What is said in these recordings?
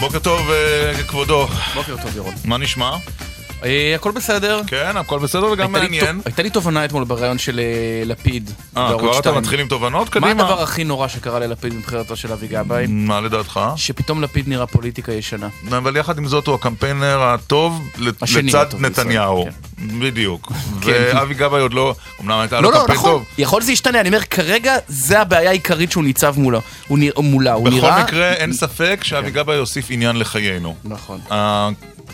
בוקר טוב, אה, כבודו. בוקר טוב, ירון. מה נשמע? אה, הכל בסדר. כן, הכל בסדר וגם הייתה לי מעניין. תו- הייתה לי תובנה אתמול בריאיון של אה, לפיד. אה, בערוץ כבר אתה שתיים. מתחיל עם תובנות? מה קדימה. הדבר הכי נורא שקרה ללפיד מבחירתו של אבי גבאי? מה לדעתך? שפתאום לפיד נראה פוליטיקה ישנה. אבל יחד עם זאת הוא הקמפיינר הטוב לת- השני לצד הטוב נתניהו. כן. בדיוק. כן. ואבי גבאי עוד לא, אמנם הייתה לו לא, לא, קמפיין נכון. טוב. יכול שזה ישתנה, אני אומר, כרגע זה הבעיה העיקרית שהוא ניצב. הוא מולה, הוא בכל נראה... מקרה, אין ספק שאבי גבאי יוסיף עניין לחיינו. נכון.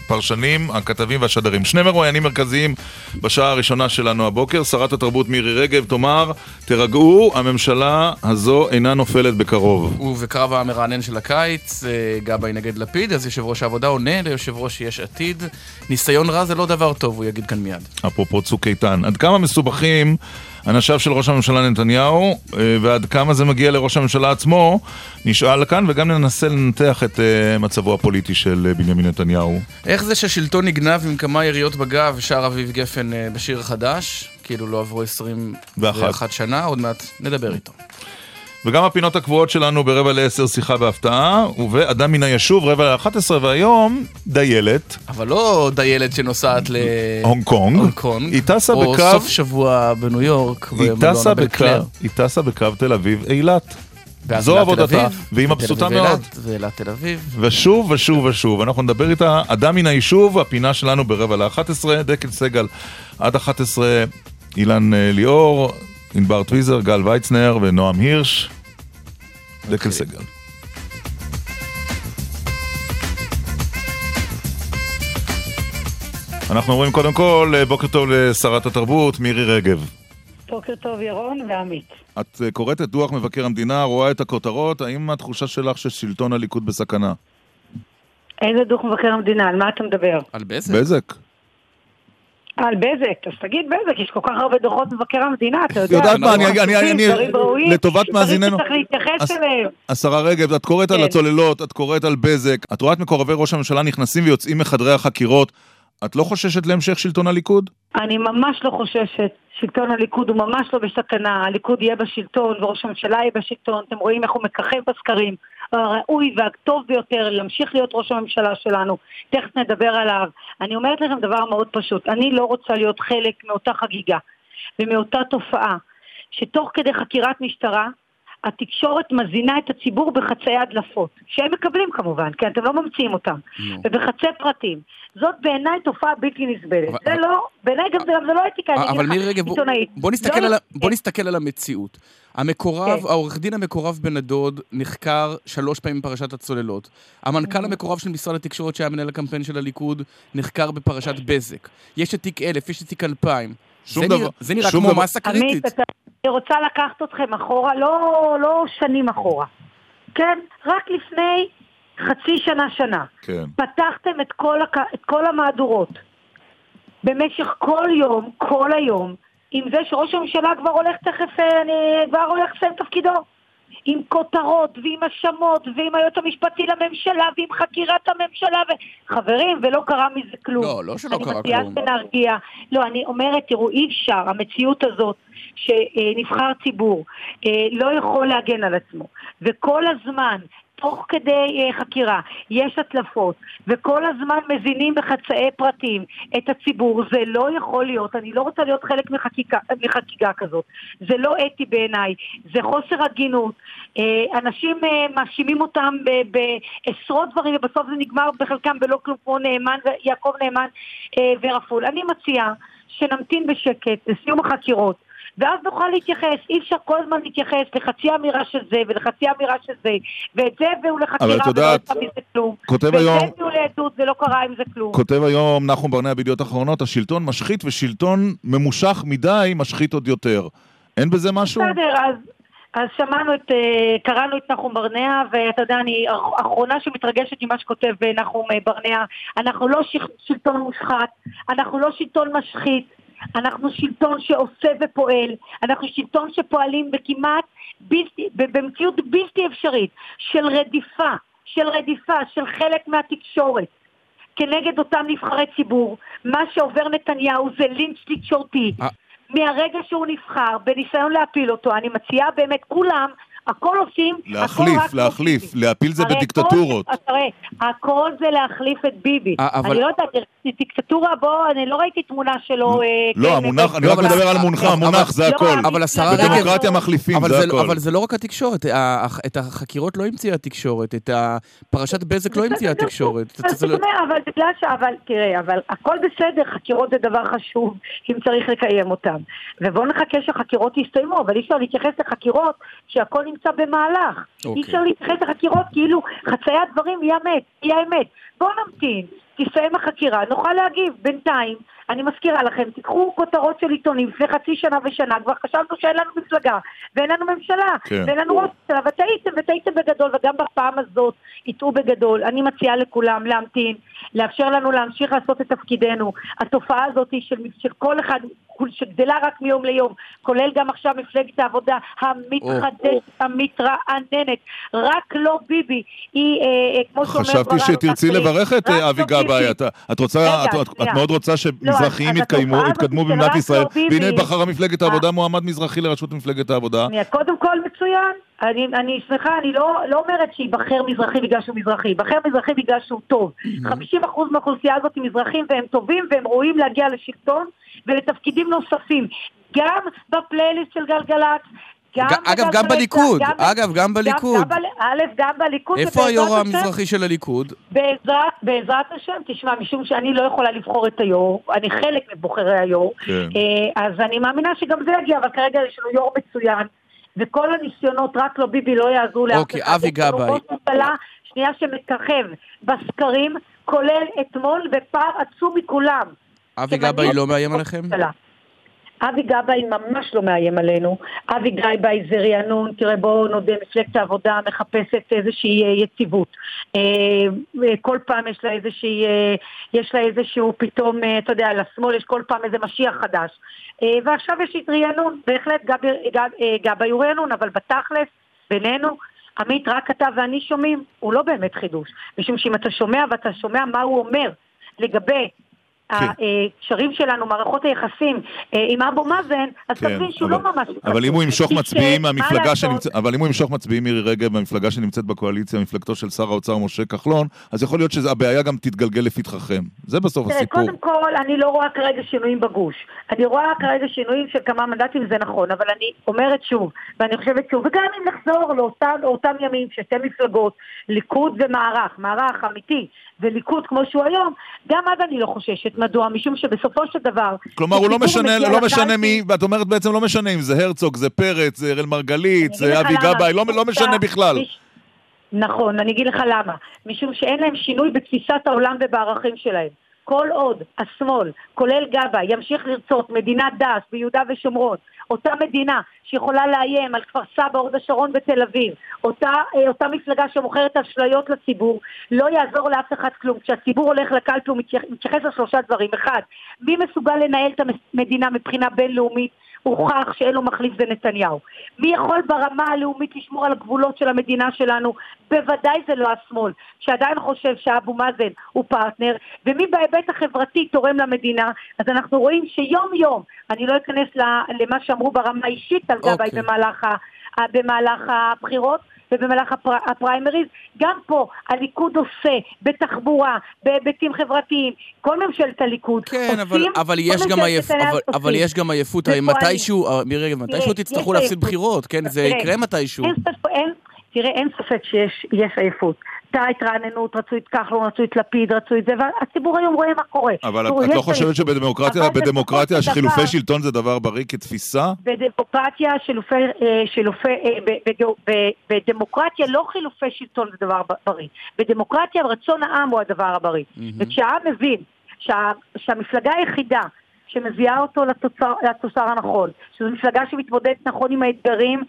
הפרשנים, הכתבים והשדרים. שני מרואיינים מרכזיים בשעה הראשונה שלנו הבוקר. שרת התרבות מירי רגב תאמר, תירגעו, הממשלה הזו אינה נופלת בקרוב. ובקרב המרענן של הקיץ, אה, גבאי נגד לפיד, אז יושב ראש העבודה עונה ליושב ראש יש עתיד. ניסיון רע זה לא דבר טוב, הוא יגיד כאן מיד. אפרופו צוק איתן. עד כמה מסובכים אנשיו של ראש הממשלה נתניהו, אה, ועד כמה זה מגיע לראש הממשלה עצמו, נשאל כאן, וגם ננסה לנתח את אה, מצבו הפוליטי של אה, בנימין נתניהו. איך זה שהשלטון נגנב עם כמה יריות בגב, שר אביב גפן בשיר חדש? כאילו לא עברו 21 שנה, עוד מעט נדבר איתו. וגם הפינות הקבועות שלנו ברבע לעשר שיחה בהפתעה, ובאדם מן היישוב רבע לאחת עשרה, והיום דיילת, אבל לא דיילת שנוסעת ל... הונג קונג, הונג קונג, היא טסה או בקו, סוף שבוע בניו יורק, היא טסה בקו. היא טסה בקו תל אביב אילת. זו עבודתה, והיא מבסוטה מאוד. אילת, ואילת תל אביב. ושוב ושוב ושוב, אנחנו נדבר איתה, אדם מן היישוב, הפינה שלנו ברבע לאחת עשרה, דקל סגל עד אחת עשרה, אילן אה, ליאור, ענבר טוויזר, גל ויצנר ונועם הירש. דקל. סגל. אנחנו אומרים קודם כל, אה, בוקר טוב לשרת התרבות, מירי רגב. בוקר טוב ירון ועמית. את אה, קוראת את דוח מבקר המדינה, רואה את הכותרות, האם התחושה שלך ששלטון הליכוד בסכנה? איזה דוח מבקר המדינה? על מה אתה מדבר? על בזק? בזק. על בזק, אז תגיד בזק, יש כל כך הרבה דוחות מבקר המדינה, אתה יודע. יודעת מה, אני- אני- אני- לטובת מאזיננו- שצריך להתייחס אליהם. השרה רגב, את קוראת על כן. הצוללות, את קוראת על בזק, את רואה את מקורבי ראש הממשלה נכנסים ויוצאים מחדרי החקירות. את לא חוששת להמשך שלטון הליכוד? אני ממש לא חוששת. שלטון הליכוד הוא ממש לא בסכנה, הליכוד יהיה בשלטון וראש הממשלה יהיה בשלטון, אתם רואים איך הוא מככב בסקרים. הראוי והטוב ביותר להמשיך להיות ראש הממשלה שלנו, תכף נדבר עליו. אני אומרת לכם דבר מאוד פשוט, אני לא רוצה להיות חלק מאותה חגיגה ומאותה תופעה, שתוך כדי חקירת משטרה, התקשורת מזינה את הציבור בחצאי הדלפות, שהם מקבלים כמובן, כי אתם לא ממציאים אותם, נו. ובחצי פרטים. זאת בעיניי תופעה בלתי נסבלת. אבל- זה אבל- לא, בעיניי גם זה גם זה לא אתיקה, אני אגיד אבל לך, מירי רגב, בוא- עיתונאית. בוא נסתכל לא, על בוא נסתכל על המציאות. המקורב, כן. העורך דין המקורב בן הדוד נחקר שלוש פעמים בפרשת הצוללות. המנכ"ל המקורב של משרד התקשורת שהיה מנהל הקמפיין של הליכוד נחקר בפרשת בזק. יש את תיק 1000, יש את תיק 2000. שום זה דבר- נראה- זה נראה שום כמו דבר- מסה קריטית. רוצה לקחת אתכם אחורה, לא, לא שנים אחורה. כן? רק לפני חצי שנה, שנה. כן. פתחתם את כל, הק... את כל המהדורות במשך כל יום, כל היום, עם זה שראש הממשלה כבר הולך תכף, אה, אני כבר הולך לסיים תפקידו. עם כותרות ועם האשמות ועם היועץ המשפטי לממשלה ועם חקירת הממשלה ו... חברים, ולא קרה מזה כלום. לא, לא שלא קרה אני מציעה כלום. שנרגיע. לא, אני אומרת, תראו, אי אפשר, המציאות הזאת שנבחר ציבור אה, לא יכול להגן על עצמו, וכל הזמן תוך כדי אה, חקירה יש הצלפות, וכל הזמן מזינים בחצאי פרטים את הציבור, זה לא יכול להיות, אני לא רוצה להיות חלק מחקיקה, מחקיקה כזאת, זה לא אתי בעיניי, זה חוסר הגינות, אה, אנשים אה, מאשימים אותם בעשרות דברים ובסוף זה נגמר בחלקם בלא כלום כמו נאמן, יעקב נאמן ורפול. אני מציעה שנמתין בשקט לסיום החקירות. ואז נוכל להתייחס, אי אפשר כל הזמן להתייחס לחצי אמירה של זה ולחצי אמירה של זה ואת זה הביאו לחקירה ולא יצא מזה כלום כותב ואת היום- זה הביאו לעדות ולא קרה עם זה כלום כותב היום נחום ברנע בידיעות אחרונות, השלטון משחית ושלטון ממושך מדי משחית עוד יותר. אין בזה משהו? בסדר, אז אז שמענו את, אה, קראנו את נחום ברנע, ואתה יודע, אני האחרונה שמתרגשת ממה שכותב אה, נחום אה, ברנע. אנחנו לא שלטון מושחת, אנחנו לא שלטון משחית, אנחנו שלטון שעושה ופועל, אנחנו שלטון שפועלים בכמעט, בלתי, במציאות בלתי אפשרית של רדיפה, של רדיפה של חלק מהתקשורת. כנגד אותם נבחרי ציבור, מה שעובר נתניהו זה לינץ' תקשורתי. מהרגע שהוא נבחר, בניסיון להפיל אותו, אני מציעה באמת, כולם הכל עושים, להחליף, הכל להחליף, עושים. להפיל זה הרי בדיקטטורות. הכל, תראה, הכל זה להחליף את ביבי. אה, אבל- אני לא יודעת, דיקטטורה, בוא, אני לא ראיתי תמונה שלו. אה, לא, כן, המונח, אה, אני רק אבל- מדבר על מונח, אבל- המונח זה לא, הכל. אבל השרה רגב... בדמוקרטיה מחליפים, זה הכל. אבל זה לא רק התקשורת, את החקירות לא המציאה התקשורת, את פרשת בזק לא המציאה התקשורת. אבל בגלל ש... אבל תראה, אבל הכל בסדר, חקירות זה דבר חשוב, אם צריך לקיים אותם. ובואו נחכה שהחקירות יסתיימו, אבל אי אפשר להתייחס לחקירות שהכל נמצא במהלך. אוקיי. אי אפשר להתייחס לחקירות כאילו חציית דברים היא אמת, היא האמת. בואו נמתין, תסתיים החקירה, נוכל להגיב. בינתיים, אני מזכירה לכם, תיקחו כותרות של עיתונים לפני חצי שנה ושנה, כבר חשבנו שאין לנו מפלגה, ואין לנו ממשלה, כן. ואין לנו ראש ממשלה, וטעיתם, וטעיתם בגדול, וגם בפעם הזאת יטעו בגדול. אני מציעה לכולם להמתין, לאפשר לנו להמשיך לעשות את תפקידנו. התופעה הזאת היא של, של כל אחד, שגדלה רק מיום ליום, כולל גם עכשיו מפלגת העבודה המתחדשת, המתרעננת. רק לא ביבי, היא, אה, אה, כמו שאומר... חשבתי שתרצי מקרי, לברך את אה, לא אבי. גבאי, את- את רוצה, רגע, את- את-. מאוד רוצה שמזרחים הזאת יתקדמו של במדינת ישראל, והנה בחרה מפלגת אה. העבודה מועמד מזרחי לראשות מפלגת העבודה. קודם כל מצוין. אני, אני שמחה, אני לא, לא אומרת שייבחר מזרחי בגלל שהוא מזרחי, ייבחר מזרחי בגלל שהוא טוב. 50% מהאוכלוסייה הזאת היא מזרחים והם טובים והם ראויים להגיע לשלטון ולתפקידים נוספים. גם בפלייליסט של גלגלצ, גם... אגב, גם בליכוד, גם- אגב, גם בליכוד. גם, ב- א', גם בליכוד. איפה היו"ר המזרחי של הליכוד? בעזרת, בעזרת השם, תשמע, משום שאני לא יכולה לבחור את היו"ר, אני חלק מבוחרי היו"ר, כן. אה, אז אני מאמינה שגם זה יגיע, אבל כרגע יש לנו יו"ר מצוין, וכל הניסיונות רק לא ביבי לא יעזרו לאף אוקיי, אחד. אבי יש לנו גבאי. ראש ממשלה, שנייה שמתככב בסקרים, כולל אתמול, בפער עצום מכולם. אבי גבאי לא מאיים עליכם? אבי גבאי ממש לא מאיים עלינו. אבי גבאי זה רענון, תראה בואו נודה, מפלגת העבודה מחפשת איזושהי אה, יציבות. אה, אה, כל פעם יש לה איזושהי, יש לה איזשהו פתאום, אתה יודע, לשמאל יש כל פעם איזה משיח חדש. ועכשיו יש רענון, בהחלט גבאי הוא רענון, אבל בתכלס, בינינו, עמית, רק אתה ואני שומעים, הוא לא באמת חידוש. משום שאם אתה שומע ואתה שומע מה הוא אומר לגבי. הקשרים שלנו, מערכות היחסים אה, עם אבו מאזן, אז כן, תבין שהוא לא ממש... אבל אם הוא ימשוך מצביעים שמה מהמפלגה שנמצאת, אבל אם הוא ימשוך מצביעים מירי רגב מהמפלגה שנמצאת בקואליציה, מפלגתו של שר האוצר משה כחלון, אז יכול להיות שהבעיה גם תתגלגל לפתחכם. זה בסוף הסיפור. קודם כל, אני לא רואה כרגע שינויים בגוש. אני רואה כרגע שינויים של כמה מנדטים, זה נכון, אבל אני אומרת שוב, ואני חושבת שוב, וגם אם נחזור לאותם ימים ששתי מפלגות, ליכוד ומערך, מערך אמיתי, וליכוד כמו שהוא היום, גם אז אני לא חוששת. מדוע? משום שבסופו של דבר... כלומר, הוא לא משנה, לא משנה מי, ואת אומרת בעצם לא משנה אם זה הרצוג, זה פרץ, זה אראל מרגלית, זה אבי. גבאי, לא לא משנה בכלל. מש- נכון, אני אגיד לך למה. משום שאין להם שינוי בתפיסת העולם ובערכים שלהם. כל עוד השמאל, כולל גבאי, ימשיך לרצות מדינת דאעש ביהודה ושומרון, אותה מדינה שיכולה לאיים על כפר סבא, הוד השרון ותל אביב, אותה, אה, אותה מפלגה שמוכרת אשליות לציבור, לא יעזור לאף אחד כלום. כשהציבור הולך לקלפי הוא מתייח- מתייחס לשלושה דברים. אחד, מי מסוגל לנהל את המדינה מבחינה בינלאומית? הוכח שאין לו מחליף בנתניהו. מי יכול ברמה הלאומית לשמור על הגבולות של המדינה שלנו? בוודאי זה לא השמאל, שעדיין חושב שאבו מאזן הוא פרטנר, ומי בהיבט החברתי תורם למדינה, אז אנחנו רואים שיום יום, אני לא אכנס למה שאמרו ברמה האישית על גבאי אוקיי. במהלך, במהלך הבחירות, ובמהלך הפר... הפריימריז, גם פה הליכוד עושה בתחבורה, בהיבטים חברתיים, כל ממשלת הליכוד כן, אבל, עושים, אבל, כל יש גם עייפ, אבל, אבל. יש גם עייפות. מתישהו, אה, מירי רגב, מתישהו תצטרכו להפסיד. בחירות, כן, זה יקרה מתישהו. אין, תראה, אין ספק שיש יש עייפות. הייתה התרעננות, רצו את כחלון, רצו את לפיד, רצו את זה, והציבור היום רואה מה קורה. אבל את לא חושבת. שבדמוקרטיה, בדמוקרטיה שחילופי שלטון זה דבר בריא כתפיסה? בדמוקרטיה שילופי, אה, שילופי, אה, בדמוקרטיה לא חילופי שלטון זה דבר בריא. בדמוקרטיה רצון העם הוא הדבר הבריא. וכשהעם מבין שה, שהמפלגה היחידה שמביאה אותו לתוצר, הנכון, שזו מפלגה שמתמודדת נכון עם האתגרים,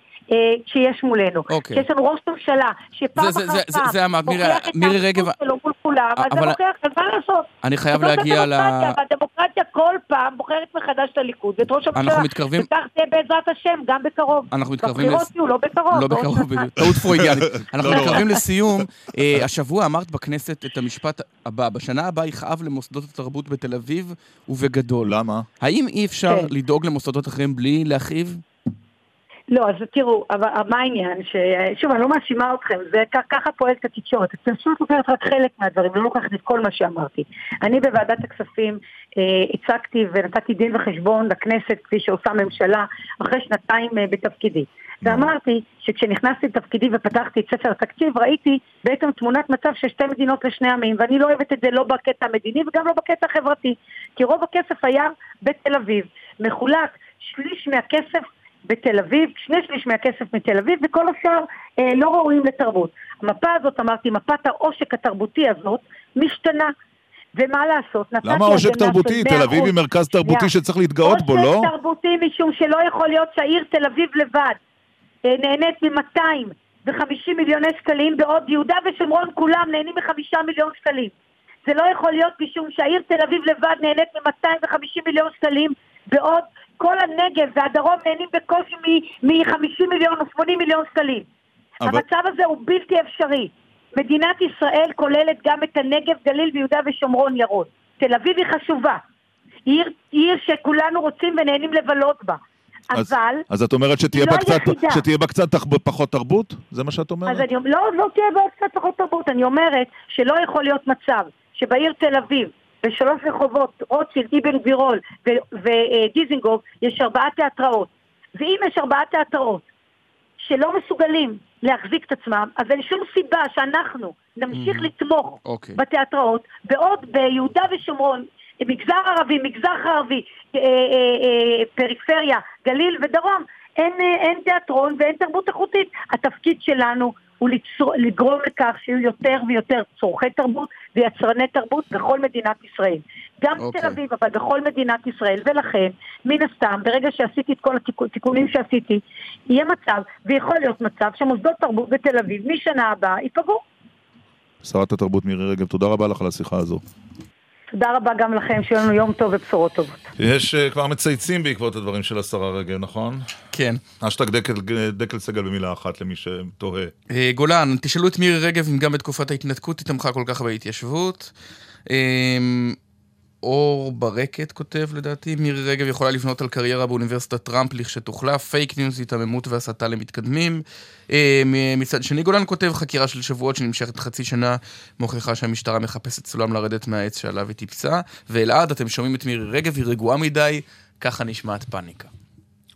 שיש מולנו. אוקיי. שיש לנו ראש ממשלה שפעם זה- אחר זה- זה- פעם זה מירי- מוכיח את מירי רגב- האחדות שלו מול כולם, אז זה אבל- מוכיח, אז מה לעשות? אני חייב להגיע ל... הדמוקרטיה, והדמוקרטיה כל פעם בוחרת מחדש את הליכוד ואת ראש הממשלה. אנחנו מתקרבים- וכך זה בעזרת השם, גם בקרוב. אנחנו מתקרבים בבחירות לס- יהיו, לא בקרוב. לא בעוד בקרוב. טעות פרוידיאנית. אנחנו לא. מתקרבים לסיום. אה, השבוע אמרת בכנסת את המשפט הבא, בשנה הבאה יכאב למוסדות התרבות בתל אביב ובגדול. למה? האם אי אפשר כן. לדאוג למוסדות אחרים בלי להכאיב? לא, אז תראו, אבל מה העניין? ש- שוב, אני לא מאשימה אתכם, זה ככה פועלת התקשורת. התקשורת לוקחת רק חלק מהדברים, לא לוקחת את כל מה שאמרתי. אני בוועדת הכספים אה, הצגתי ונתתי דין וחשבון לכנסת, כפי שעושה ממשלה, אחרי שנתיים אה, בתפקידי. ואמרתי שכשנכנסתי לתפקידי ופתחתי את ספר התקציב, ראיתי בעצם תמונת מצב של שתי מדינות לשני עמים, ואני לא אוהבת את זה לא בקטע המדיני וגם לא בקטע החברתי. כי רוב הכסף היה בתל אביב. מחולק שליש מהכסף בתל אביב, שני שליש מהכסף מתל אביב, וכל השאר אה, לא ראויים לתרבות. המפה הזאת, אמרתי, מפת העושק התרבותי הזאת, משתנה. ומה לעשות? נתתי למה עושק תרבותי? 100%. תל אביב היא מרכז תרבותי שנייה. שצריך להתגאות בו, לא? עושק תרבותי משום שלא יכול להיות שהעיר תל אביב לבד אה, נהנית מ-250 מיליוני שקלים, בעוד יהודה ושומרון כולם נהנים מחמישה מיליון שקלים. זה לא יכול להיות משום שהעיר תל אביב לבד נהנית מ-250 מיליון שקלים, בעוד כל הנגב והדרום נהנים בקושי מ-50 מיליון או 80 מיליון שקלים. אבל- המצב הזה הוא בלתי אפשרי. מדינת ישראל כוללת גם את הנגב, גליל ויהודה ושומרון ירוד. תל אביב היא חשובה. עיר, עיר שכולנו רוצים ונהנים לבלות בה. אז- אבל, אז את אומרת שתהיה היא בה לא קצת-. שתהיה בה קצת תח- פחות תרבות? זה מה שאת אומרת? אז אני לא, לא תהיה בעוד קצת פחות תרבות. אני אומרת שלא יכול להיות מצב שבעיר תל אביב, בשלוש רחובות, רוטשילד, אבן גבירול ודיזינגוף, יש ארבעה תיאטראות. ואם יש ארבעה תיאטראות שלא מסוגלים להחזיק את עצמם, אז אין שום סיבה שאנחנו נמשיך לתמוך אוקיי. בתיאטראות, בעוד ביהודה ושומרון, מגזר ערבי, מגזר ערבי, אה, אה, אה, פריפריה, גליל ודרום, אין, אין תיאטרון ואין תרבות איכותית. התפקיד שלנו הוא לגרום לכך שיהיו יותר ויותר צורכי תרבות ויצרני תרבות בכל מדינת ישראל. גם אוקיי. בתל אביב, אבל בכל מדינת ישראל. ולכן, מן הסתם, ברגע שעשיתי את כל התיקונים שעשיתי, יהיה מצב, ויכול להיות מצב, שמוסדות תרבות בתל אביב משנה הבאה ייפגעו. שרת התרבות מירי רגב, תודה רבה לך על השיחה הזו. תודה רבה גם לכם, שיהיה לנו יום טוב ובשורות טובות. יש אה, כבר מצייצים בעקבות הדברים של השרה רגב, נכון? כן. האשטג דקל, דקל סגל במילה אחת למי שתוהה. אה, גולן, תשאלו את מירי רגב אם גם בתקופת ההתנתקות היא תמכה כל כך בהתיישבות. אה, אור ברקת כותב לדעתי, מירי רגב יכולה לבנות על קריירה באוניברסיטת טראמפ לכשתוחלף, פייק ניוז, היתממות והסתה למתקדמים. אה, מצד שני, גולן כותב חקירה של שבועות שנמשכת חצי שנה, מוכיחה שהמשטרה מחפשת סולם לרדת מהעץ שעליו היא טיפסה. ואלעד, אתם שומעים את מירי רגב, היא רגועה מדי, ככה נשמעת פאניקה.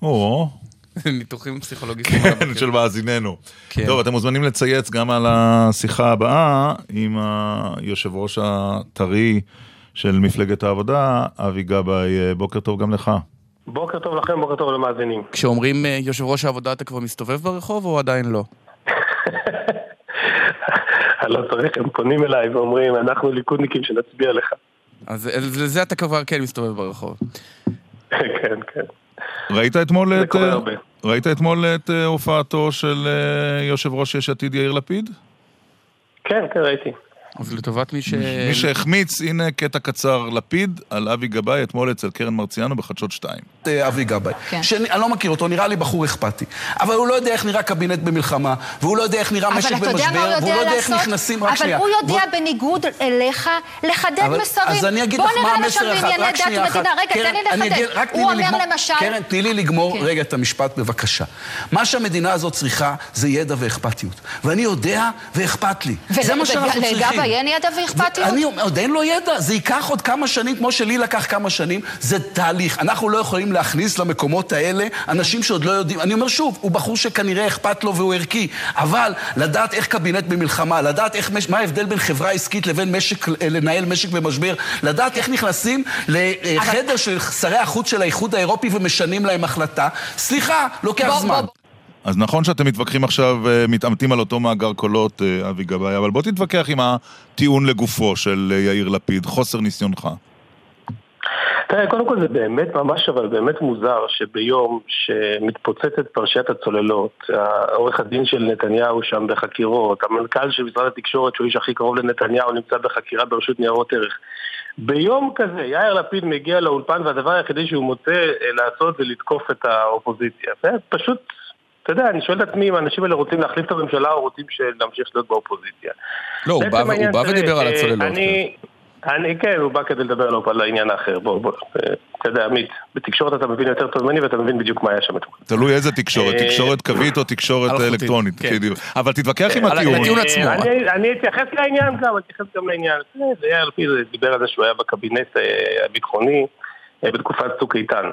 או, ניתוחים פסיכולוגיים. כן, של מאזיננו. כן. טוב, אתם מוזמנים לצייץ גם על השיחה הבאה עם היושב ראש הטרי של מפלגת העבודה, אבי גבאי. אה, בוקר טוב גם לך. בוקר טוב לכם, בוקר טוב למאזינים. כשאומרים אה, יושב ראש העבודה אתה כבר מסתובב ברחוב או עדיין לא? אני לא צריך, הם פונים אליי ואומרים, אנחנו ליכודניקים שנצביע לך. אז לזה אתה כבר כן מסתובב ברחוב. כן, כן. ראית אתמול את... אה. ראית אתמול את הופעתו של יושב ראש יש עתיד יאיר לפיד? כן, כן, ראיתי. אז לטובת מי ש... מי שהחמיץ, הנה קטע קצר לפיד על אבי גבאי אתמול אצל קרן מרציאנו בחדשות 2. אה, אבי גבאי, כן. שאני לא מכיר אותו, נראה לי בחור אכפתי. אבל הוא לא יודע איך נראה קבינט במלחמה, והוא לא יודע איך נראה אבל משק במשבר, והוא לא יודע איך? נכנסים... רק אבל שנייה. הוא יודע בניגוד אליך לחדד אבל- מסרים. אז אני אגיד לך מה המסר אחד, רק שנייה אחת. רגע, תן לי אני לחדד. הוא אומר למשל... קרן, תני לי לגמור כן. רגע את המשפט בבקשה. מה שהמדינה הזאת צריכה זה ידע ואכפתיות. ואני יודע ואכפת לי. זה מה שאנחנו צריכים. ולגבאי אין ידע ואכפתיות? אני אומר, עוד אין לו ידע, זה ייקח עוד כמה שנים, כמו שלי לקח כמה שנים, זה תהליך. אנחנו לא יכולים להכניס למקומות האלה אנשים שעוד לא יודעים. אני אומר שוב, הוא בחור שכנראה אכפת לו והוא ערכי, אבל לדעת איך קבינט במלחמה, לדעת איך, מה ההבדל בין חברה עסקית לבין משק, לנהל משק במשבר, לדעת איך נכנסים לחדר של שרי החוץ של האיחוד האירופי ומשנים להם החלטה, סליחה, לוקח בוא, זמן. בוא, אז נכון שאתם מתווכחים עכשיו, אה, מתעמתים על אותו מאגר קולות, אה, אבי גבאי, אבל בוא תתווכח עם הטיעון לגופו של אה, יאיר לפיד, חוסר ניסיונך. תראה, קודם כל זה באמת ממש אבל באמת מוזר שביום שמתפוצצת פרשיית הצוללות, העורך הדין של נתניהו שם בחקירות, המנכ"ל של משרד התקשורת שהוא איש הכי קרוב לנתניהו נמצא בחקירה ברשות ניירות ערך. ביום כזה יאיר לפיד מגיע לאולפן והדבר היחידי שהוא מוצא לעשות זה לתקוף את האופוזיציה. זה פשוט, אתה יודע, אני שואל את עצמי אם האנשים האלה רוצים להחליף את הממשלה או רוצים להמשיך להיות באופוזיציה. לא, הוא בא, הוא בא ודיבר על אה, הצוללות. אני, אני, כן, הוא בא כדי לדבר עליו על העניין האחר. בוא, בוא, אה, אתה יודע, עמית, בתקשורת אתה מבין יותר טוב ממני ואתה מבין בדיוק מה היה שם. תלוי איזה תקשורת, אה, תקשורת קווית או תקשורת אלקטרונית. כן. בדיוק. אבל תתווכח עם על הטיעון. אני- אני אתייחס לעניין גם, אני אתייחס גם לעניין. זה יאיר לפיד דיבר על זה שהוא היה בקבינט הביטחוני בתקופת צוק איתן.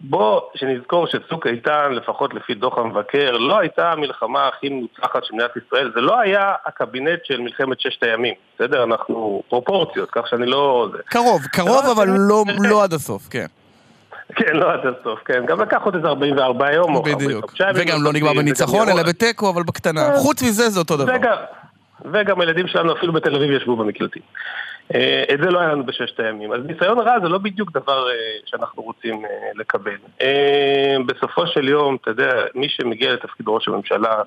בוא, שנזכור שצוק איתן, לפחות לפי דוח המבקר, לא הייתה המלחמה הכי מוצלחת של מדינת ישראל. זה לא היה הקבינט של מלחמת ששת הימים, בסדר? אנחנו פרופורציות, כך שאני לא... קרוב, קרוב דבר אבל לא- לא עד הסוף, כן. כן, לא עד הסוף, כן. גם לקח עוד איזה 44 יום. או בדיוק. 45 ימים, וגם לא נגמר בניצחון. אלא בתיקו, אבל בקטנה. חוץ מזה זה אותו דבר. וגם הילדים שלנו אפילו בתל אביב ישבו במקלטים. אה, את זה לא היה לנו בששת הימים. אז ניסיון רע זה לא בדיוק דבר אה, שאנחנו רוצים אה, לקבל. בסופו של יום, אתה יודע, מי שמגיע לתפקיד ראש הממשלה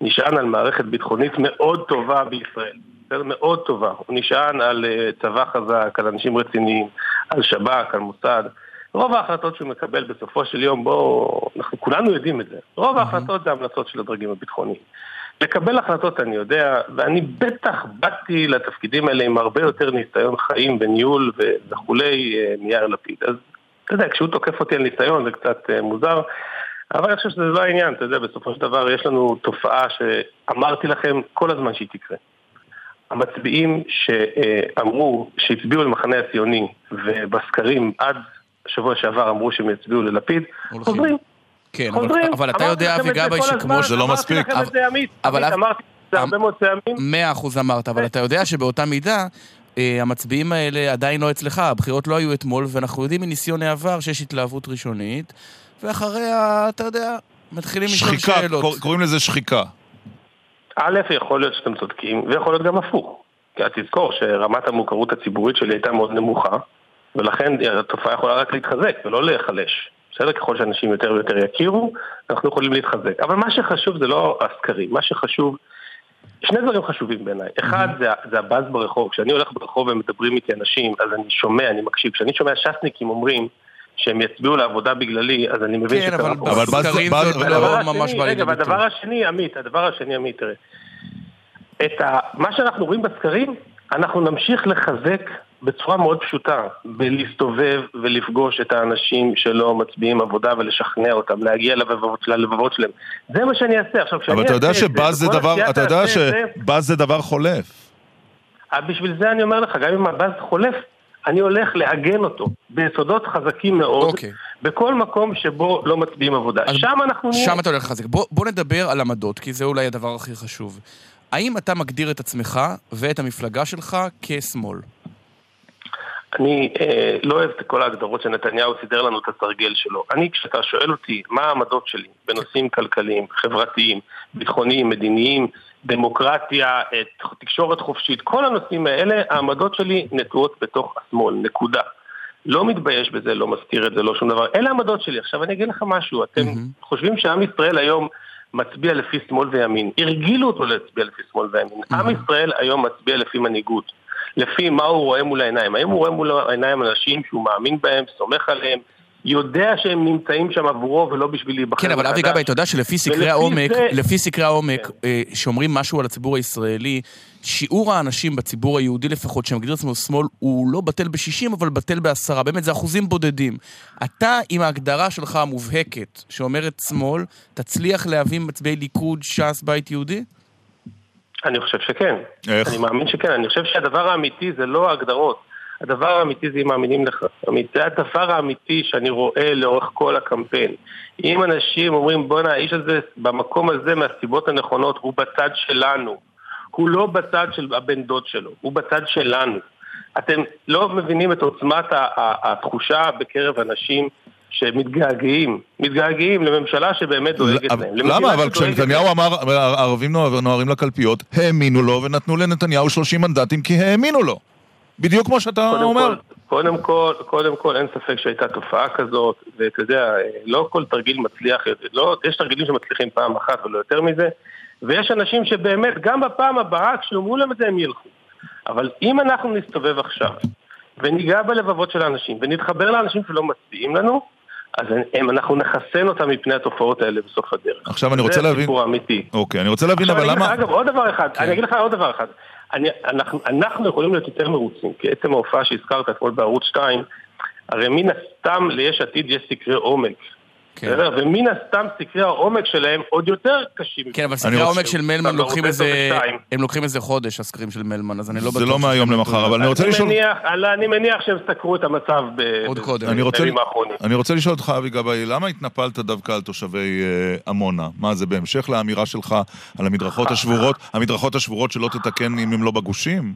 נשען על מערכת ביטחונית מאוד טובה בישראל. מאוד טובה. הוא נשען על צבא חזק, על אנשים רציניים, על שב"כ, על מוסד. רוב ההחלטות שהוא מקבל בסופו של יום, בואו, אנחנו כולנו יודעים את זה. רוב ההחלטות זה המלצות של הדרגים הביטחוניים. לקבל החלטות אני יודע, ואני בטח באתי לתפקידים האלה עם הרבה יותר ניסיון חיים וניהול וכולי אה, מיאיר לפיד. אז אתה יודע, כשהוא תוקף אותי על ניסיון זה קצת אה, מוזר, אבל אני חושב שזה לא העניין, אתה יודע, בסופו של דבר יש לנו תופעה שאמרתי לכם כל הזמן שהיא תקרה. המצביעים שאמרו, שהצביעו למחנה הציוני, ובסקרים עד שבוע שעבר אמרו שהם יצביעו ללפיד. חוזרים. כן, אבל- חוזרים. אבל אתה יודע, לכם אבי את זה גבאי, כל שכמו זה לא מספיק. אמרתי לכם את זה, עמית. אמרתי את זה הרבה מאוד פעמים. מאה אחוז אמרת, אבל אתה יודע שבאותה מידה, אה, המצביעים האלה עדיין לא אצלך, הבחירות לא היו אתמול, ואנחנו יודעים מניסיון העבר שיש התלהבות ראשונית, ואחריה, אתה יודע, מתחילים לשאול שחיקה, שאלות. קור- קוראים לזה שחיקה. א', יכול להיות שאתם צודקים, ויכול להיות גם הפוך. כי תזכור שרמת המוכרות הציבורית שלי הייתה מאוד נמוכה, ולכן התופעה יכולה רק להתחזק ולא להיחלש. בסדר? ככל שאנשים יותר ויותר יכירו, אנחנו יכולים להתחזק. אבל מה שחשוב זה לא הסקרים, מה שחשוב, שני דברים חשובים בעיניי. אחד זה, זה הבאז ברחוב. כשאני הולך ברחוב ומדברים איתי אנשים, אז אני שומע, אני מקשיב. כשאני שומע ש"סניקים אומרים שהם יצביעו לעבודה בגללי, אז אני מבין כן, שקרה אבל פה. אבל באז- בסקרים זה לא ממש בא לידי רגע, ביטוי. והדבר השני, עמית, הדבר השני, עמית, תראה. את ה... מה שאנחנו רואים בסקרים, אנחנו נמשיך לחזק בצורה מאוד פשוטה, בלהסתובב ולפגוש את האנשים שלא מצביעים עבודה ולשכנע אותם, להגיע ללבבות, ללבבות שלהם. זה מה שאני אעשה. עכשיו, כשאני אבל אתה יודע אעשה את שבאז זה וכל דבר, אתה יודע זה, שבאז זה דבר חולף. אז בשביל זה אני אומר לך, גם אם הבאז חולף, אני הולך לעגן אותו ביסודות חזקים מאוד, אוקיי. בכל מקום שבו לא מצביעים עבודה. שם אנחנו. שם אתה הולך לחזק. בוא, בוא נדבר על עמדות, כי זה אולי הדבר הכי חשוב. האם אתה מגדיר את עצמך ואת המפלגה שלך כשמאל? אני אה, לא אוהב את כל ההגדרות שנתניהו סידר לנו את התרגל שלו. אני, כשאתה שואל אותי מה העמדות שלי בנושאים כלכליים, חברתיים, ביטחוניים, מדיניים, דמוקרטיה, את תקשורת חופשית, כל הנושאים האלה, העמדות שלי נטועות בתוך השמאל, נקודה. לא מתבייש בזה, לא מסתיר את זה, לא שום דבר. אלה העמדות שלי. עכשיו אני אגיד לך משהו, אתם מהמם. חושבים שעם ישראל היום מצביע לפי שמאל וימין. הרגילו אותו להצביע לפי שמאל וימין. עם ישראל היום מצביע לפי מנהיגות. לפי מה הוא רואה מול העיניים. האם הוא רואה מול העיניים אנשים שהוא מאמין בהם, סומך עליהם, יודע שהם נמצאים שם עבורו ולא בשביל להיבחר כן, אבל אבי? גבאי, אתה יודע שלפי סקרי העומק, זה- לפי סקרי העומק, כן. אה, שאומרים משהו על הציבור הישראלי, שיעור האנשים בציבור היהודי לפחות, שמגדיר עצמו שמאל, הוא לא בטל ב-60, אבל בטל בעשרה. באמת, זה אחוזים בודדים. אתה, עם ההגדרה שלך המובהקת, שאומרת שמאל, תצליח להביא מצביעי ליכוד, ש"ס, בית יהודי? אני חושב שכן. איך? אני מאמין שכן. אני חושב שהדבר האמיתי זה לא ההגדרות. הדבר האמיתי זה אם מאמינים לך. זה הדבר האמיתי שאני רואה לאורך כל הקמפיין. אם אנשים אומרים, בואנה, האיש הזה במקום הזה מהסיבות הנכונות, הוא בצד שלנו. הוא לא בצד של הבן דוד שלו, הוא בצד שלנו. אתם לא מבינים את עוצמת התחושה בקרב אנשים שמתגעגעים, מתגעגעים לממשלה שבאמת דואגת אבל- להם. למה? אבל. כשנתניהו אמר, הערבים נוהר- נוהרים לקלפיות, האמינו לו ונתנו לנתניהו 30 מנדטים כי האמינו לו. בדיוק כמו שאתה קודם אומר. כל, קודם כל, קודם כל אין ספק שהייתה תופעה כזאת, ואתה יודע, לא כל תרגיל מצליח, לא, יש תרגילים שמצליחים פעם אחת ולא יותר מזה, ויש אנשים שבאמת, גם בפעם הבאה, כשאומרו להם את זה הם ילכו. אבל אם אנחנו נסתובב עכשיו, וניגע בלבבות של האנשים, ונתחבר לאנשים שלא מצביעים לנו, אז הם, אנחנו נחסן אותם מפני התופעות האלה בסוף הדרך. עכשיו אני רוצה להבין... זה הסיפור האמיתי. אוקיי, אני רוצה להבין, אבל למה... אגב, עוד דבר אחד, כן. אני אגיד לך עוד דבר אחד. אני, אנחנו, אנחנו יכולים להיות יותר מרוצים, כי עצם ההופעה שהזכרת אתמול בערוץ 2, הרי מן הסתם ליש עתיד יש סקרי עומק. כן. ומן הסתם סקרי העומק שלהם עוד יותר קשים. כן, אבל אני סקרי העומק של מלמן בערוץ לוקחים 10 איזה... הם לוקחים איזה חודש, הסקרים של מלמן, אז אני לא בטוח... זה לא מהיום. למחר, אבל אני רוצה לשאול... אני מניח שהם סקרו את המצב בימים האחרונים. אני רוצה לשאול אותך, אבי גבאי, למה התנפלת דווקא על תושבי אה, עמונה? מה, זה בהמשך לאמירה שלך על המדרכות השבורות? המדרכות השבורות שלא תתקן אם הם לא בגושים?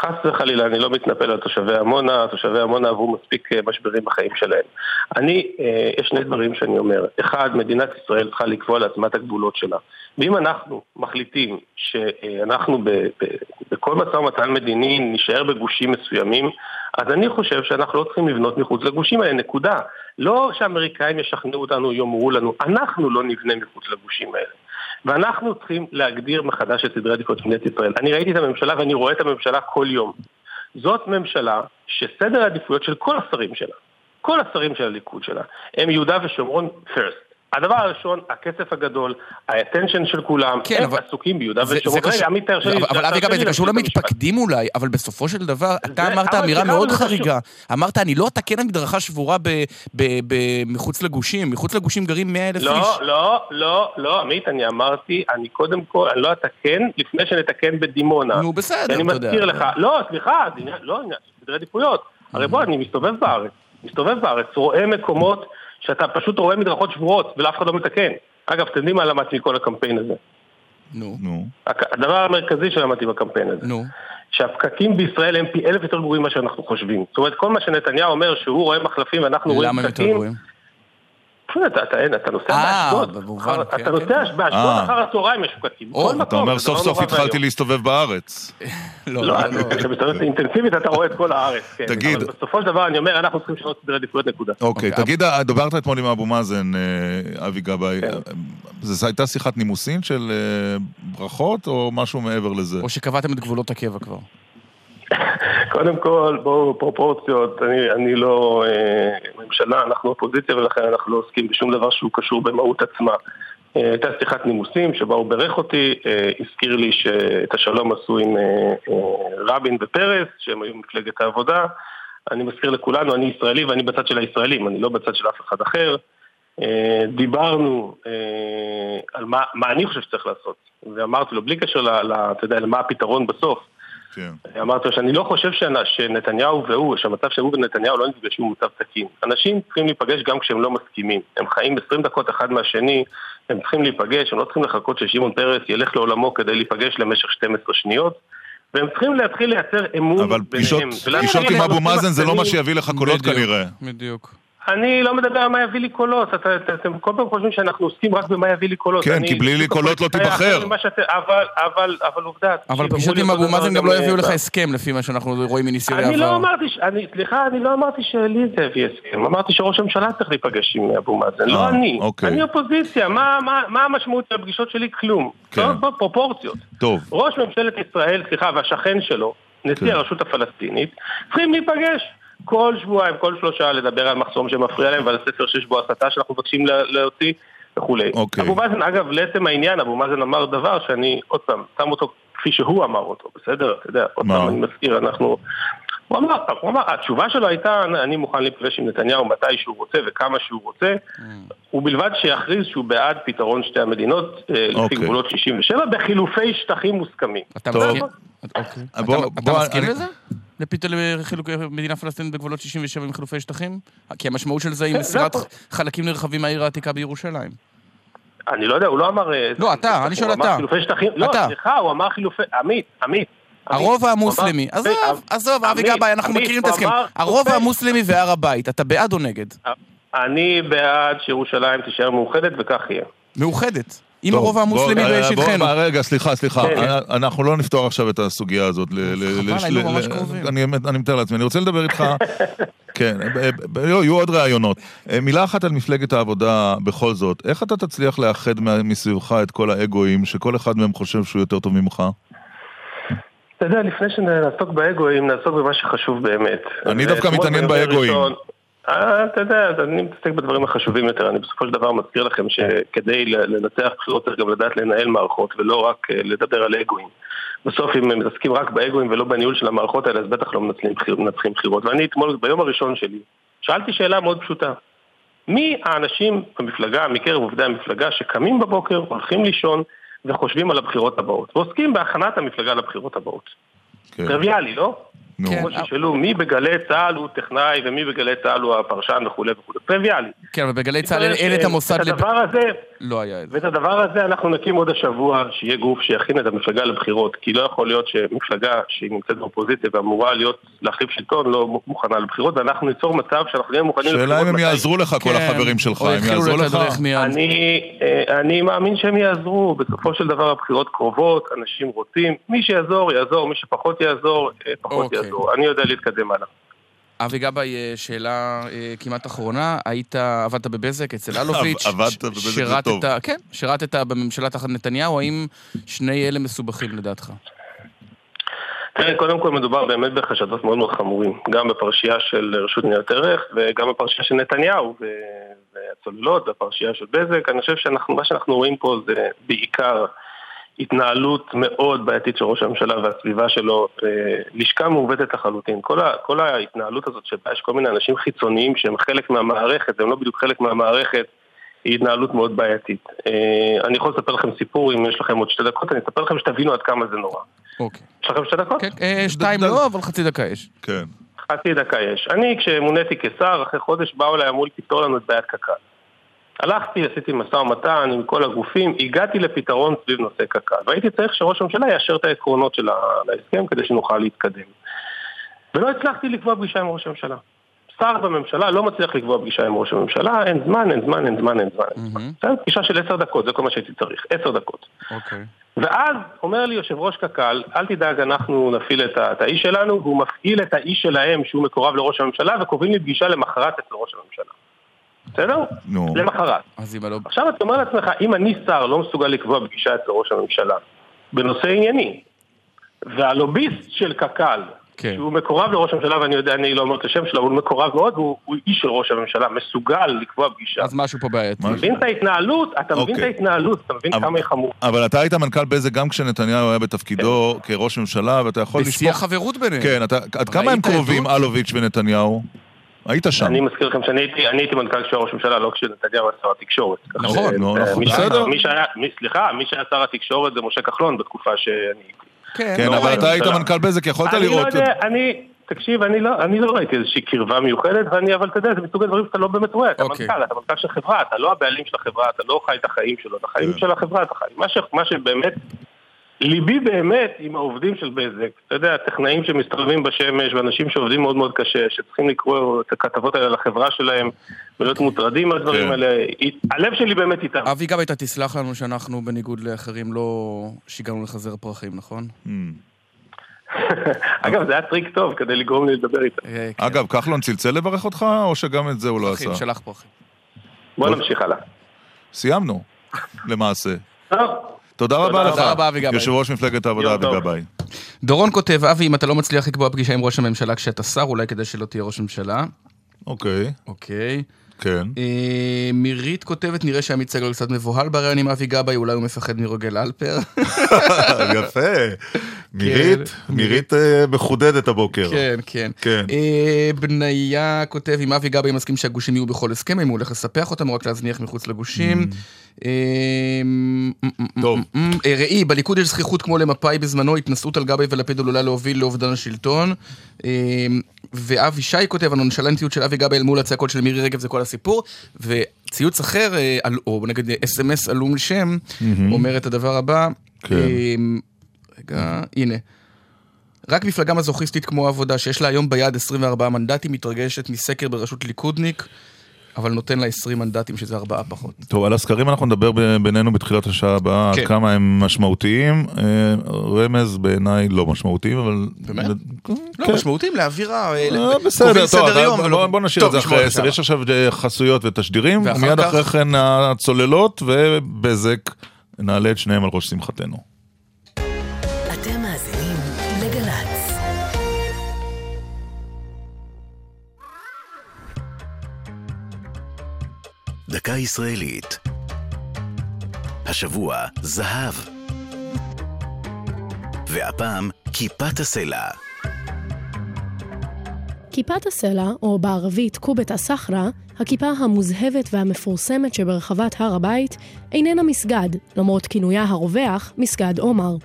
חס וחלילה, אני לא מתנפל על תושבי עמונה, תושבי עמונה עברו מספיק אה, משברים בחיים שלהם. אני, אה, יש שני דברים שאני אומר. אחד, מדינת ישראל צריכה לקבוע לעצמה את הגבולות שלה. ואם אנחנו מחליטים שאנחנו ב, ב, בכל משא ומתן מדיני נישאר בגושים מסוימים, אז אני חושב שאנחנו לא צריכים לבנות מחוץ לגושים האלה, נקודה. לא שהאמריקאים ישכנעו אותנו, יאמרו לנו, אנחנו לא נבנה מחוץ לגושים האלה. ואנחנו צריכים להגדיר מחדש את סדרי עדיפויות של מדינת ישראל. אני ראיתי את הממשלה ואני רואה את הממשלה כל יום. זאת ממשלה שסדר העדיפויות של כל השרים שלה, כל השרים של הליכוד שלה, הם יהודה ושומרון first. הדבר הראשון, הכסף הגדול, האטנשן של כולם, כן, הם אבל- עסוקים ביהודה ושומרון. רגע, עמית, תרשה לי... אבל אבי גבי, זה קשור. למתפקדים אולי, אבל בסופו של דבר, אתה אמרת אמירה מאוד זה חריגה. אמרת, אני לא אתקן על מדרכה שבורה ב- ב- ב- מחוץ לגושים. מחוץ לגושים גרים 100 אלף איש. לא, לא, לא, לא, עמית, אני אמרתי, אני קודם כל, אני לא אתקן לפני שנתקן בדימונה. נו, בסדר, אני אתה יודע. מזכיר לך, לא, סליחה, לא סדרי עדיפויות. הרי בוא, אני מסתובב בארץ, מסתובב בארץ, רואה מקומות שאתה פשוט רואה מדרכות שבורות ולאף אחד לא מתקן. אגב, אתם יודעים מה למדתי מכל הקמפיין הזה? נו, נו. הדבר המרכזי שלמדתי בקמפיין הזה, נו. שהפקקים בישראל הם פי אלף יותר גרועים ממה שאנחנו חושבים. זאת אומרת, כל מה שנתניהו אומר שהוא רואה מחלפים ואנחנו רואים למה הם יותר פקקים, גרועים? פשוט, אתה, אתה, אתה נוסע אה, באשדוד, במובן, אחר- כן, אתה נוסע כן. באשדוד אה. אחר הצהריים יש פקקים. או, בכל אתה מקום, אתה אומר, סוף דבר סוף התחלתי. להסתובב בארץ. לא, לא, לא, לא. כשאתה מסתובב אינטנסיבית אתה רואה את כל הארץ, כן. תגיד. אבל בסופו של דבר אני אומר, אנחנו צריכים לשנות סדרי עדיפויות נקודה. אוקיי, אוקיי, תגיד, דיברת אתמול עם אבו מאזן, אה, אבי גבאי. זו הייתה שיחת נימוסין של אה, ברכות, או משהו מעבר לזה? או שקבעתם את גבולות הקבע כבר. קודם כל, בואו פרופורציות, אני, אני לא אה, ממשלה, אנחנו אופוזיציה ולכן אנחנו לא עוסקים בשום דבר שהוא קשור במהות עצמה. אה, הייתה שיחת נימוסים שבה הוא בירך אותי, אה, הזכיר לי שאת השלום עשו עם אה, רבין ופרס, שהם היו מפלגת העבודה. אני מזכיר לכולנו, אני ישראלי ואני בצד של הישראלים, אני לא בצד של אף אחד אחר. דיברנו על מה, מה אני חושב שצריך לעשות, ואמרתי לו, בלי קשר ל, ל, אתה יודע, למה הפתרון בסוף, כן. אמרתי לו שאני לא חושב שנ- שנתניהו והוא, שהמצב שהוא ונתניהו לא נפגשים הוא מצב תקין. אנשים צריכים להיפגש גם כשהם לא מסכימים. הם חיים 20 דקות אחד מהשני, הם צריכים להיפגש, הם לא צריכים לחכות ששמעון פרס ילך לעולמו כדי להיפגש למשך 12 שניות. והם צריכים להתחיל לייצר אמון אבל ביניהם. ולהתחיל פגישות עם אבו מאזן זה לא מה. שיביא לך קולות בדיוק, כנראה. בדיוק. אני לא מדבר על מה יביא לי קולות, אתה- אתה- אתם כל פעם חושבים שאנחנו עוסקים רק במה יביא לי קולות. כן, אני- כי בלי לי קולות לא תיבחר. שאתם- אבל, אבל, אבל עובדה. אבל פגישות עם אבו מאזן גם לא אה, יביאו לך הסכם, לפי מה שאנחנו רואים מניסיוני אני לא. אמרתי, אני, סליחה, אני לא אמרתי שלי זה הביא הסכם, אמרתי שראש הממשלה צריך להיפגש עם אבו מאזן, לא אה, אני. אוקיי. אני אופוזיציה, מה, מה, מה המשמעות של הפגישות שלי? כלום. כן. לא, בוא, פרופורציות. טוב, ראש ממשלת ישראל, סליחה, והשכן שלו, נשיא כן. הרשות הפלסטינית, צריכים להיפגש. כל שבועיים, כל שלושה, לדבר על מחסום שמפריע להם ועל ספר שיש בו הסתה שאנחנו מבקשים לה- להוציא וכולי. אוקיי. אבו מאזן, אגב, לעצם העניין, אבו מאזן אמר דבר שאני, עוד פעם, שם אותו כפי שהוא אמר אותו, בסדר? אתה יודע, עוד? פעם אני מזכיר, אנחנו... הוא אמר, הוא אמר, התשובה שלו הייתה, אני מוכן להיפגש עם נתניהו מתי שהוא רוצה וכמה שהוא רוצה, ובלבד שיכריז שהוא בעד פתרון שתי המדינות אה, לפי אוקיי. גבולות 67 בחילופי שטחים מוסכמים. אתה. מסכים? לזה? לפתאום לחילוקי מדינה פלסטינית בגבולות 67 עם חילופי שטחים? כי המשמעות של זה היא כן, מסירת הכל. חלקים נרחבים מהעיר העתיקה בירושלים. אני לא יודע, הוא לא אמר... אה, לא, אתה, אני שואל אתה. חילופי שטחים, לא. סליחה, הוא אמר חילופי... עמית, עמית. הרוב המוסלמי, עזוב, עזוב, אבי גבאי, אנחנו מכירים את ההסכם. הרוב המוסלמי והר הבית, אתה בעד או נגד? אני בעד שירושלים תישאר מאוחדת וכך יהיה. מאוחדת. עם טוב, הרוב המוסלמי אה, בשטחנו. בוא, רגע, סליחה, סליחה, כן. אנחנו לא נפתור עכשיו את הסוגיה הזאת. ל- חבל, היינו ממש קרובים. אני מתאר לעצמי, אני רוצה לדבר איתך, כן, לא, יהיו עוד ראיונות. אה, מילה אחת על מפלגת העבודה בכל זאת, איך אתה תצליח לאחד מה- מסביבך את כל האגואים, שכל אחד מהם חושב שהוא יותר טוב ממך? אתה יודע, לפני שנעסוק באגואים, נעסוק במה שחשוב באמת. אני דווקא מתעניין באגואים. אה, אתה יודע, אני מתעסק בדברים החשובים יותר. אני בסופו של דבר מזכיר לכם שכדי ל- לנצח בחירות צריך גם לדעת לנהל מערכות, ולא רק אה, לדבר על אגואים. בסוף אם הם מתעסקים רק באגואים ולא בניהול של המערכות האלה, אז בטח לא מנצחים בחירות. ואני אתמול, ביום הראשון שלי, שאלתי שאלה מאוד פשוטה. מי האנשים במפלגה, מקרב עובדי המפלגה, שקמים בבוקר, הולכים לישון וחושבים על הבחירות הבאות, ועוסקים בהכנת המפלגה לבחירות הבאות? כן, טריוויאלי, לא? נו. כן. כמו שישאלו מי בגלי צה"ל הוא טכנאי ומי בגלי צה"ל הוא הפרשן וכולי וכולי. טריוויאלי. כן, אבל בגלי צה"ל אין- אין את המוסד... את לב- הדבר הזה, לא היה את זה. ואת הדבר הזה אנחנו נקים עוד השבוע, שיהיה גוף שיכין את המפלגה לבחירות. כי לא יכול להיות שמפלגה שהיא נמצאת באופוזיציה ואמורה להיות להחליף שלטון לא מוכנה לבחירות, ואנחנו ניצור מצב שאנחנו נהיה מוכנים לבחירות. שאלה אם הם. יעזרו לך, כל כן, החברים שלך, הם יעזרו לך? אני, אה, אני מאמין שהם יעזרו, בסופו של דבר הבחירות קרובות, אנשים רוצים, מי שיעזור יעזור, מי שפחות יעזור, אה, פחות אוקיי. יעזור. אני יודע להתקדם הלאה. אבי גבאי, אה, שאלה אה, כמעט אחרונה, היית, עבדת בבזק אצל אלוביץ', עבדת בבזק, זה טוב. כן, שירתת בממשלה תחת נתניהו, האם שני אלה מסובכים לדעתך? תראה, קודם כל מדובר באמת בחשדות מאוד מאוד חמורים, גם בפרשייה של רשות ניירות ערך וגם בפרשייה של נתניהו והצוללות והפרשייה של בזק. אני חושב שמה שאנחנו רואים פה זה בעיקר התנהלות מאוד בעייתית של ראש הממשלה והסביבה שלו, אה, לשכה מעוותת לחלוטין. כל, ה- כל ההתנהלות הזאת שבה יש כל מיני אנשים חיצוניים שהם חלק מהמערכת, הם לא בדיוק חלק מהמערכת, היא התנהלות מאוד בעייתית. אה, אני יכול לספר לכם סיפור, אם יש לכם עוד שתי דקות, אני אספר לכם שתבינו עד כמה זה נורא. אוקיי. יש לכם שתי דקות? כן, אה, שתיים לא, אבל חצי דקה יש. כן. חצי דקה יש. אני, כשמוניתי כשר, אחרי חודש באו אליי, אמרו לי, תפתור לנו את בעיית קק"ל. הלכתי, עשיתי משא ומתן עם כל הגופים, הגעתי לפתרון סביב נושא קק"ל, והייתי צריך שראש הממשלה יאשר את העקרונות של ה- להסכם כדי שנוכל להתקדם. ולא הצלחתי לקבוע פגישה עם ראש הממשלה. שר בממשלה לא מצליח לקבוע פגישה עם ראש הממשלה, אין זמן, אין זמן, אין זמן, אין זמן. בסדר? פגישה של עשר דקות, זה כל מה שהייתי צריך, עשר דקות. אוקיי. ואז אומר לי יושב ראש קק"ל, אל תדאג, אנחנו נפעיל את, את האיש שלנו, והוא מפעיל את האיש שלהם שהוא מקורב לראש הממשלה, וקובעים לי פגישה למחרת אצל ראש הממשלה. בסדר? נו. למחרת. אז אם לא... עכשיו אתה אומר לעצמך, אם אני שר לא מסוגל לקבוע פגישה אצל ראש הממשלה, בנושא ענייני, והלוביסט של קק"ל, כן. שהוא מקורב לראש הממשלה, ואני יודע, אני לא אומר את השם שלו, אבל הוא מקורב מאוד, והוא הוא איש של ראש הממשלה, מסוגל לקבוע פגישה. אז משהו פה בעייתי. אתה מבין את ההתנהלות? אתה מבין את אוקיי. ההתנהלות, אתה מבין אבל- כמה היא חמורה. אבל אתה היית מנכ"ל בזק גם כשנתניהו היה בתפקידו כראש ממשלה, ואתה יכול בשיא לשפוך... החברות ביניהם. כן, אתה- עד כמה הם קרובים? אלוביץ' ונתניהו? היית שם. אני מזכיר לכם שאני הייתי, אני הייתי מנכ"ל כשהיה ראש הממשלה, לא כשנתניהו היה שר התקשורת. נכון, ש- נו, אה, נכון, מי שהיה- בסדר. מי שהיה, מי- סליחה, מי שהיה שר התקשורת זה משה כחלון בתקופה שאני הייתי. כן, כן, לא אבל. אתה היית. מנכ"ל בזק, יכולת אני לא לראות... יודע, אני, תקשיב, אני לא, אני לא ראיתי איזושהי קרבה מיוחדת, ואני, אבל אתה יודע, זה מסוג הדברים שאתה לא באמת רואה, אתה אוקיי. מנכ"ל, אתה מנכ"ל של חברה, אתה לא הבעלים של החברה, אתה לא חי את החיים שלו, אתה חיים כן. של החברה, אתה חי. מה, ש, מה שבאמת, ליבי באמת עם העובדים של בזק, אתה יודע, טכנאים שמסתובבים בשמש, ואנשים שעובדים מאוד מאוד קשה, שצריכים לקרוא את הכתבות האלה לחברה שלהם, ולהיות מוטרדים מהדברים כן. האלה, הלב שלי באמת איתם. אבי גבאי, אתה תסלח לנו שאנחנו, בניגוד לאחרים, לא שיגרנו לך זר פרחים, נכון? Hmm. אגב, זה היה טריק טוב כדי לגרום לי לדבר איתם. אה, כן. אגב, כחלון צלצל לברך אותך, או שגם את זה הוא לא פרחים, עשה? שלח פרחים. בוא נמשיך הלאה. סיימנו, למעשה. טוב. תודה רבה תודה לך. יושב ראש מפלגת העבודה, אבי. גבאי. דורון כותב, אבי, אם אתה לא מצליח לקבוע פגישה עם ראש הממשלה כשאתה שר, אולי כדי שלא תהיה ראש ממשלה. אוקיי, אוקיי. כן. אה, מירית כותבת, נראה שעמית סגל קצת מבוהל בריאיון עם אבי גבאי, אולי הוא מפחד מרוגל אלפר. יפה. מירית, מירית אה, מחודדת הבוקר. כן, כן. כן. אה, בניה כותב, אם אבי גבאי מסכים שהגושים יהיו בכל הסכם, אם הוא הולך לספח אותם, או רק להזניח מחוץ לגושים. Mm. טוב. אה, ראי, בליכוד יש זכיחות כמו למפא"י בזמנו, התנשאות על גבאי ולפיד עלולה להוביל לאובדן השלטון. ואבי שי כותב, הנונשלנטיות של אבי גבאי אל מול הצעקות של מירי רגב זה כל הסיפור. וציוץ אחר, אה, או נגיד אס.אם.אס עלום שם, אומר את הדבר הבא. כן. רגע, הנה. רק מפלגה מזוכיסטית כמו העבודה, שיש לה היום ביד 24 מנדטים, מתרגשת מסקר בראשות ליכודניק. אבל נותן לה 20 מנדטים, שזה ארבעה פחות. טוב, על הסקרים אנחנו נדבר בינינו בתחילת השעה הבאה, כן. כמה הם משמעותיים. אה, רמז בעיניי לא משמעותיים, אבל... באמת? כן. לא, משמעותיים לאווירה, אה, אה, בסדר, טוב, ולא- בוא- בוא נשאיר את זה אחרי עשר. יש עכשיו חסויות ותשדירים, ומיד כך? אחרי כן הצוללות ובזק, נעלה את שניהם על ראש שמחתנו. דקה ישראלית. השבוע זהב. והפעם כיפת הסלע. כיפת הסלע, או בערבית קובת א-סחרה, הכיפה המוזהבת והמפורסמת שברחבת הר הבית, איננה מסגד, למרות כינויה הרווח, מסגד עומר.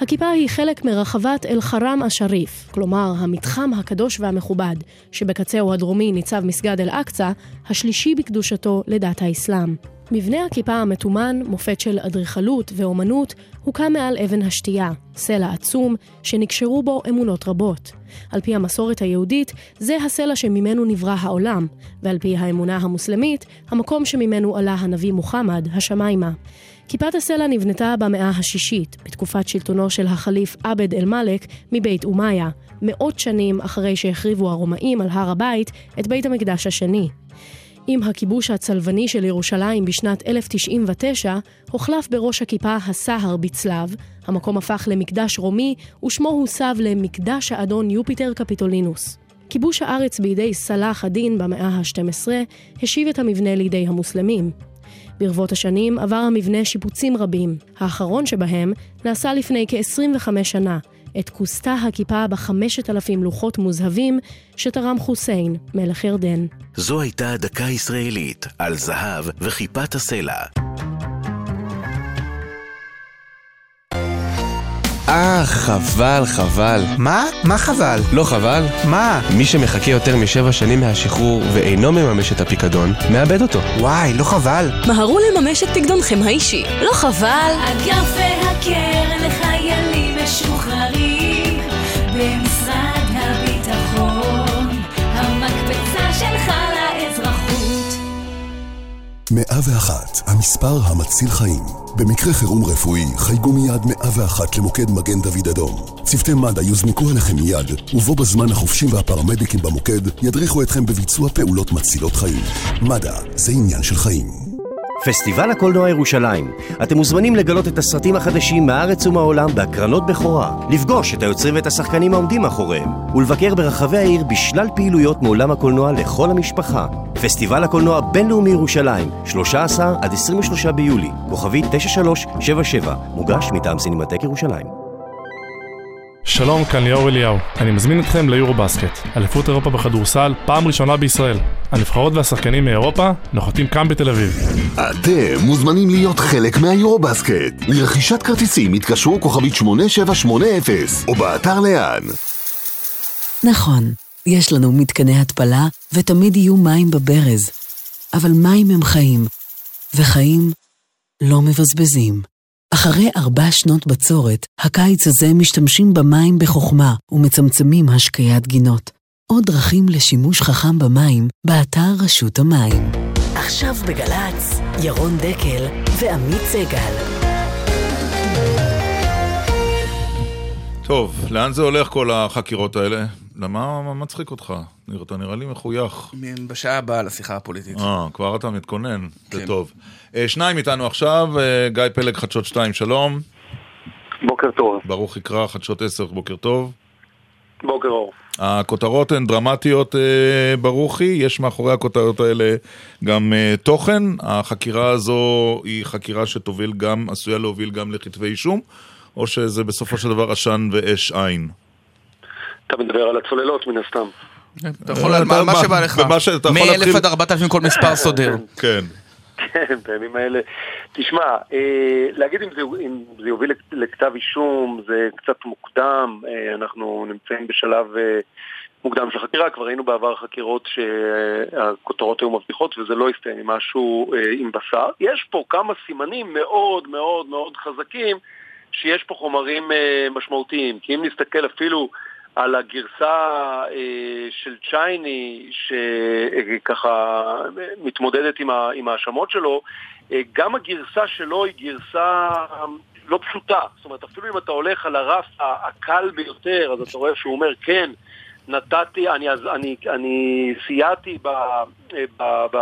הכיפה היא חלק מרחבת אל-חרם א-שריף, כלומר המתחם הקדוש והמכובד, שבקצהו הדרומי ניצב מסגד אל-אקצא, השלישי בקדושתו לדת האסלאם. מבנה הכיפה המתומן, מופת של אדריכלות ואומנות, הוקם מעל אבן השתייה, סלע עצום, שנקשרו בו אמונות רבות. על פי המסורת היהודית, זה הסלע שממנו נברא העולם, ועל פי האמונה המוסלמית, המקום שממנו עלה הנביא מוחמד, השמיימה. כיפת הסלע נבנתה במאה השישית, בתקופת שלטונו של החליף עבד אל-מלך מבית אומיה, מאות שנים אחרי שהחריבו הרומאים על הר הבית את בית המקדש השני. עם הכיבוש הצלבני של ירושלים בשנת 1099, הוחלף בראש הכיפה הסהר בצלב, המקום הפך למקדש רומי, ושמו הוסב למקדש האדון יופיטר קפיטולינוס. כיבוש הארץ בידי סלאח א-דין במאה ה-12 השיב את המבנה לידי המוסלמים. ברבות השנים עבר המבנה שיפוצים רבים, האחרון שבהם נעשה לפני כ-25 שנה, את כוסתה הכיפה בחמשת אלפים לוחות מוזהבים שתרם חוסיין, מלך ירדן. זו הייתה דקה ישראלית על זהב וכיפת הסלע. אה, חבל, חבל. מה? מה חבל? לא חבל? מה? מי שמחכה יותר משבע שנים מהשחרור ואינו מממש את הפיקדון, מאבד אותו. וואי, לא חבל. מהרו לממש את פקדונכם האישי. לא חבל? אגף והקרן לחיילים משוחררים 101, המספר המציל חיים. במקרה חירום רפואי, חייגו מיד 101 למוקד מגן דוד אדום. צוותי מד"א יוזנקו עליכם מיד, ובו בזמן החופשים והפרמדיקים במוקד ידריכו אתכם בביצוע פעולות מצילות חיים. מד"א, זה עניין של חיים. פסטיבל הקולנוע ירושלים. אתם מוזמנים לגלות את הסרטים החדשים מהארץ ומהעולם בהקרנות בכורה, לפגוש את היוצרים ואת השחקנים העומדים מאחוריהם, ולבקר ברחבי העיר בשלל פעילויות מעולם הקולנוע לכל המשפחה. פסטיבל הקולנוע הבינלאומי ירושלים, 13 עד 23 ביולי, כוכבי 9377, מוגש מטעם סינמטק ירושלים. שלום, כאן ליאור אליהו. אני מזמין אתכם ליורו בסקט, אליפות אירופה בכדורסל, פעם ראשונה בישראל. הנבחרות והשחקנים מאירופה נוחתים כאן בתל אביב. אתם מוזמנים להיות חלק מהיורובסקט. לרכישת כרטיסים התקשרו כוכבית 8780 או באתר לאן. נכון, יש לנו מתקני התפלה ותמיד יהיו מים בברז. אבל מים הם חיים, וחיים לא מבזבזים. אחרי ארבע שנות בצורת, הקיץ הזה משתמשים במים בחוכמה ומצמצמים השקיית גינות. עוד דרכים לשימוש חכם במים, באתר רשות המים. עכשיו בגל"צ, ירון דקל ועמית סגל. טוב, לאן זה הולך כל החקירות האלה? למה מה מצחיק אותך? אתה נראה לי מחוייך. בשעה הבאה לשיחה הפוליטית. אה, כבר אתה מתכונן, זה כן. טוב. אה, שניים איתנו עכשיו, אה, גיא פלג, חדשות 2, שלום. בוקר טוב. ברוך יקרא, חדשות 10, בוקר טוב. בוקר אור. הכותרות הן דרמטיות, אה, ברוכי, יש מאחורי הכותרות האלה גם אה, תוכן. החקירה הזו היא חקירה שתוביל גם, עשויה להוביל גם לכתבי אישום, או שזה בסופו של דבר עשן ואש עין? אתה מדבר על הצוללות מן הסתם. אתה יכול על מה- מה שבא לך. במה שאתה יכול מ-1000 להתחיל- עד 4000 כל מספר סודר. כן. כן, בימים האלה. תשמע, אה, להגיד אם זה, אם זה יוביל לכתב אישום זה קצת מוקדם, אה, אנחנו נמצאים בשלב אה, מוקדם של חקירה, כבר היינו בעבר חקירות שהכותרות היו מבטיחות וזה לא הסתיים עם משהו אה, עם בשר. יש פה כמה סימנים מאוד מאוד מאוד חזקים שיש פה חומרים אה, משמעותיים, כי אם נסתכל אפילו על הגרסה אה, של צ'ייני, שככה מתמודדת עם עם ההאשמות שלו, אה, גם הגרסה שלו היא גרסה לא פשוטה. זאת אומרת, אפילו אם אתה הולך על הרף הקל ביותר, אז אתה רואה שהוא אומר, כן, נתתי, אני, אני, אני סייעתי ב, ב, ב,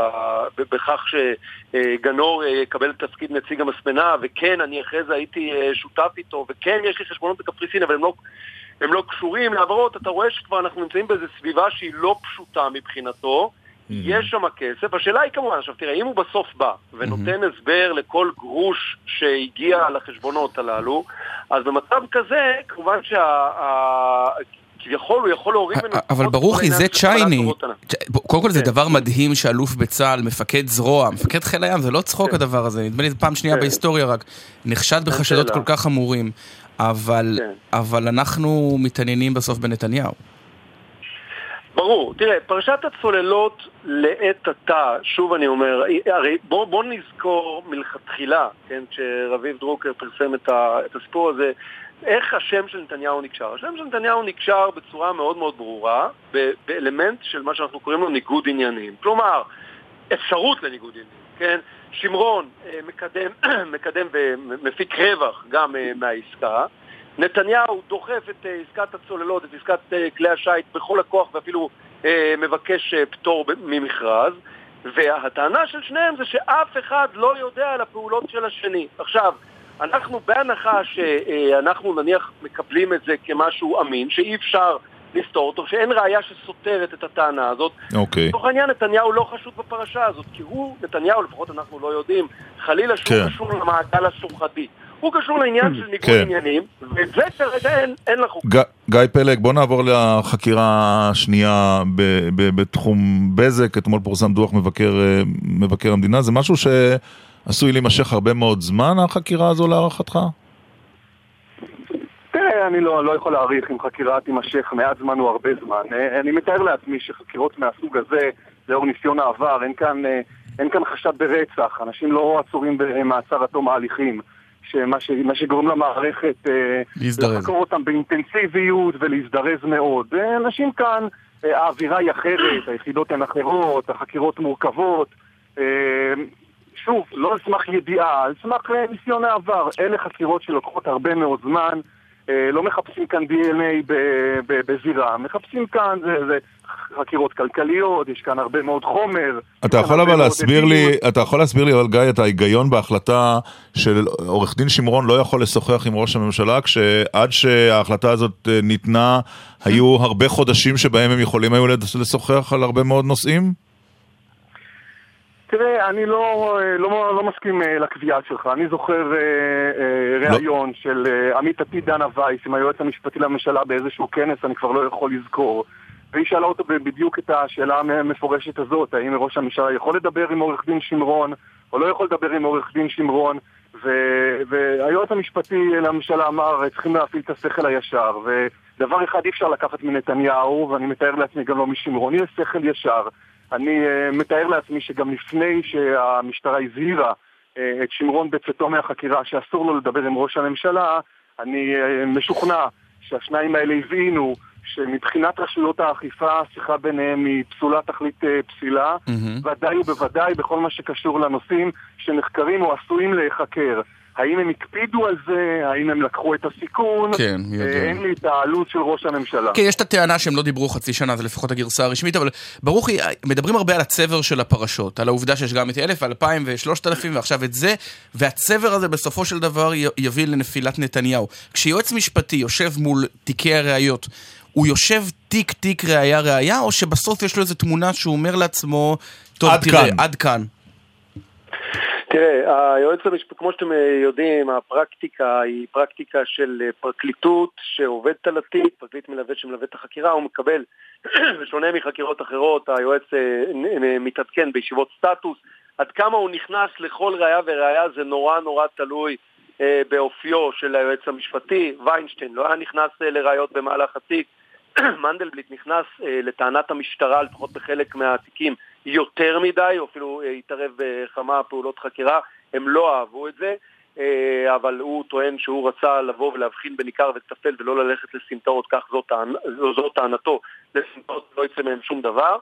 ב, בכך שגנור אה, יקבל את תפקיד נציג המספנה, וכן, אני אחרי זה הייתי אה, שותף איתו, וכן, יש לי חשבונות בקפריסין, אבל הם לא, הם לא קשורים להעברות, אתה רואה שכבר אנחנו נמצאים באיזו סביבה שהיא לא פשוטה מבחינתו. יש שם כסף, השאלה היא כמובן, עכשיו תראה, אם הוא בסוף בא ונותן הסבר לכל גרוש שהגיע לחשבונות הללו, אז במצב כזה, כמובן שכביכול הוא יכול להוריד ממנו... אבל ברוכי, זה צ'ייני. קודם כל זה כן. דבר מדהים שאלוף בצה"ל, מפקד זרוע, מפקד חיל הים, זה לא צחוק הדבר הזה, נדמה לי פעם שנייה כן. בהיסטוריה רק, נחשד בחשדות כל. כך חמורים, אבל כן. אבל אנחנו מתעניינים בסוף בנתניהו. ברור, תראה, פרשת הצוללות לעת עתה, שוב אני אומר, הרי בוא, בוא נזכור מלכתחילה, כן, כשרביב דרוקר פרסם את, ה, את הסיפור הזה, איך השם של נתניהו נקשר. השם של נתניהו נקשר בצורה מאוד מאוד ברורה, ב- באלמנט של מה שאנחנו קוראים לו ניגוד עניינים. כלומר, אפשרות לניגוד עניינים, כן? שמרון אה, מקדם, מקדם ומפיק רווח גם אה, מהעסקה. נתניהו דוחף את אה, עסקת הצוללות, את עסקת כלי השיט בכל הכוח ואפילו מבקש פטור ממכרז. והטענה של שניהם זה שאף אחד לא יודע על הפעולות של השני. עכשיו, אנחנו בהנחה שאנחנו נניח מקבלים את זה כמשהו אמין, שאי אפשר לפתור אותו, שאין ראייה שסותרת את הטענה הזאת, אוקיי. לצורך העניין נתניהו לא חשוד בפרשה הזאת, כי הוא, נתניהו, לפחות אנחנו לא יודעים, חלילה שהוא כן. קשור למעגל השוחדי. הוא קשור לעניין של ניגוד כן. עניינים, ואת זה כרגע אין, אין לחוקר. ג- גיא פלג, בוא נעבור לחקירה השנייה ב- ב- בתחום בזק. אתמול פורסם דוח מבקר, אה, מבקר המדינה. זה משהו שעשוי להימשך הרבה מאוד זמן, החקירה הזו להערכתך? אני לא, לא יכול להעריך אם חקירה תימשך מעט זמן או הרבה זמן. אה, אני מתאר לעצמי שחקירות מהסוג הזה, לאור ניסיון העבר, אין כאן, אה, אין כאן חשד ברצח. אנשים לא עצורים במעצר עד תום ההליכים. שמה ש, מה שגורם למערכת אה, להזדרז. לחקור אותם באינטנסיביות ולהזדרז מאוד. אנשים כאן, האווירה היא אחרת, היחידות הן אחרות, החקירות מורכבות. שוב, לא על סמך ידיעה, על סמך ניסיון העבר. אלה חקירות שלוקחות הרבה מאוד זמן. אה, לא מחפשים כאן DNA בזירה, מחפשים כאן זה, זה חקירות כלכליות, יש כאן הרבה מאוד חומר. אתה יכול אבל להסביר. לי, אתה יכול להסביר לי, אבל גיא, את ההיגיון בהחלטה של עורך דין שמרון לא יכול לשוחח עם ראש הממשלה, כשעד שההחלטה הזאת אה, ניתנה, היו הרבה חודשים שבהם הם יכולים היו לשוחח על הרבה מאוד נושאים? תראה, אני לא, לא, לא מסכים אה, לקביעה שלך. אני זוכר אה, אה, ראיון של אה, עמיתתי דנה וייס עם היועץ המשפטי לממשלה באיזשהו כנס, אני כבר לא יכול לזכור. והיא שאלה אותו בדיוק את השאלה המפורשת הזאת, האם ראש הממשלה יכול לדבר עם עורך דין שמרון, או לא יכול לדבר עם עורך דין שמרון, ו, והיועץ המשפטי לממשלה אמר, צריכים להפעיל את השכל הישר, ודבר אחד אי אפשר לקחת מנתניהו, ואני מתאר לעצמי גם לא משמרון, יש שכל ישר. אני uh, מתאר לעצמי שגם לפני שהמשטרה הזהירה uh, את שמרון בצאתו מהחקירה שאסור לו לדבר עם ראש הממשלה, אני uh, משוכנע שהשניים האלה הבינו שמבחינת רשויות האכיפה השיחה ביניהם היא פסולה תכלית פסילה, ודאי ובוודאי בכל מה שקשור לנושאים שנחקרים או עשויים להיחקר. האם הם הקפידו על זה? האם הם לקחו את הסיכון? כן, מי יודע. אה, אין לי את העלות של ראש הממשלה. כן, יש את הטענה שהם לא דיברו חצי שנה, זה לפחות הגרסה הרשמית, אבל ברוכי, מדברים הרבה על הצבר של הפרשות, על העובדה שיש גם את 1,000, 2,000 ו-3,000 ועכשיו את זה, והצבר הזה בסופו של דבר יביא לנפילת נתניהו. כשיועץ משפטי יושב מול תיקי הראיות, הוא יושב תיק תיק ראייה ראייה, או שבסוף יש לו איזו תמונה שהוא אומר לעצמו, טוב, עד תראה, כאן." עד כאן. תראה, היועץ המשפטי, כמו שאתם אה, יודעים, הפרקטיקה היא פרקטיקה של אה, פרקליטות שעובדת על התיק, פרקליט מלווה שמלווה את החקירה, הוא מקבל, בשונה מחקירות אחרות, היועץ אה, מתעדכן בישיבות סטטוס. עד כמה הוא נכנס לכל ראייה וראייה זה נורא נורא תלוי באופיו של היועץ המשפטי. ויינשטיין לא היה נכנס לראיות במהלך התיק. מנדלבליט נכנס לטענת המשטרה, לפחות בחלק מהתיקים, יותר מדי, או אפילו אה, התערב בכמה פעולות חקירה, הם לא אהבו את זה. אה, אבל הוא טוען שהוא רצה לבוא ולהבחין בין עיקר וטפל ולא ללכת לסמטאות, כך. זאת טענתו, לסמטאות לא יצא מהם שום דבר.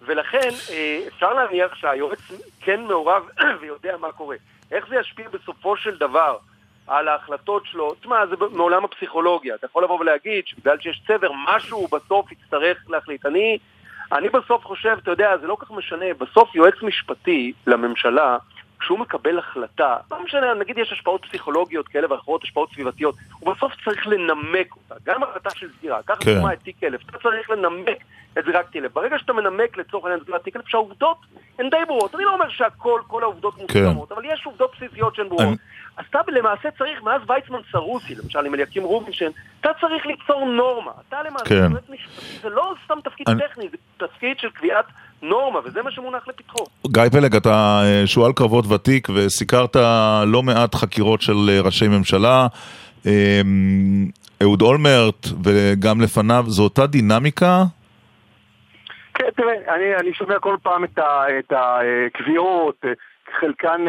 ולכן אה, אפשר להניח שהיועץ כן מעורב ויודע מה קורה. איך זה ישפיע בסופו של דבר על ההחלטות שלו? תשמע, זה מעולם הפסיכולוגיה. אתה יכול לבוא ולהגיד שבגלל שיש צבר, משהו בסוף יצטרך להחליט. אני, אני בסוף חושב, אתה יודע, זה לא כל כך משנה, בסוף יועץ משפטי לממשלה, כשהוא מקבל החלטה, לא משנה, נגיד יש השפעות פסיכולוגיות כאלה ואחרות, השפעות סביבתיות, הוא בסוף צריך לנמק אותה, גם החלטה של סגירה, קח כן. לדוגמה את תיק אלף, אתה צריך לנמק את זה רק תלף. ברגע שאתה מנמק לצורך העניין את תיק אלף, שהעובדות הן די ברורות. אני לא אומר שהכל, כל העובדות מוסכמות, אבל יש עובדות בסיסיות שהן ברורות. אני- אז אתה למעשה צריך, מאז ויצמן סרוסי, למשל עם אליקים רובינשטיין, אתה צריך ליצור נורמה. אתה למעשה, כן. זה לא סתם תפקיד אני- טכני, זה תפקיד של קביעת נורמה, וזה מה שמונח לפתחו. גיא פלג, אתה אה, שועל קרבות ותיק וסיקרת לא מעט חקירות של אה, ראשי ממשלה. אה, אהוד אולמרט וגם לפניו, זו אותה דינמיקה? כן, תראה, אני, אני שומע כל פעם את, ה, את הקביעות, אה, חלקן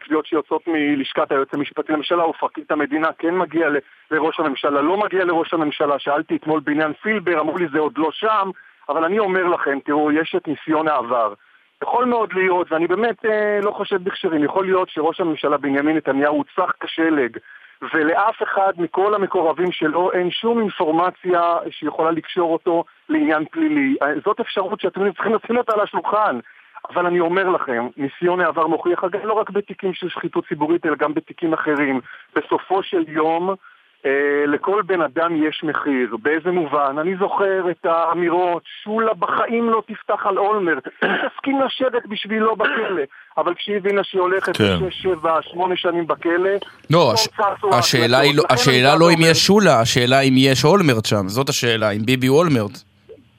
קביעות שיוצאות מלשכת היועץ המשפטי לממשלה או פרקליט המדינה, כן מגיע ל- לראש הממשלה, לא מגיע לראש הממשלה. שאלתי אתמול בעניין פילבר, אמרו לי זה עוד לא שם, אבל אני אומר לכם, תראו, יש את ניסיון העבר. יכול מאוד להיות, ואני באמת אה, לא חושד בכשרים, יכול להיות שראש הממשלה בנימין נתניהו צח כשלג, ולאף אחד מכל המקורבים שלו אין שום אינפורמציה שיכולה לקשור אותו לעניין פלילי. אה, זאת אפשרות שאתם צריכים לשים אותה על השולחן. אבל אני אומר לכם, ניסיון העבר מוכיח, אגב, לא רק בתיקים של שחיתות ציבורית, אלא גם בתיקים אחרים. בסופו של יום, לכל בן אדם יש מחיר. באיזה מובן? אני זוכר את האמירות, שולה בחיים לא תפתח על אולמרט, תסכים לשבת בשבילו בכלא. אבל כשהיא הבינה שהיא הולכת כן. לשש, שבע, שמונה שנים בכלא, לא, פתאום הש... השאלה היא לא, השאלה לא בא אם יש שולה, השאלה אם יש אולמרט שם, זאת השאלה, אם ביבי הוא אולמרט.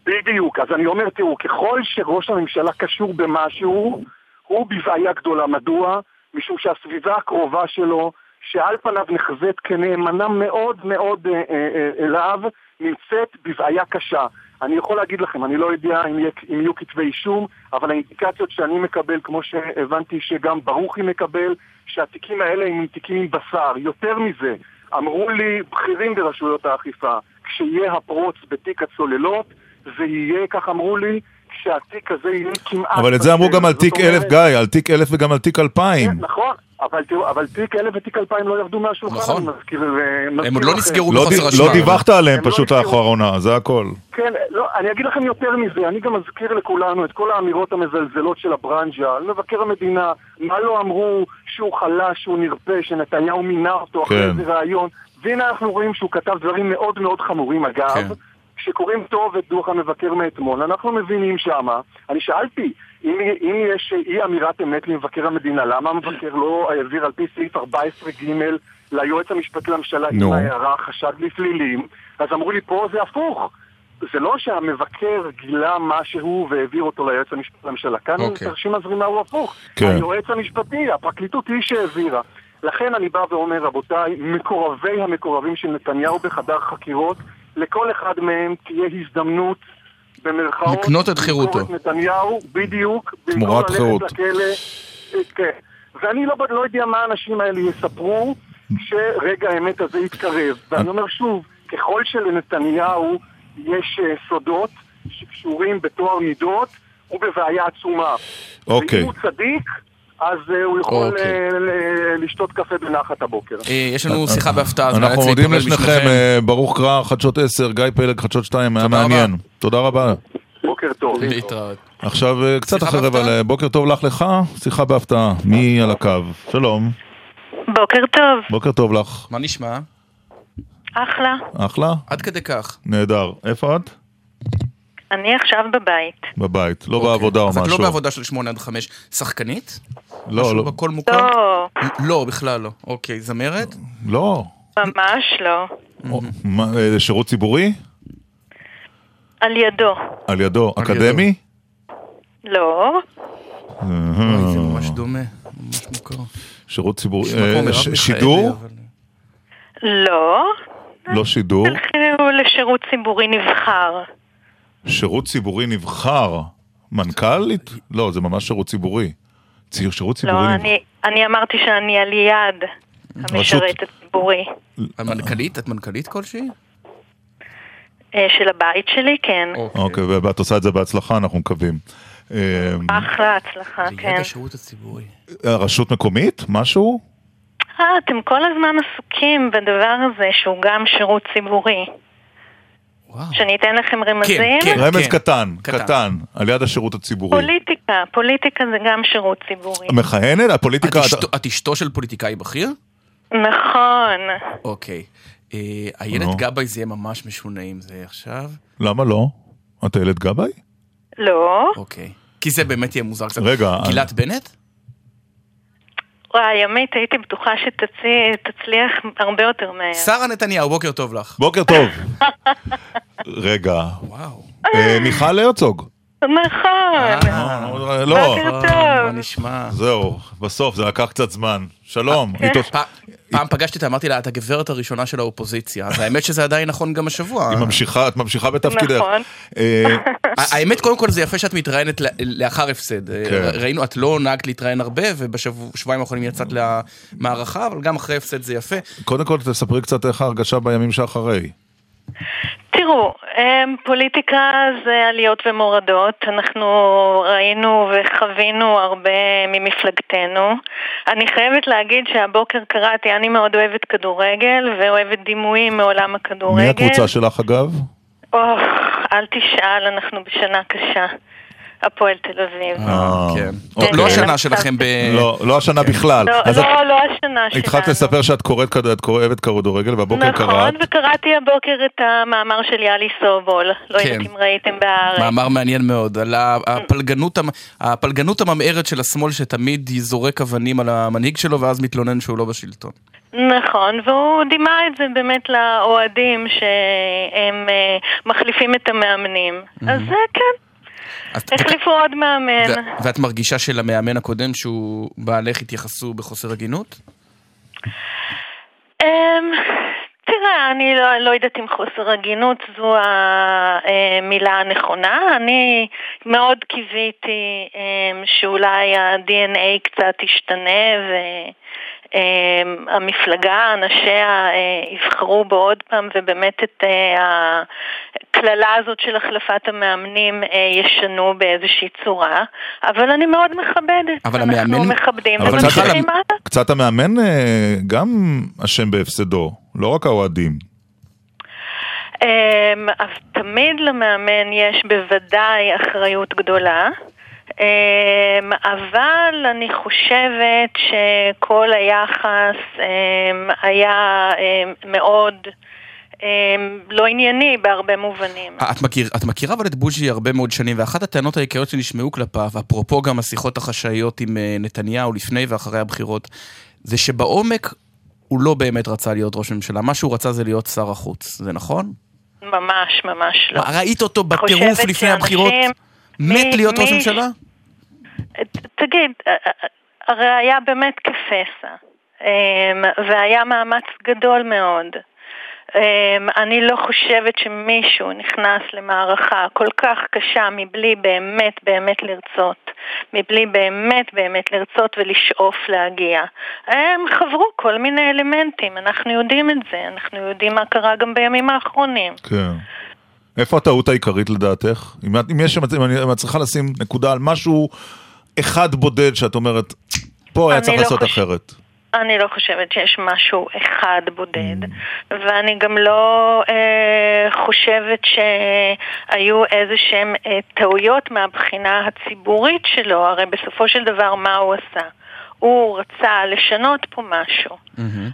בדיוק, אז אני אומר, תראו, ככל שראש הממשלה קשור במשהו, הוא בבעיה גדולה. מדוע? משום שהסביבה הקרובה שלו, שעל פניו נחזית כנאמנה מאוד מאוד אה, אה, אה, אליו, נמצאת בבעיה קשה. אני יכול להגיד לכם, אני לא יודע אם, יהיו כתבי אישום, אבל האינדיקציות שאני מקבל, כמו שהבנתי שגם ברוכי מקבל, שהתיקים האלה הם תיקים עם בשר. יותר מזה, אמרו לי בכירים ברשויות האכיפה, כשיהיה הפרוץ בתיק הצוללות, זה יהיה, כך אמרו לי, כשהתיק הזה יהיה כמעט... אבל את זה אמרו גם על תיק אלף, גיא, על תיק אלף וגם על תיק אלפיים. נכון, אבל תראו, אבל תיק אלף ותיק אלפיים לא ירדו מהשולחן, נכון. אני מזכיר אה, הם עוד לא. נסגרו לא בחוסר אשמה. לא דיווחת עליהם הם לא פשוט. לאחרונה, זה הכל. כן, לא, אני אגיד לכם יותר מזה, אני גם מזכיר לכולנו את כל האמירות המזלזלות של הברנז'ה, על מבקר המדינה, מה לא אמרו שהוא חלש, שהוא נרפה, שנתניהו מינה אותו אחרי כן. איזה ראיון, והנה אנחנו רואים שהוא כתב דברים מאוד מאוד חמורים אגב. כן. כשקוראים טוב את דוח המבקר מאתמול, אנחנו מבינים שמה, אני שאלתי, אם, אם יש אי אמירת אמת למבקר המדינה, למה המבקר לא העביר על פי סעיף 14ג ליועץ המשפטי לממשלה עם נו. ההערה חשד לפלילים, אז אמרו לי פה זה הפוך. זה לא שהמבקר גילה משהו והעביר אותו ליועץ המשפטי לממשלה. כאן אוקיי. תרשים הזרימה הוא הפוך. כן. היועץ המשפטי, הפרקליטות היא שהעבירה. לכן אני בא ואומר, רבותיי, מקורבי המקורבים של נתניהו בחדר חקירות, לכל אחד מהם תהיה הזדמנות, במרכאות, לקנות את חירותו. את נתניהו, בדיוק, תמורת חירות. לכלא. אה, כן. ואני לא, לא יודע מה האנשים האלה יספרו כשרגע האמת הזה יתקרב. ואני אומר שוב, ככל שלנתניהו יש אה, סודות שקשורים בטוהר מידות, הוא בבעיה עצומה. אוקיי. ואם הוא צדיק, אז אה, הוא יכול אוקיי. אה, ל- לשתות קפה בנחת הבוקר. אה, יש לנו שיחה בהפתעה, אז אנחנו מודים לשניכם, ברוך קרא, חדשות 10, גיא פלג, חדשות 2, היה תודה מעניין. תודה רבה. בוקר טוב. להתראות. עכשיו קצת אחרי רבע, בוקר טוב לך לך, שיחה בהפתעה. מי על הקו? שלום, בוקר טוב, בוקר טוב לך. מה נשמע? אחלה. אחלה? עד כדי כך. נהדר. איפה את? אני עכשיו בבית. בבית, לא בעבודה או אוקיי. אז את משהו. לא בעבודה של 8 עד 5. שחקנית? לא, משהו לא. בקול מוכר? לא, לא, בכלל לא. אוקיי, זמרת? לא. ממש לא. או, מה, אה, שירות ציבורי? על ידו. על ידו. על אקדמי? לא. זה ממש דומה, ממש מוכר. שירות ציבורי. אה, שידור? לא. לא שידור. תלכו לשירות ציבורי נבחר. שירות ציבורי נבחר. מנכ"לית? לא, זה ממש שירות ציבורי. ציר שירות ציבורי לא, נבחר. אני, אני אמרתי שאני על יד. המשרת הציבורי. המנכ"לית? את מנכ"לית כלשהי? אה, של הבית שלי, כן. אוקיי, ואת עושה את זה בהצלחה, אנחנו מקווים. אה, אחלה הצלחה, כן. השירות הציבורי. רשות מקומית? משהו? אה, אתם כל הזמן עסוקים בדבר הזה שהוא גם שירות ציבורי. שאני אתן לכם רמזים? רמז קטן, קטן, על יד השירות הציבורי. פוליטיקה, פוליטיקה זה גם שירות ציבורי. מכהנת? הפוליטיקה... את אשתו- את אשתו של פוליטיקאי בכיר? נכון. אוקיי. אה, הילד נו. גבאי זה יהיה ממש משונה אם זה עכשיו. למה לא? את הילד גבאי? לא. אוקיי. כי זה באמת יהיה מוזר קצת. רגע, גילת בנט? וואי, עמית, הייתי בטוחה שתצליח הרבה יותר מהר. שרה נתניהו, בוקר טוב לך. בוקר טוב. רגע. וואו. אה, מיכל הרצוג. נכון. אה, לא. בוקר טוב. מה נשמע? זהו, בסוף, זה לקח קצת זמן. שלום. כן. פעם פגשתי אותה, אמרתי לה, את הגברת הראשונה של האופוזיציה. אז האמת שזה עדיין נכון גם השבוע. היא ממשיכה, את ממשיכה בתפקידך. נכון. אה, האמת, קודם כל זה יפה שאת מתראיינת לאחר הפסד. אה, כן. ראינו, את לא נהגת להתראיין הרבה, ובשבועיים האחרונים יצאת למערכה, אבל גם אחרי הפסד זה יפה. קודם כל תספרי קצת איך ההרגשה בימים שאחרי. תראו, אמ, פוליטיקה זה עליות ומורדות. אנחנו ראינו וחווינו הרבה ממפלגתנו. אני חייבת להגיד שהבוקר קראתי, אני מאוד אוהבת כדורגל ואוהבת דימויים מעולם הכדורגל. מי הקבוצה שלך אגב? אוח, אל תשאל, אנחנו בשנה קשה. הפועל תל אביב. אה, כן. כן, לא כן. השנה שלכם ב... לא, לא השנה בכלל. לא, לא, לא השנה שלנו. התחלת לספר שאת קוראת כדורגל, והבוקר נכון, קראת. וקראתי הבוקר את המאמר של יאלי סובול. לא כן. יודעת אם ראיתם בהארץ. מאמר מעניין מאוד, על הפלגנות, המ- הפלגנות הממארת של השמאל שתמיד זורק אבנים על המנהיג שלו ואז מתלונן שהוא לא בשלטון. נכון, והוא דימה את זה באמת לאוהדים שהם אה, מחליפים את המאמנים. אז זה כן, החליפו עוד מאמן. ו- ואת מרגישה שלמאמן הקודם שהוא בעלך התייחסו בחוסר הגינות? אמ, תראה, אני לא, לא יודעת אם חוסר הגינות זו המילה הנכונה. אני מאוד קיוויתי אמ, שאולי ה-DNA קצת ישתנה והמפלגה, אנשיה אה, יבחרו בו עוד פעם ובאמת את אה, הקללה הזאת של החלפת המאמנים אה, ישנו באיזושהי צורה. אבל אני מאוד מכבדת. אבל אנחנו המאמן- מכבדים אבל קצת- וממשיכים הלאה. קצת המאמן גם אשם בהפסדו, לא רק האוהדים. אמ, אז תמיד למאמן יש בוודאי אחריות גדולה, אמ, אבל אני חושבת שכל היחס אמ, היה אמ, מאוד אמ, לא ענייני בהרבה מובנים. את, מכיר, את מכירה אבל את בוז'י הרבה מאוד שנים, ואחת הטענות העיקריות שנשמעו כלפיו, אפרופו גם השיחות החשאיות עם אה, נתניהו לפני ואחרי הבחירות, זה שבעומק הוא לא באמת רצה להיות ראש ממשלה, מה שהוא רצה זה להיות שר החוץ, זה נכון? ממש ממש לא. ראית אותו בטירוף לפני שאנשים- הבחירות? מת מי- להיות ראש מי- ממשלה? תגיד, הרי היה באמת כפסע, אמ, והיה מאמץ גדול מאוד. אמ, אני לא חושבת שמישהו נכנס למערכה כל כך קשה מבלי באמת באמת לרצות, מבלי באמת באמת לרצות ולשאוף להגיע. הם חברו כל מיני אלמנטים, אנחנו יודעים את זה, אנחנו יודעים מה קרה גם בימים האחרונים. כן. איפה הטעות העיקרית לדעתך? אם אם יש, אם אני- אם את צריכה לשים נקודה על משהו אחד בודד שאת אומרת, פה היה צריך לא לעשות חושב- אחרת. אני לא חושבת שיש משהו אחד בודד, ואני גם לא אה, חושבת שהיו איזה שהן אה, טעויות מהבחינה הציבורית שלו, הרי בסופו של דבר מה הוא עשה? הוא רצה לשנות פה משהו.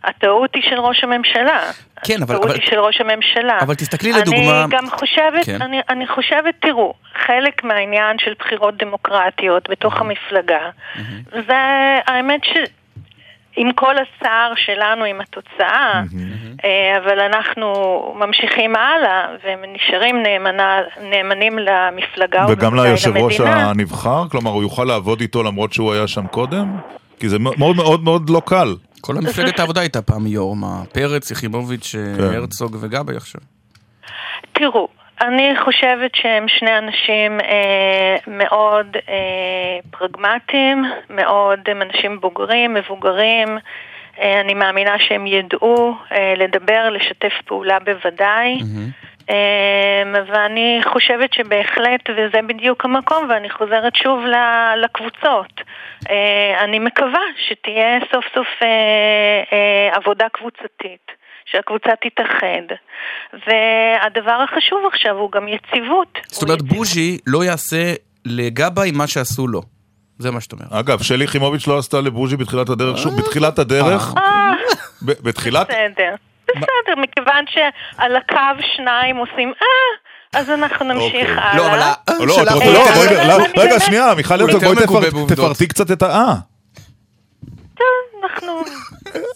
הטעות היא של ראש הממשלה. כן, אבל- הטעות אבל- היא של ראש הממשלה. אבל תסתכלי לדוגמה- אני גם חושבת, כן. אני, אני חושבת, תראו, חלק מהעניין של בחירות דמוקרטיות בתוך המפלגה, זה האמת ש... עם כל הצער שלנו עם התוצאה, אה, אבל אנחנו ממשיכים הלאה ונשארים נאמנה, נאמנים למפלגה וגם ליושב ראש. הנבחר? כלומר, הוא יוכל לעבוד איתו למרות שהוא היה שם קודם? כי זה מאוד מאוד מאוד לא קל. כל המפלגת העבודה הייתה פעם יו"ר, מה? פרץ, יחימוביץ', כן. הרצוג וגבאי עכשיו. תראו, אני חושבת שהם שני אנשים אה, מאוד אה, פרגמטיים, מאוד הם אנשים בוגרים, מבוגרים, אה, אני מאמינה שהם ידעו אה, לדבר, לשתף פעולה בוודאי. אמ, ואני חושבת שבהחלט, וזה בדיוק המקום, ואני חוזרת שוב לקבוצות. אה, אני מקווה שתהיה סוף סוף אה, אה, עבודה קבוצתית, שהקבוצה תתאחד. והדבר החשוב עכשיו הוא גם יציבות. זאת אומרת, בוז'י לא יעשה לגבאי מה שעשו לו. זה מה שאתה אומר. אגב, שלי יחימוביץ' לא עשתה לבוז'י בתחילת הדרך, שוב, בתחילת הדרך, בתחילת... בסדר. בסדר, מכיוון שעל הקו שניים עושים אה, אז אנחנו נמשיך הלאה. לא, אבל ה- לא, לא, אה, רגע, לא, אני רגע, שנייה, מיכל הרצוג, בואי. תפרטי קצת את ה-אה. אנחנו,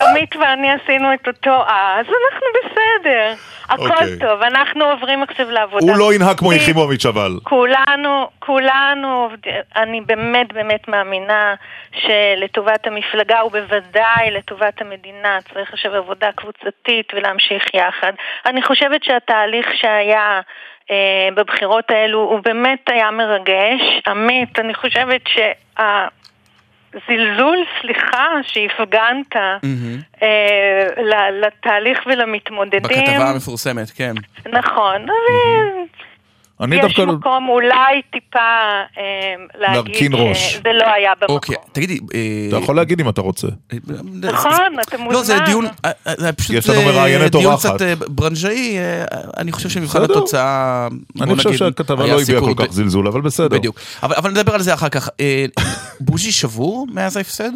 עמית ואני עשינו את אותו אה, אז אנחנו בסדר. הכל אוקיי. טוב, אנחנו עוברים עכשיו לעבודה. הוא לא ינהג כמו יחימוביץ' אבל. כולנו, כולנו, אני באמת באמת מאמינה שלטובת המפלגה ובוודאי לטובת המדינה צריך עכשיו עבודה קבוצתית ולהמשיך יחד. אני חושבת שהתהליך שהיה אה, בבחירות האלו הוא באמת היה מרגש. עמית, אני חושבת שהזלזול, סליחה, שהפגנת אה, ל- לתהליך ולמתמודדים. בכתבה המפורסמת, כן. נכון, אני יש דווקא... מקום אולי טיפה אה, להגיד להרכין ראש. שזה לא היה במקום. אוקיי, תגידי... אתה יכול להגיד אם אתה רוצה. נכון, אתה מוזמן. לא, זה דיון, אה, אה, זה פשוט יש לנו אה, מראיינת דיון אורחת. קצת אה, ברנז'אי, אה, אני חושב שמבחן. התוצאה, אני חושב שהכתבה לא סיכוי כל כך ב- זלזול, אבל בסדר. בדיוק. אבל אבל נדבר על זה אחר כך. אה, בוז'י שבור מאז ההפסד?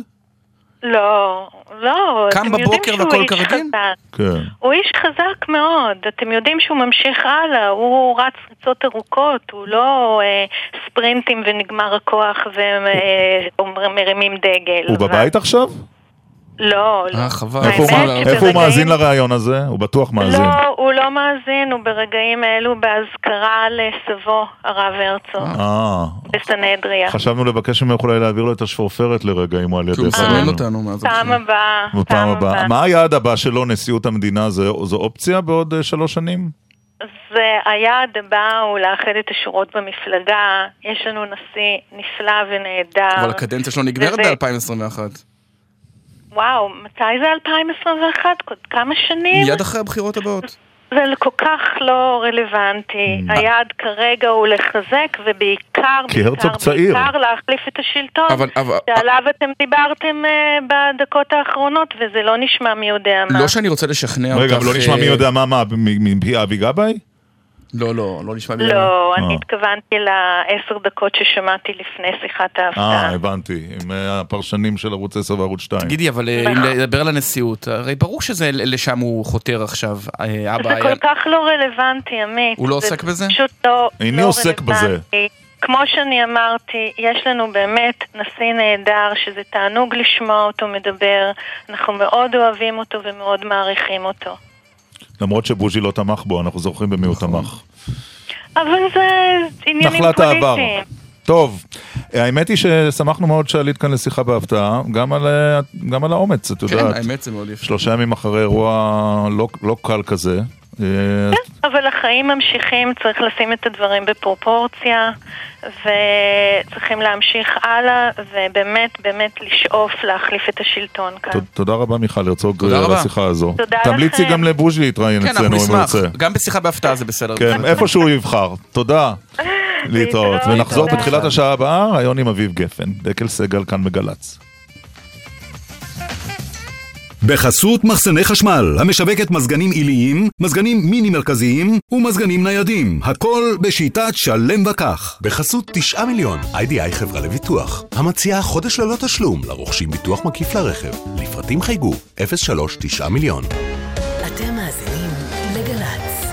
לא, לא, קם אתם יודעים בבוקר והכל כרגיל? חזק. כן. הוא איש חזק מאוד, אתם יודעים שהוא ממשיך הלאה, הוא רץ ריצות ארוכות, הוא לא אה, ספרינטים ונגמר הכוח ומרימים דגל. הוא בבית עכשיו? לא, לא. אה, חבל. איפה הוא מאזין לראיון הזה? הוא בטוח מאזין. לא, הוא לא מאזין, הוא ברגעים אלו באזכרה לסבו, הרב הרצוג, אה, בסנהדריה. חשבנו לבקש ממך אולי להעביר לו את השפופרת לרגע אם הוא על כי הוא. מסמן אותנו מאז פעם הבאה, בפעם הבאה. מה היעד הבא שלו, נשיאות המדינה? זה- זו אופציה בעוד אה, שלוש שנים? זה היעד הבא הוא לאחד את השורות במפלגה. יש לנו נשיא נפלא ונהדר. אבל הקדנציה שלו נגמרת וזה- ב-2021. וואו, מתי זה 2021? עוד כמה שנים? מיד אחרי הבחירות הבאות. זה כל כך לא רלוונטי. היעד כרגע הוא לחזק ובעיקר, בעיקר, צעיר. בעיקר להחליף את השלטון. אבל- אבל- שעליו אתם דיברתם אה, בדקות האחרונות, וזה לא נשמע מי יודע מה. לא שאני רוצה לשכנע אותך... רגע, אבל לא נשמע אה, מי יודע מה, מה, מ- מפי אבי גבאי? לא, לא, לא נשמע מי... לא, אה. אני התכוונתי לעשר דקות ששמעתי לפני שיחת אה, ההפתעה. הבנתי, עם אה, הפרשנים של ערוץ 10 וערוץ 2. תגידי, אבל אה, אם לדבר על הנשיאות, הרי ברור שזה לשם הוא חותר עכשיו, אה, אבא זה. כל כך לא רלוונטי, עמית. הוא לא עוסק בזה? פשוט לא, איני לא עוסק בזה. כמו שאני אמרתי, יש לנו באמת נשיא נהדר, שזה תענוג לשמוע אותו מדבר. אנחנו מאוד אוהבים אותו ומאוד מעריכים אותו. למרות שבוז'י לא תמך בו, אנחנו זוכרים במי הוא תמך. אבל זה עניינים נחלת העבר. פוליטיים. טוב, האמת היא ששמחנו מאוד שעלית כאן לשיחה בהפתעה, גם על, אה, גם על האומץ, את כן, יודעת. האמת זה מאוד יפה. שלושה ימים אחרי אירוע לא, לא קל כזה. אה, אבל החיים ממשיכים, צריך לשים את הדברים בפרופורציה, וצריכים להמשיך הלאה, ובאמת באמת לשאוף להחליף את השלטון כאן. תודה רבה מיכל הרצוג על רבה. השיחה הזו. תודה תמליצי לכם. גם לבוז'י להתראיין כן, אצלנו אם הוא. ירצה. גם בשיחה בהפתעה זה בסדר. כן, איפה שהוא יבחר. תודה. להתראות. ונחזור. בתחילת השעה הבאה, ראיון עם אביב גפן. דקל סגל כאן בגל"צ. בחסות מחסני חשמל, המשווקת מזגנים עיליים, מזגנים מיני מרכזיים ומזגנים ניידים. הכל בשיטת שלם וכך. בחסות 9 מיליון, איי-די-איי חברה לביטוח, המציעה חודש ללא תשלום לרוכשים ביטוח מקיף לרכב. לפרטים חייגו 03 9 מיליון. אתם מאזינים לגל"צ.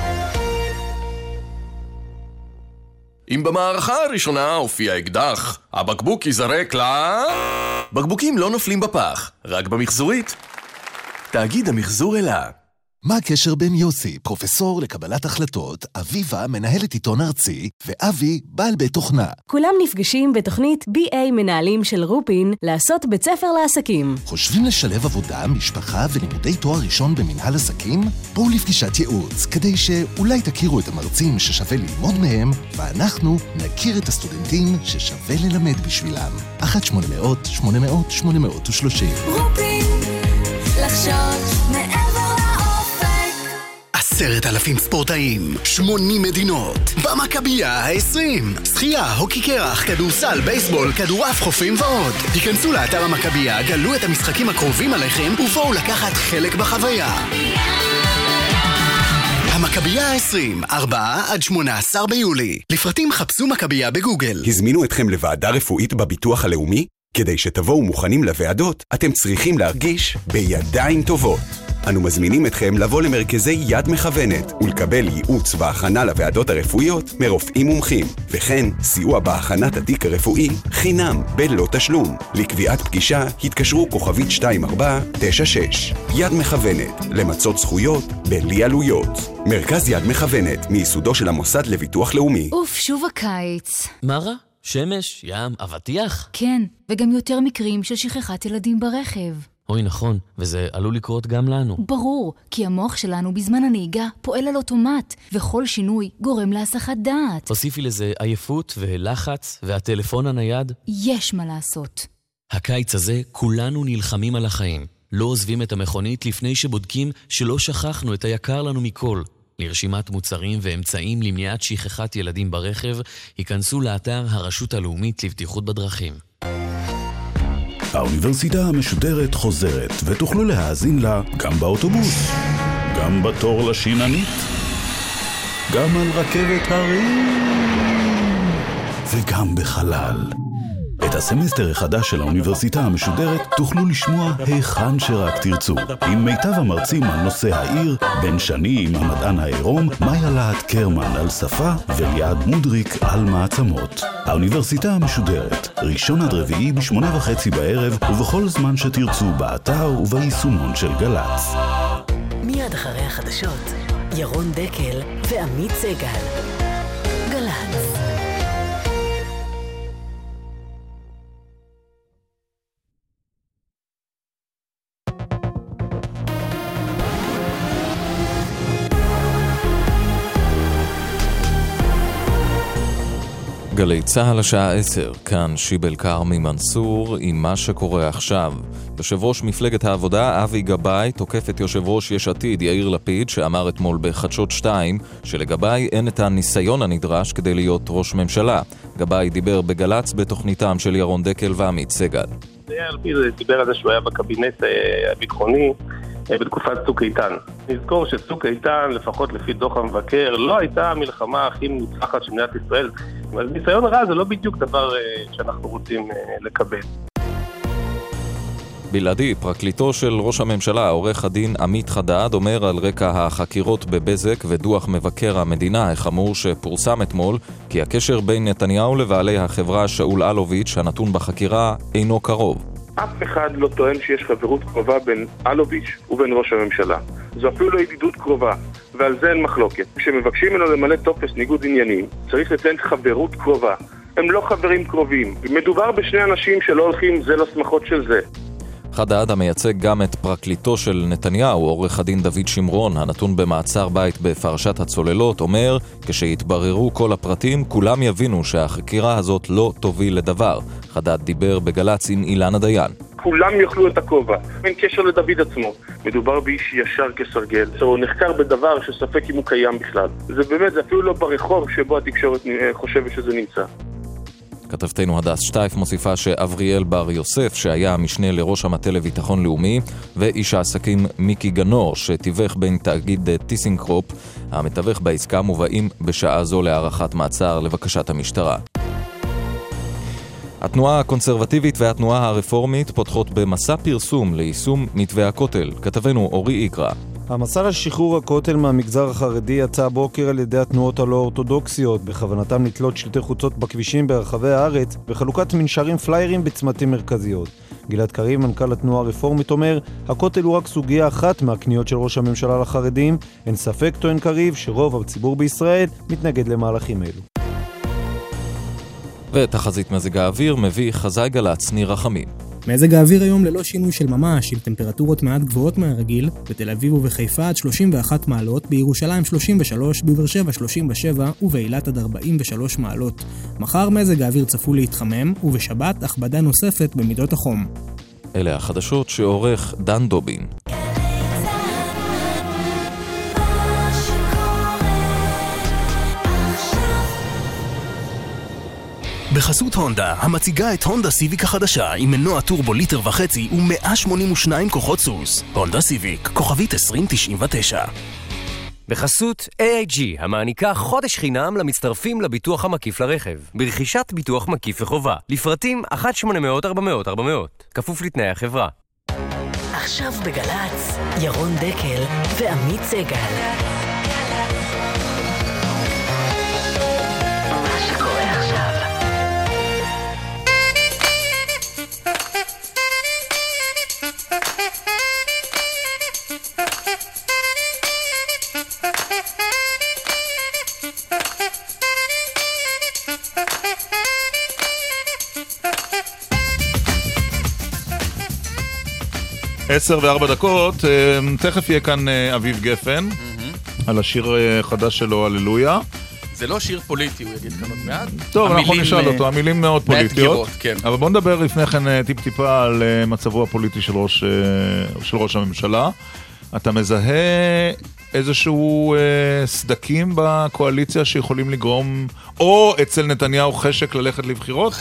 אם במערכה הראשונה הופיע אקדח, הבקבוק ייזרק ל... בקבוקים לא נופלים בפח, רק במחזורית. תאגיד המחזור אלה. מה הקשר בין יוסי, פרופסור לקבלת החלטות, אביבה, מנהלת עיתון ארצי, ואבי, בעל בית תוכנה? כולם נפגשים בתוכנית BA מנהלים של רופין לעשות בית ספר לעסקים. חושבים לשלב עבודה, משפחה ולימודי תואר ראשון במנהל עסקים? בואו לפגישת ייעוץ, כדי שאולי תכירו את המרצים ששווה ללמוד מהם, ואנחנו נכיר את הסטודנטים ששווה ללמד בשבילם. 1-800-800-830 רופין, לחשות מעבר לאופק. עשרת אלפים ספורטאים, 80 מדינות, במכבייה ה-20. שחייה, הוקי קרח, כדורסל, בייסבול, כדורעף, חופים ועוד. היכנסו לאתר המכבייה, גלו את המשחקים הקרובים עליכם ובואו לקחת חלק בחוויה. המכבייה ה-20, 4 עד 18 ביולי. לפרטים חפשו מכבייה בגוגל. הזמינו אתכם לוועדה רפואית בביטוח הלאומי? כדי שתבואו מוכנים לוועדות, אתם צריכים להרגיש בידיים טובות. אנו מזמינים אתכם לבוא למרכזי יד מכוונת ולקבל ייעוץ והכנה לוועדות הרפואיות מרופאים מומחים, וכן סיוע בהכנת התיק הרפואי חינם בלא תשלום. לקביעת פגישה התקשרו כוכבית 2496. יד מכוונת, למצות זכויות בלי עלויות. מרכז יד מכוונת, מייסודו של המוסד לביטוח לאומי. אוף, שוב הקיץ. מה רע? שמש, ים, אבטיח? כן, וגם יותר מקרים של שכחת ילדים ברכב. אוי, נכון, וזה עלול לקרות גם לנו. ברור, כי המוח שלנו בזמן הנהיגה פועל על אוטומט, וכל שינוי גורם להסחת דעת. תוסיפי לזה עייפות ולחץ והטלפון הנייד. יש מה לעשות. הקיץ הזה כולנו נלחמים על החיים. לא עוזבים את המכונית לפני שבודקים שלא שכחנו את היקר לנו מכל. לרשימת מוצרים ואמצעים למניעת שכחת ילדים ברכב, היכנסו לאתר הרשות הלאומית לבטיחות בדרכים. האוניברסיטה המשודרת חוזרת, ותוכלו להאזין לה גם באוטובוס, גם בתור לשיננית, גם על רכבת הרים, וגם בחלל. את הסמסטר החדש של האוניברסיטה המשודרת תוכלו לשמוע היכן שרק תרצו. עם מיטב המרצים על נושא העיר, בן שני עם המדען העירום, מאיה להט קרמן על שפה וליעד מודריק על מעצמות. האוניברסיטה המשודרת, ראשון עד רביעי בשמונה וחצי בערב ובכל זמן שתרצו באתר וביישומון של גל"צ. מיד אחרי החדשות, ירון דקל ועמית סגל. גל"צ. גלי צה"ל השעה 10, כאן שיבל כרמי מנסור עם מה שקורה עכשיו. יושב ראש מפלגת העבודה אבי גבאי תוקף את יושב ראש יש עתיד יאיר לפיד שאמר אתמול בחדשות 2 שלגבאי אין את הניסיון הנדרש כדי להיות ראש ממשלה. גבאי דיבר בגל"צ בתוכניתם של ירון דקל ועמית סגל. יאיר לפיד דיבר על זה שהוא היה בקבינט אה, הביטחוני בתקופת צוק איתן. נזכור שצוק איתן, לפחות לפי דוח המבקר, לא הייתה המלחמה הכי מוצלחת של מדינת ישראל. אז ניסיון רע זה לא בדיוק דבר אה, שאנחנו רוצים אה, לקבל. בלעדי, פרקליטו של ראש הממשלה, עורך הדין עמית חדד, אומר על רקע החקירות בבזק ודוח מבקר המדינה החמור שפורסם אתמול, כי הקשר בין נתניהו לבעלי החברה שאול אלוביץ', הנתון בחקירה, אינו קרוב. אף אחד לא טוען שיש חברות קרובה בין אלוביץ' ובין ראש הממשלה. זו אפילו לא ידידות קרובה, ועל זה אין מחלוקת. כשמבקשים ממנו למלא טופס ניגוד עניינים, צריך לציין חברות קרובה. הם לא חברים קרובים. מדובר בשני אנשים שלא הולכים זה לשמחות של זה. חדד המייצג גם את פרקליטו של נתניהו, עורך הדין דוד שמרון, הנתון במעצר בית בפרשת הצוללות, אומר, כשיתבררו כל הפרטים, כולם יבינו שהחקירה הזאת לא תוביל לדבר. חדד דיבר בגל"צ עם אילנה דיין. כולם יאכלו את הכובע, אין קשר לדוד עצמו. מדובר באיש ישר כסרגל. הוא נחקר בדבר שספק אם הוא קיים בכלל. זה באמת, זה אפילו לא ברחוב שבו התקשורת אה, חושבת שזה נמצא. כתבתנו הדס שטייף מוסיפה שאבריאל בר יוסף, שהיה המשנה לראש המטה לביטחון לאומי, ואיש העסקים מיקי גנור, שתיווך בין תאגיד טיסנקרופ, המתווך בעסקה, מובאים בשעה זו להארכת מעצר לבקשת המשטרה. התנועה הקונסרבטיבית והתנועה הרפורמית פותחות במסע פרסום ליישום מתווה הכותל. כתבנו אורי איקרא. המסע לשחרור הכותל מהמגזר החרדי יצא הבוקר על ידי התנועות הלא אורתודוקסיות, בכוונתם לתלות שלטי חוצות בכבישים ברחבי הארץ, וחלוקת מנשרים פליירים בצמתים מרכזיות. גלעד קריב, מנכ"ל התנועה הרפורמית, אומר, הכותל הוא רק סוגיה אחת מהקניות של ראש הממשלה לחרדים. אין ספק, טוען קריב, שרוב הציבור בישראל מתנגד למהלכים אלו. ותחזית מזג האוויר מביא חזאי גל"צ ניר רחמים. מזג האוויר היום ללא שינוי של ממש, עם טמפרטורות מעט גבוהות מהרגיל, בתל אביב ובחיפה עד 31 מעלות, בירושלים 33, בבאר שבע 37 ובאילת עד 43 מעלות. מחר מזג האוויר צפוי להתחמם, ובשבת הכבדה נוספת במידות החום. אלה החדשות שעורך דן דובין. בחסות הונדה, המציגה את הונדה סיביק החדשה עם מנוע טורבו ליטר וחצי ו-182 כוחות סוס. הונדה סיביק, כוכבית 2099. בחסות AIG, המעניקה חודש חינם למצטרפים לביטוח המקיף לרכב, ברכישת ביטוח מקיף וחובה, לפרטים 1-800-400-400, כפוף לתנאי החברה. עכשיו בגל"צ, ירון דקל ועמית סגל. עשר וארבע דקות, אה, תכף יהיה כאן אה, אביב גפן, על השיר אה, החדש שלו, הללויה. זה לא שיר פוליטי, הוא יגיד כאן עוד מעט. טוב, אנחנו נשאל אותו, המילים מאוד פוליטיות. כן. אבל בואו נדבר לפני כן טיפ-טיפה על מצבו הפוליטי של ראש, הממשלה. אתה מזהה איזשהו סדקים בקואליציה שיכולים לגרום, או אצל נתניהו חשק ללכת לבחירות?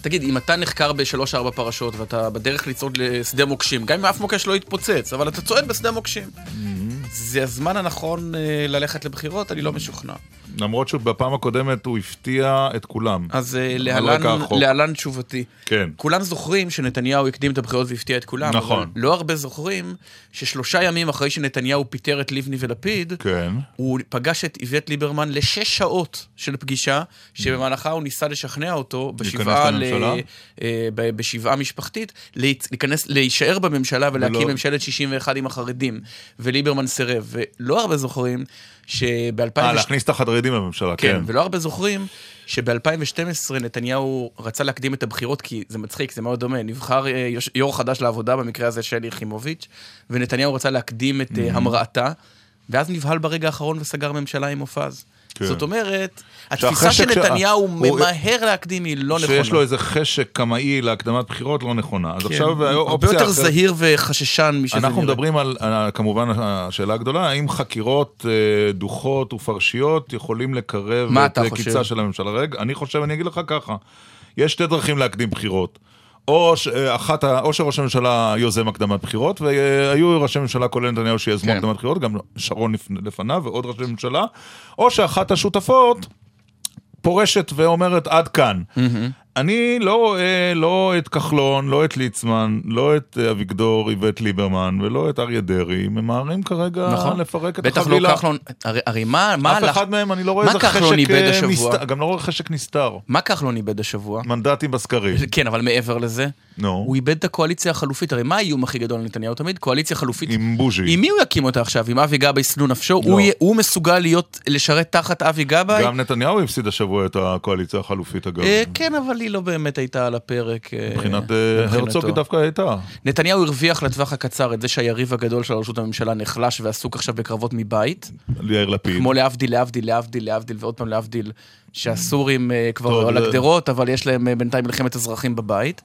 תגיד, אם אתה נחקר בשלוש-ארבע פרשות ואתה בדרך לצעוד לשדה מוקשים, גם אם אף מוקש לא יתפוצץ, אבל אתה צועד בשדה מוקשים. זה הזמן הנכון אה, ללכת לבחירות? אני לא משוכנע. למרות שבפעם הקודמת הוא הפתיע את כולם. אז אה, להלן. להלן תשובתי. כן. כולם זוכרים שנתניהו הקדים את הבחירות והפתיע את כולם, נכון. אבל לא הרבה זוכרים ששלושה ימים אחרי שנתניהו פיטר את לבני ולפיד, כן. הוא פגש את איווט ליברמן לשש שעות של פגישה, שבמהלכה הוא ניסה לשכנע אותו בשבעה, ל... אה, ב- בשבעה משפחתית, להיכנס, להישאר בממשלה ולהקים ולא- ממשלת 61 עם החרדים, וליברמן סירב. ולא הרבה זוכרים שב-2000... אה, להכניס את החרדים לממשלה, כן, כן. ולא הרבה זוכרים שב-2012 נתניהו רצה להקדים את הבחירות, כי זה מצחיק, זה מאוד דומה. נבחר אה, יו"ר חדש לעבודה, במקרה הזה שלי יחימוביץ', ונתניהו רצה להקדים את אה, Mhm. המראתה, ואז נבהל ברגע האחרון וסגר ממשלה עם מופז. כן. זאת אומרת, התפיסה שהחשק ש- שנתניהו הוא- ממהר להקדים היא לא נכונה. שיש לו איזה חשק קמאי להקדמת בחירות לא נכונה. אז כן, עכשיו הרבה אופציה יותר אחרת- זהיר וחששן משזה אנחנו נראה. מדברים על, אה, כמובן, השאלה הגדולה, האם חקירות, אה, דוחות ופרשיות יכולים לקרב את אתה אה, חושב? קיצה של הממשלה? רגע, אני חושב, אני אגיד לך ככה, יש שתי דרכים להקדים בחירות. או, ש- אה, אחת, או שראש הממשלה יוזם הקדמת בחירות, והיו ראשי ממשלה, כולל נתניהו, שיזמו כן. הקדמת בחירות, גם שרון לפ- לפניו ועוד ראשי ממשלה, או שאחת השותפות פורשת ואומרת עד כאן. אני לא רואה לא את כחלון, לא את ליצמן, לא את אה, אביגדור, איווט ליברמן ולא את אריה דרעי, ממהרים כרגע נכון. לפרק את בטח החבילה. לא כחלון, הרי, הרי מה, מה אף הלך- אחד מהם, אני לא רואה איזה חשק אה? נסתר, גם לא רואה חשק נסתר. מה כחלון איבד השבוע? מנדטים בסקרים. כן, אבל מעבר לזה, נו. הוא איבד את הקואליציה החלופית. הרי מה האיום הכי גדול לנתניהו תמיד? קואליציה חלופית. עם בוז'י. עם מי הוא יקים אותה עכשיו? עם אבי גבאי שנוא נפשו? לא. הוא הוא מסוגל להיות, לשרת תחת אבי גבאי? גם נתניהו הפסיד השבוע את הקואליציה החלופית אגב. אה, כן, אבל היא לא באמת הייתה על הפרק. אה, מבחינת אה. הרצוג היא דווקא הייתה. נתניהו הרוויח לטווח הקצר את זה שהיריב הגדול של ראשות הממשלה נחלש ועסוק עכשיו בקרבות מבית. יאיר לפיד. כמו להבדיל, להבדיל, להבדיל, להבדיל ועוד פעם להבדיל, שהסורים אה, כבר על זה- הגדרות, אבל יש להם בינתיים מלחמת אזרחים בבית.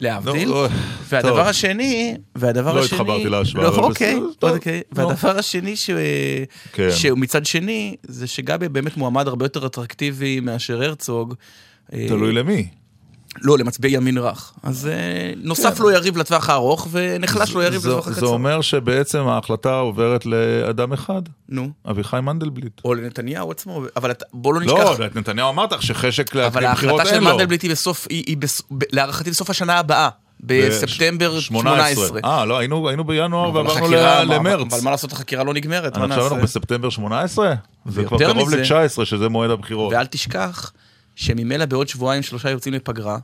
להבדיל. נו, והדבר טוב. השני, והדבר לא השני... התחברתי להשוואה, לא, אוקיי, בסדר, אוקיי. והדבר השני ש... כן. שהוא מצד שני, זה שגבי באמת מועמד הרבה יותר אטרקטיבי מאשר הרצוג. אה, תלוי למי. לא, למצביעי ימין רך. אז אה, נוסף לו יריב לטווח הארוך, ונחלש לו יריב זה- לטווח זה הקצר. אומר שבעצם ההחלטה עוברת לאדם אחד. נו. אביחי מנדלבליט. או לנתניהו עצמו, אבל בוא לא לא, נשכח... את נתניהו אמרת שחשק אבל להקדים בחירות ההחלטה של אין לו. מנדלבליט היא בסוף, היא, היא בס, להערכתי בסוף השנה הבאה, בספטמבר 18. אה, לא, היינו היינו בינואר אבל ועברנו למרץ. אבל מה לעשות, החקירה לא נגמרת, מה עכשיו אנחנו? בספטמבר 18? זה כבר קרוב מזה- ל-19, שזה מועד הבחירות. ואל תשכח שממילא בעוד שבועיים שלושה יוצאים לפגרה,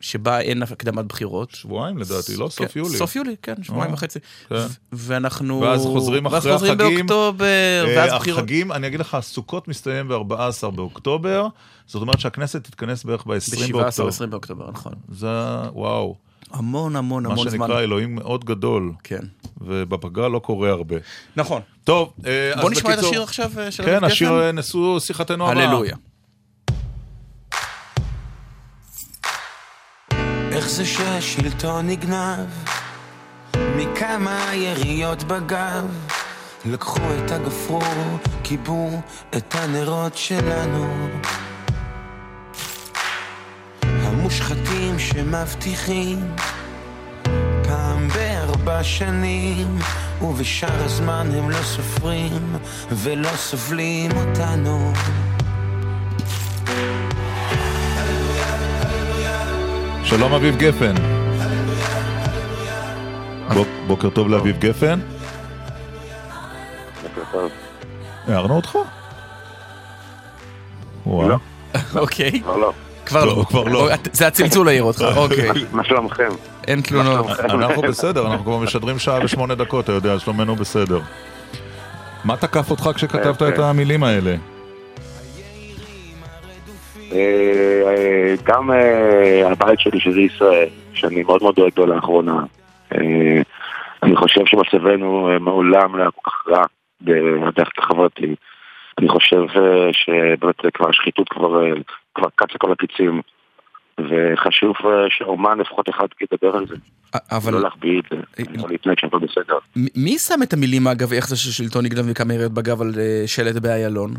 שבה אין הקדמת בחירות. שבועיים לדעתי, לא? סוף כן, יולי. סוף יולי, כן, שבועיים אה, וחצי. כן. ואנחנו... ואז חוזרים ואז אחרי חוזרים החגים. באוקטובר, אה, ואז בחירות. החגים, אני אגיד לך, הסוכות מסתיים ב-14 באוקטובר, זאת אומרת שהכנסת תתכנס בערך ב-20 ב-17 באוקטובר. 20 באוקטובר, נכון. זה, וואו. המון המון המון מה זמן. שנקרא אלוהים מאוד גדול. כן. ובפגרה לא קורה הרבה. נכון. טוב, אה, אז בוא נשמע את בקיצור- השיר עכשיו אה, של כן, השיר נשוא שיחתנו הבאה. הללויה. איך זה שהשלטון נגנב? מכמה יריות בגב? לקחו את הגפרור, כיבו את הנרות שלנו. מושחתים שמבטיחים פעם בארבע שנים ובשאר הזמן הם לא סופרים ולא סובלים אותנו שלום אביב גפן. בוק- בוקר טוב לאביב גפן. הערנו אותך? וואו. אוקיי. כבר לא. כבר לא. כבר לא. את- זה הצלצול העיר אותך, אוקיי. מה שלומכם? אין תלונות. אנחנו בסדר, אנחנו כבר משדרים שעה ושמונה דקות, אתה יודע, שלומנו בסדר. מה תקף אותך כשכתבת את המילים האלה? אה, אה, גם אה, הבית שלי שזה ישראל, שאני מאוד מאוד דואג לו לאחרונה. אני חושב שמצבנו מעולם לא היה כל כך רע בדרך החברתי. אני חושב שבאמת כבר השחיתות כבר כבר קצה כל הקיצים. וחשוב שאומן לפחות אחד ידבר על זה. אבל... לא להחביא את זה, לא להתנהג שהכל בסדר. מי שם את המילים אגב, איך זה ששלטון יגנב מכמה ירד בגב על שלט באיילון?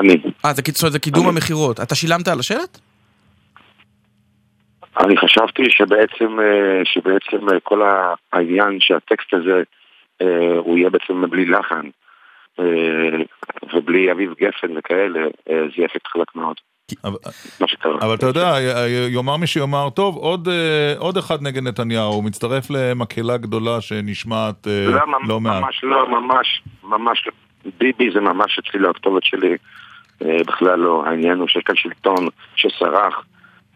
אני. אה, זה קיצור, זה קידום המכירות. אתה שילמת על השלט? אני חשבתי שבעצם, אה, שבעצם אה, כל העניין שהטקסט הזה אה, הוא יהיה בעצם בלי לחן ובלי אביב גפן וכאלה, זה אפקט חלק מאוד. אבל אתה יודע, יאמר מי שיאמר, טוב, עוד, עוד אחד נגד נתניהו, הוא מצטרף למקהלה גדולה שנשמעת לא, מעט. ממש לא, ממש, ממש לא. ביבי זה ממש אצלי לא הכתובת שלי, בכלל לא. העניין הוא שיש כאן שלטון שסרח,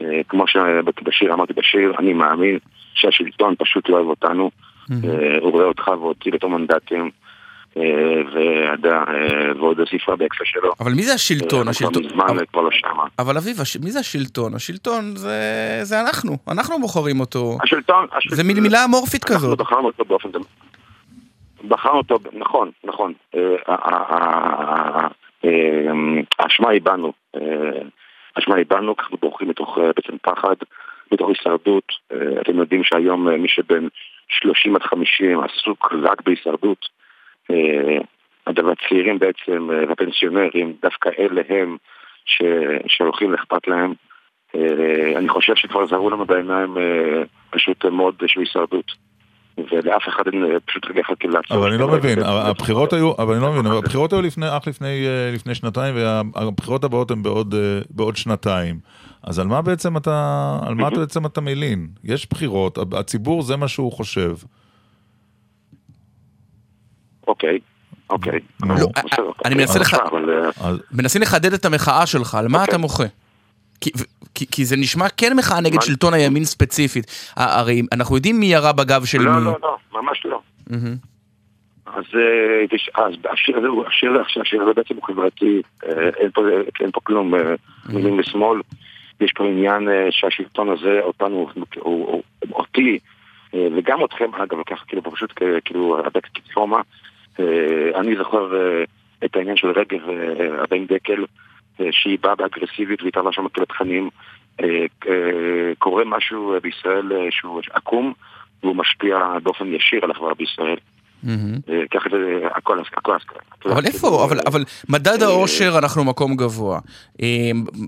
אה, כמו שבשיר אמרתי בשיר, אני מאמין שהשלטון פשוט לא אוהב אותנו, אה, הוא רואה אותך והוציא אותו מנדטים, אה, אה, ועוד הוסיפה באקסה שלו. אבל מי זה השלטון? אה, השלטון... כבר מזמן כבר לא שמה. אבל אביב, מי זה השלטון? השלטון זה, אנחנו, אנחנו בוחרים אותו. השלטון, זה מין מילה אמורפית אנחנו כזאת. בחרנו אותו באופן... בחרנו אותו, נכון, נכון. אה, האשמה היא בנו. אה, האשמה היא בנו, אנחנו בורחים מתוך אה, בעצם פחד, מתוך הישרדות. אתם יודעים שהיום מי שבין 30 עד 50 עסוק רק בהישרדות. אבל הצעירים בעצם, והפנסיונרים, דווקא אלה הם ש- שהולכים לאכפת להם. אני חושב שכבר זרו לנו בעיניים פשוט מאוד של הישרדות. ולאף אחד אין אה, פשוט רגע אחד כאילו לעצור. אבל אני לא מבין, הבחירות היו, אבל אני לא מבין, הבחירות היו לפני, אך לפני, אה, לפני שנתיים, והבחירות הבאות הן בעוד, אה, בעוד שנתיים. אז על מה בעצם אתה, על מה בעצם אתה מלין? יש בחירות, הציבור זה מה שהוא חושב. אוקיי, אוקיי. בסדר, אני מנסה אוקיי. לחדד את המחאה שלך, על מה אתה מוחה? כי, כי, זה נשמע כן מחאה נגד שלטון הימין ספציפית. הרי אנחנו יודעים מי ירה בגב של לא, מי. לא, לא, ממש לא. אז אה, אז השיר הזה הוא, השיר השיר הזה בעצם הוא חברתי, אה, אין פה- אין פה כלום אה, מימין ושמאל. יש פה עניין שהשלטון הזה, אותנו, הוא- הוא- הוא- אותי, וגם אתכם, אגב, ככה כאילו פשוט כאילו הדק. אה, אני זוכר את העניין של רגב הבן דקל, שהיא באה באגרסיבית והיא טענה שם כאילו תכנים. אה, אה, קורה משהו אה, בישראל שהוא עקום, והוא משפיע באופן ישיר על החברה בישראל. את זה, הכל, הכל. אבל איפה, אבל, אבל מדד האושר אנחנו מקום גבוה.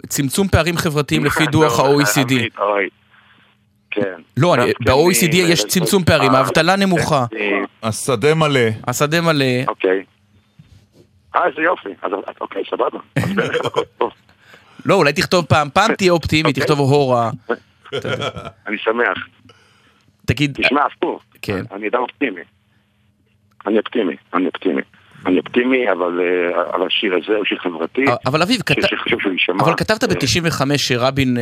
צמצום פערים חברתיים לפי דוח ה-OECD. עמית, אוי. כן. לא, גם ב-OECD כן, יש צמצום פערים, האבטלה נמוכה. השדה מלא. השדה מלא. אוקיי. אה, איזה יופי. אז אוקיי, סבבה. אז בערך הכל טוב. לא, אולי תכתוב פעם, פעם תהיה אופטימי, אוקיי. תכתוב הורה. אני שמח. תגיד... תשמע, הפוך. כן. אני אדם אופטימי. אני אופטימי, אני אופטימי. אני אופטימי, אבל אה, אבל השיר הזה הוא שיר חברתי. אבל אביב, כת- שיר שחשוב שהוא יישמע. אבל כתבת אה, ב-95 שרבין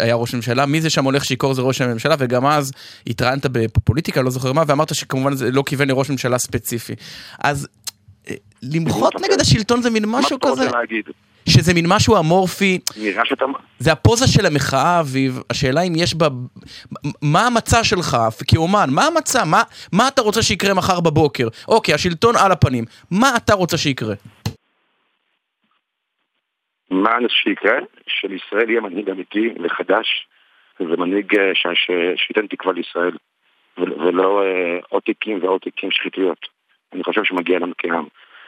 היה ראש ממשלה, מי זה שם הולך שיכור זה ראש הממשלה, וגם אז התראיינת בפוליטיקה, לא זוכר מה, ואמרת שכמובן זה לא כיוון לראש ממשלה ספציפי. אז למחות נגד השלטון זה מין משהו מה אתה כזה, רוצה להגיד? שזה מין משהו אמורפי, נראה שאתה... זה הפוזה של המחאה, אביב, השאלה אם יש בה, מה המצע שלך כאומן, מה המצע, מה, מה אתה רוצה שיקרה מחר בבוקר? אוקיי, השלטון על הפנים, מה אתה רוצה שיקרה? מה אני רוצה שיקרה? שלישראל יהיה מנהיג אמיתי וחדש, ומנהיג אה, ש- ש- שייתן תקווה לישראל, ול- ולא אה, עוד תיקים ועוד תיקים שחיתויות. אני חושב שמגיע לנו כעם.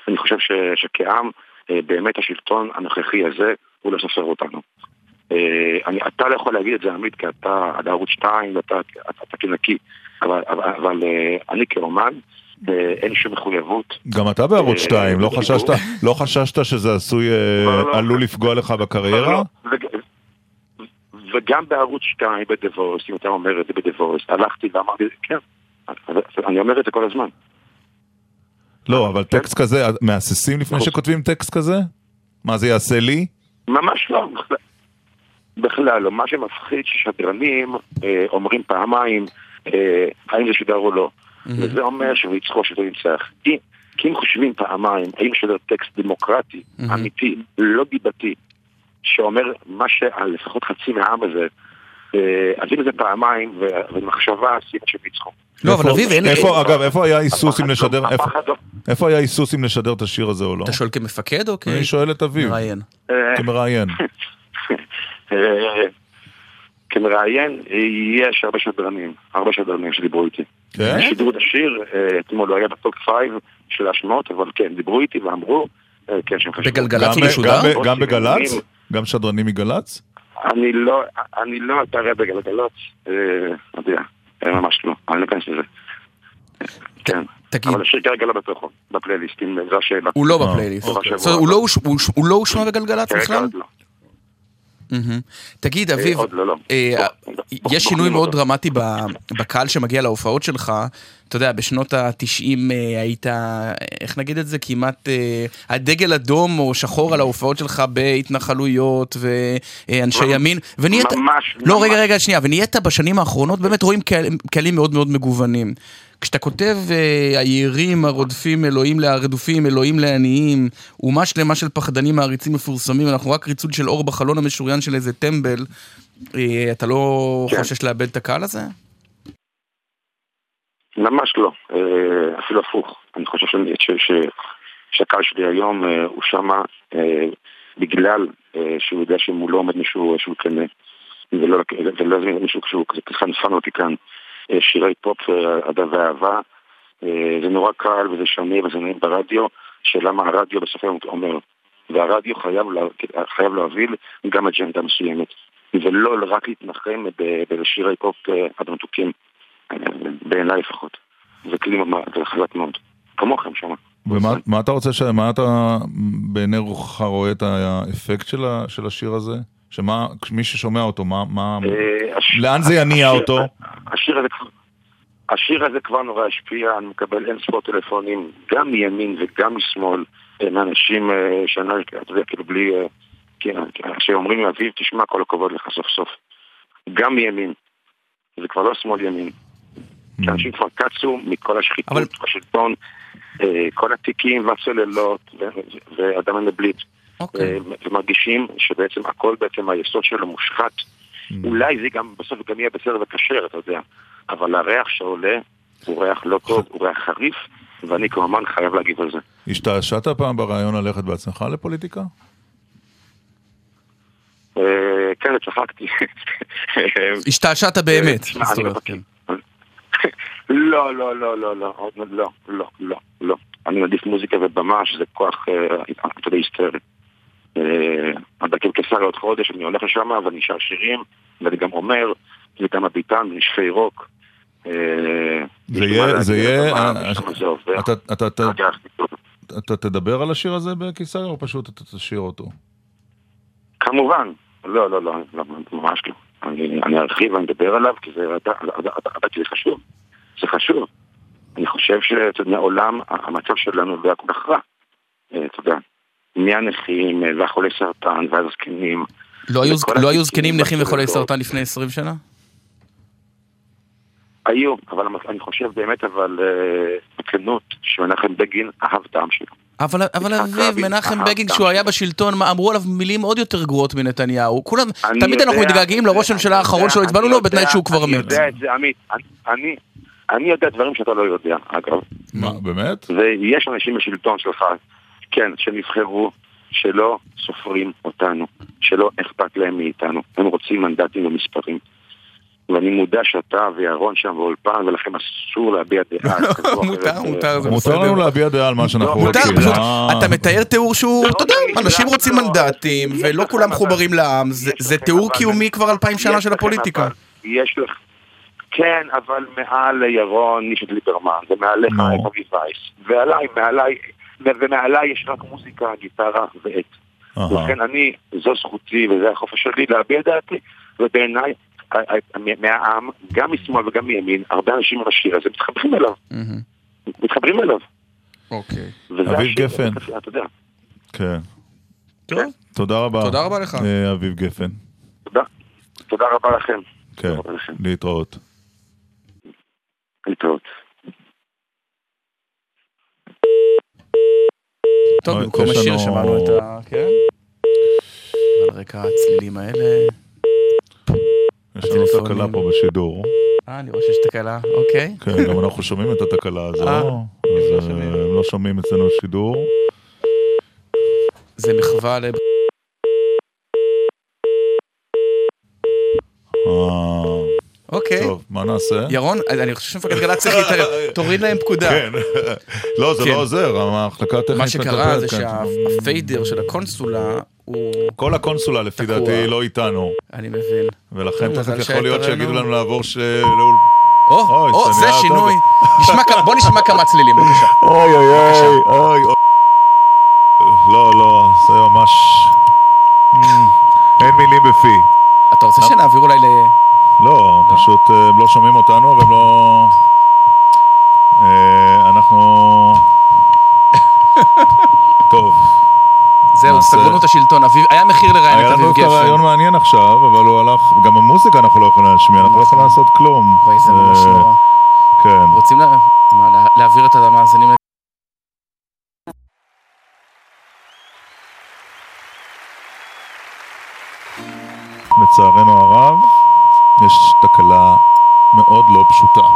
אני חושב ש- שכעם, אה, באמת השלטון הנוכחי הזה, הוא לא סופר אותנו. אה, אני, אתה לא יכול להגיד את זה, עמית, כי אתה עד ערוץ 2 ואתה אתה, אתה כנקי, אבל, אבל, אבל אה, אני כאומן, אין שום מחויבות. גם אתה בערוץ אה, 2, לא. חששת, לא חששת שזה עשוי, אה, לא, לא. עלול לפגוע לך בקריירה? וג- וגם בערוץ 2 בדיבורס, אם אתה אומר את זה בדיבורס, הלכתי ואמרתי, כן, אני אומר את זה כל הזמן. לא, אבל טקסט כזה, מהססים לפני שכותבים טקסט כזה? מה זה יעשה לי? ממש לא, בכלל- לא. מה שמפחיד ששדרנים אה, אומרים פעמיים אה, האם זה שודר או לא. וזה אומר שהוא שזה ניצח. אם- כי אם חושבים פעמיים האם לשדר טקסט דמוקרטי, אמיתי, לא דיבתי, שאומר מה שלפחות חצי מהעם הזה, אז אם זה פעמיים ומחשבה סיבה שהם ניצחו. לא, אבל אביב, אין... איפה, אגב, איפה היה היסוס אם לשדר, לא- איפה- לא- איפה היה היסוס אם לשדר את השיר הזה או לא? אתה שואל כמפקד או כ... אני שואל את אביב. מראיין. אה, כמראיין. אה, כמראיין, אה, יש הרבה שדרנים, הרבה שדרנים שדיברו איתי. כן? שידרו את השיר, אה, אתמול לא היה ב top five של ההשמעות, אבל כן, דיברו איתי ואמרו, אה, כן, שהם חשבו. גם ב- גם ב- גם בגל"צ? גם שדרנים מגל"צ? אני לא, אני לא אתערב בגלגלצ, אה, אתה יודע, אה, ממש לא, אני לא אכנס לזה. כן, תגיד. אבל השיר כרגע לא בתוכו, בפלייליסטים, זו השאלה. הוא לא בפלייליסט. אה, הוא הבא. לא הוא לא הושמע בגלגלצ בכלל? לא. תגיד, אה, אביב, לא, יש שינוי מאוד דרמטי ב- בקהל שמגיע להופעות שלך. אתה יודע, בשנות ה-90 היית, אה, איך נגיד את זה, כמעט אה, הדגל אדום או שחור על ההופעות שלך בהתנחלויות ואנשי ימין. ונהיית... ממש, לא, ממש. רגע, רגע, שנייה. ונהיית בשנים האחרונות, באמת רואים קהל- קהלים מאוד מאוד מגוונים. כשאתה כותב אה, היערים הרודפים אלוהים לרדופים, אלוהים לעניים, אומה שלמה של פחדנים מעריצים מפורסמים, אנחנו רק ריצוד של אור בחלון המשוריין של איזה טמבל, אה, אתה לא כן. חושש לאבד את הקהל הזה? ממש לא, אה, אפילו הפוך. אני חושב שאני- ש- ש- שהקהל שלי היום אה, הוא שמה אה, בגלל שהוא יודע שמולו עומד מישהו שהוא כן, ולא ולא מישהו שהוא ככה נפן אותי כאן. שירי פופ, אה, אהדה ואהבה, אה, זה נורא קל וזה שונה וזה נעים ברדיו, שאלה מה הרדיו בסוף היום אומר. והרדיו חייב, לה, חייב להוביל גם אג'נדה מסוימת, ולא רק להתנחם בשירי פופ עד המתוקים. בעיניי לפחות. זה כלי חזק מאוד. כמוכם שם. ומה מה אתה רוצה, ש- מה אתה בעיני רוחך רואה את האפקט של ה- של השיר הזה? שמה, מי ששומע אותו, מה, מה, אה, הש- לאן זה יניע השיר- אותו? השיר הזה. השיר הזה כבר נורא השפיע, אני מקבל אין ספור טלפונים, גם מימין וגם משמאל, מאנשים אה, שאני, אתה יודע, כאילו בלי... אה, כן, שאומרים לי, אביב, תשמע, כל הכבוד לך סוף סוף. גם מימין. זה כבר לא שמאל ימין. כי אנשים כבר קצו מכל השחיתות בשלטון, אה, כל התיקים והצוללות ואדם המבליט. אה, ומרגישים שבעצם הכל בעצם היסוד שלו מושחת. אולי זה גם בסוף גם יהיה בסדר וכשר, אתה יודע. אבל הריח שעולה הוא ריח לא טוב, הוא ריח חריף, ואני כמובן חייב להגיב על זה. השתעשעת פעם ברעיון ללכת בעצמך לפוליטיקה? אה, כן, צחקתי. השתעשעת באמת. אני מבקש. לא, לא, לא, לא, לא, לא, לא, לא, לא, לא. אני מעדיף מוזיקה ובמה, שזה כוח, אה, אתה יודע, היסטרי. אה, אבל כשר עוד חודש, אני הולך לשם ואני שר שירים, ואני גם אומר, זה גם הביטן, נשפי רוק. אה, זה יהיה, זה יהיה, אה. אתה- אתה- אתה- אחר כך, אתה תדבר על השיר הזה בקיסריה או פשוט אתה תשאיר אותו? כמובן, לא, לא, לא, לא, ממש לא. אני, ארחיב ואני אדבר עליו, כי זה, אתה, אתה, אתה, אתה, כי זה חשוב. זה חשוב. אני חושב העולם, המצב שלנו לא היה כל כך רע. אה, אתה יודע, מהנכים אה, והחולי סרטן והזקנים. לא היו- לא זקנים נכים וחולי. סרטן לפני 20 שנה? היו, אבל אני חושב באמת, אבל אה, בכנות, שמנחם בגין אהב את העם שלו. אבל, אבל אביב, מנחם בגין, כשהוא היה בשלטון, מה, אמרו עליו מילים עוד יותר גרועות מנתניהו. כולם, אני תמיד אנחנו יודע, מתגעגעים לראש הממשלה האחרון שלו, אני הצבענו לו בתנאי שהוא כבר אני מת. יודע את זה, עמית. אני- אני, יודע דברים שאתה לא יודע, אגב. מה, באמת? ויש אנשים בשלטון שלך, כן, שנבחרו, שלא סופרים אותנו, שלא אכפת להם מאיתנו. הם רוצים מנדטים ומספרים. ואני מודע שאתה וירון שם באולפן, ולכם אסור להביע דעה. או מותר. מותר, זה מותר לנו להביע דעה על מה שאנחנו מותר, רוצים. פשוט, אה. אתה מתאר תיאור שהוא, אתה יודע, אנשים רוצים מנדטים, ולא כולם מחוברים לעם, זה- תיאור קיומי כבר אלפיים שנה של הפוליטיקה. יש לך... כן, אבל מעל ירון יש את ליברמן, ומעליך. את אבי וייס, ועליי, מעליי, ומעליי יש רק מוזיקה, גיטרה ועט. אהה. לכן אני, זו זכותי וזה החופש שלי להביע דעתי, ובעיניי, מהעם, גם משמאל וגם מימין, הרבה אנשים עם השיר הזה מתחברים אליו, מתחברים אליו. אוקיי. אביב גפן. זה- אתה יודע. כן. טוב. תודה רבה. תודה רבה לך. אה, אביב גפן. תודה. תודה רבה לכם. כן, להתראות. להתראות. טוב, במקום השיר שמענו את ה... כן? על רקע הצלילים האלה. יש לנו. תקלה פה בשידור. אה, אני רואה שיש תקלה, אוקיי. כן, גם אנחנו שומעים את התקלה הזו. אה, אז אה, הם לא שומעים אצלנו שידור. זה מחווה ל... אה, אוקיי. טוב, מה נעשה? ירון, אני חושב שמפקד גל"צ צריך להתערב. תוריד להם פקודה. כן. לא, זה כן. לא עוזר, המחלקה הטכנית מה שקרה זה כאן. שהפיידר של הקונסולה הוא... כל הקונסולה לפי. טעתי לא איתנו. אני מבין. ולכן תכף יכול להיות שיגידו לנו. לעבור ש... לאול... או, או, זה שינוי. בוא נשמע כמה צלילים, בבקשה. אוי אוי אוי אוי אוי. לא, לא, זה ממש... אין מילים בפי. אתה רוצה שנעביר אולי ל... לא, פשוט אה, הם לא שומעים אותנו והם לא... אה, אנחנו... טוב. זהו, לנו את השלטון. אביב- היה מחיר לראיין היה את לנו אביב דווקא רעיון גפן. מעניין עכשיו, אבל הוא הלך... גם המוזיקה אנחנו לא יכולים להשמיע, אנחנו לא יכולים לעשות כלום. אוי, זה ממש אה, נורא. כן. רוצים להעביר את המאזינים? לצערנו יש תקלה מאוד לא פשוטה.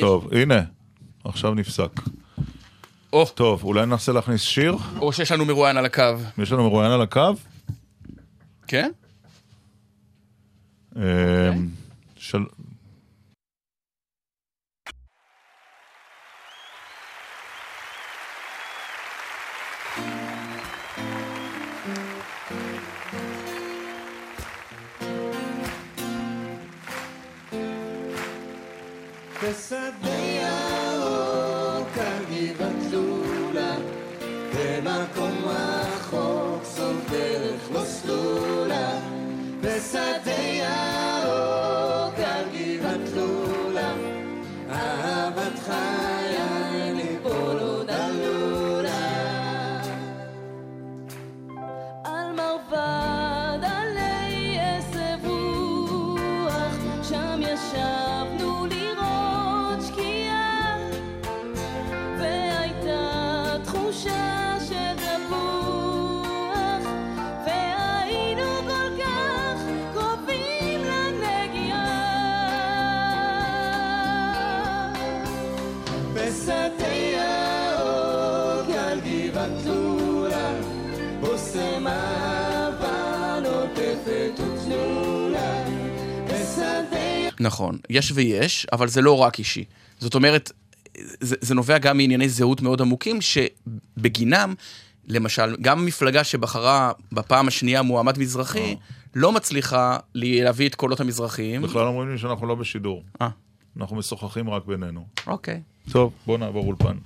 טוב, הנה, עכשיו נפסק. טוב, אולי ננסה להכניס שיר? או שיש לנו מרואיין על הקו. יש לנו מרואיין על הקו? כן? נכון, יש ויש, אבל זה לא רק אישי. זאת אומרת, זה, זה נובע גם מענייני זהות מאוד עמוקים, שבגינם, למשל, גם מפלגה שבחרה בפעם השנייה מועמד מזרחי, לא מצליחה להביא את קולות המזרחיים. בכלל אומרים לי שאנחנו לא בשידור. אה. אנחנו משוחחים רק בינינו. אוקיי. טוב, בוא נעבור אולפן.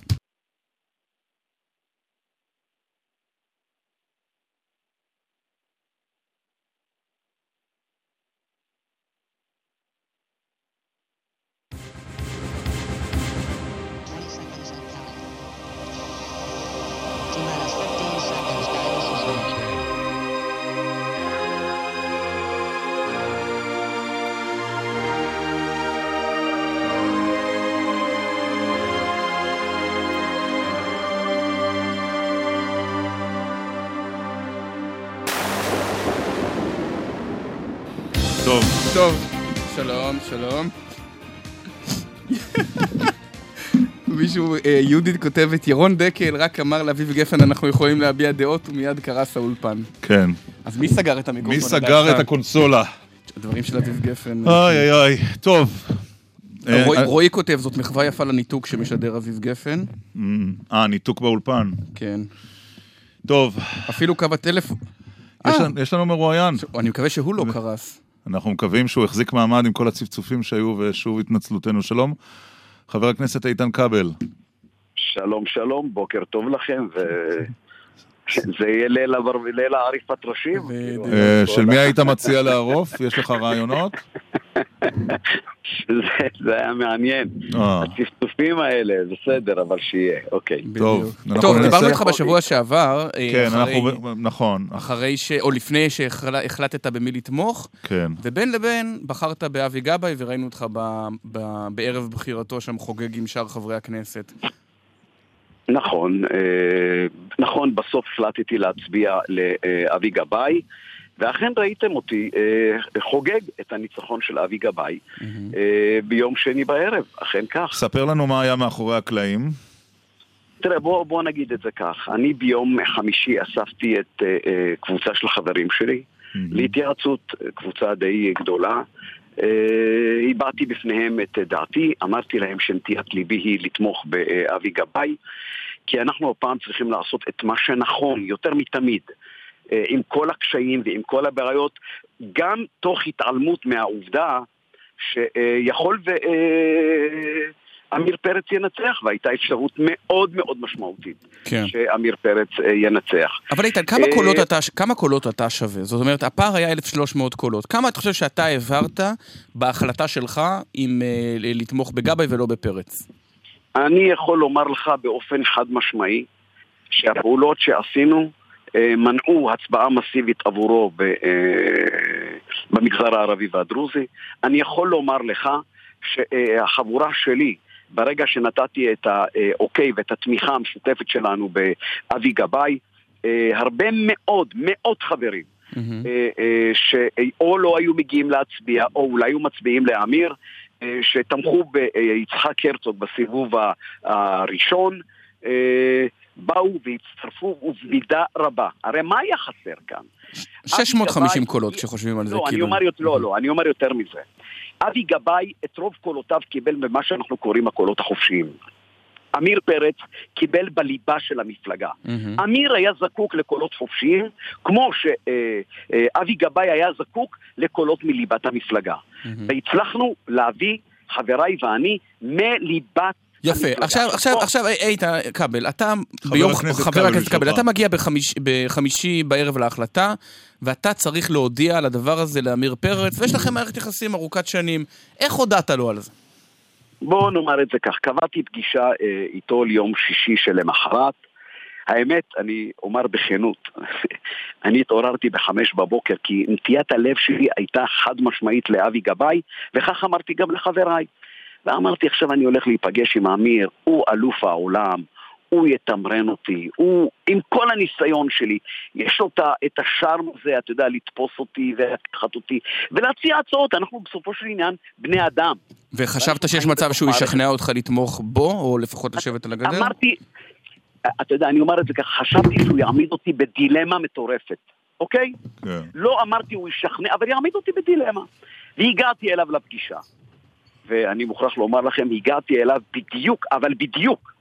כותבת, ירון דקל רק אמר לאביב גפן אנחנו יכולים להביע דעות ומיד קרס האולפן. כן. אז מי סגר את המיקרופון? מי סגר? את הקונסולה? הדברים של אביב גפן. אוי אוי אוי, טוב. אה, רועי- אה, רועי כותב, זאת מחווה יפה לניתוק שמשדר אביב גפן. אה, ניתוק באולפן. כן. טוב. אפילו קו הטלפון... אה. יש לנו מרואיין. אני מקווה שהוא לא קרס. אנחנו מקווים שהוא החזיק מעמד עם כל הצפצופים שהיו ושוב התנצלותנו. שלום. חבר הכנסת איתן כבל. שלום שלום, בוקר טוב לכם, וזה יהיה ליל עריפת ראשים. כאילו, אה, של מי היית מציע לערוף? יש לך רעיונות? זה- זה היה מעניין. אה. הצפצופים האלה, בסדר, אבל שיהיה, אוקיי. טוב, טוב, דיברנו איתך בשבוע שעבר. אה, כן, אנחנו... נכון. אחרי ש... או לפני שהחלטת במי לתמוך. כן. ובין לבין בחרת באבי גבאי וראינו אותך ב... ב... בערב בחירתו שם חוגג עם שאר חברי הכנסת. נכון, אה, נכון, בסוף החלטתי להצביע לאבי גבאי, ואכן ראיתם אותי אה, חוגג את הניצחון של אבי גבאי אה, ביום שני בערב, אכן כך. ספר לנו מה היה מאחורי הקלעים. תראה, בוא, בוא נגיד את זה כך. אני ביום חמישי אספתי את אה, אה, קבוצה של חברים שלי להתייעצות, קבוצה די גדולה. אה, הבעתי בפניהם את דעתי, אמרתי להם שנטיית ליבי היא לתמוך באבי גבאי, כי אנחנו הפעם צריכים לעשות את מה שנכון יותר מתמיד. אה, עם כל הקשיים ועם כל הבעיות, גם תוך התעלמות מהעובדה שיכול ו... אה, פרץ ינצח, והייתה אפשרות מאוד מאוד משמעותית כן. שעמיר פרץ אה, ינצח. אבל איתן, כמה קולות אתה, כמה קולות אתה שווה? זאת אומרת, הפער היה 1,300 קולות. כמה אתה חושב שאתה העברת בהחלטה שלך עם לתמוך בגבאי ולא בפרץ? אני יכול לומר לך באופן חד משמעי שהפעולות שעשינו אה, מנעו הצבעה מסיבית עבורו ב, אה, במגזר הערבי והדרוזי. אני יכול לומר לך שהחבורה שלי, ברגע שנתתי את האוקיי ואת התמיכה המשותפת שלנו באבי גבאי, אה, הרבה מאוד, מאות חברים אה, שאו לא היו מגיעים להצביע, או אולי היו מצביעים לאמיר, שתמכו ביצחק הרצוג בסיבוב הראשון, אה, באו והצטרפו ובמידה רבה. הרי מה היה חסר כאן? 650 גבאי- קולות כשחושבים על זה, לא, אני כאילו. אומר, יותר- לא, לא, אני אומר יותר מזה. אבי גבאי את רוב קולותיו קיבל במה שאנחנו קוראים הקולות החופשיים. עמיר פרץ קיבל בליבה של המפלגה. מהמם. אמיר היה זקוק לקולות חופשיים, כמו שאבי גבאי היה זקוק לקולות מליבת המפלגה. והצלחנו להביא, חבריי ואני, מליבת יפה, עכשיו, עכשיו, עכשיו, איתן כבל, אתה ביום, חבר הכנסת כבל. אתה מגיע בחמיש, בחמישי בערב להחלטה, ואתה צריך להודיע על הדבר הזה לאמיר פרץ, ויש לכם מערכת יחסים ארוכת שנים. איך הודעת לו על זה? בואו נאמר את זה כך, קבעתי פגישה אה, איתו ליום שישי שלמחרת. האמת, אני אומר בכנות, אני התעוררתי בחמש בבוקר כי נטיית הלב שלי הייתה חד משמעית לאבי גבאי, וכך אמרתי גם לחבריי. ואמרתי עכשיו אני הולך להיפגש עם אמיר, הוא אלוף העולם, הוא יתמרן אותי, הוא עם כל הניסיון שלי, יש לו את השארם הזה, אתה יודע, לתפוס אותי ולקחת אותי ולהציע הצעות, אנחנו בסופו של עניין בני אדם. וחשבת שיש מצב שהוא ישכנע אותך לתמוך בו, או לפחות לשבת על הגדר? אמרתי, אתה יודע, אני אומר את זה ככה, חשבתי שהוא יעמיד אותי בדילמה מטורפת, אוקיי? כן. לא אמרתי הוא ישכנע, אבל יעמיד אותי בדילמה. והגעתי אליו לפגישה. ואני מוכרח לומר לכם, הגעתי אליו בדיוק, אבל בדיוק,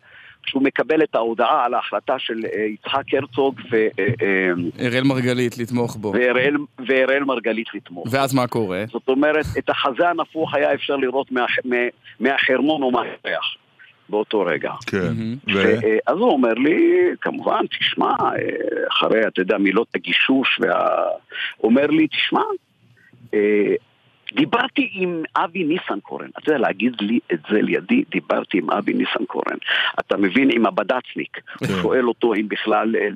כשהוא מקבל את ההודעה על ההחלטה של אה, יצחק הרצוג ו- אה, אה, אראל מרגלית לתמוך בו. ואראל- ואראל מרגלית לתמוך. ואז מה קורה? זאת אומרת, את החזה הנפוח היה אפשר לראות מה- מה- מהחרמון או מהריח באותו רגע. כן. ו... אז הוא אומר לי, כמובן, תשמע, אחרי, אתה יודע, מילות הגישוש, וה... אומר לי, תשמע, דיברתי עם אבי ניסנקורן, אתה יודע, להגיד לי את זה לידי, דיברתי עם אבי ניסנקורן. אתה מבין, עם הבד"צניק, הוא שואל אותו אם בכלל אה,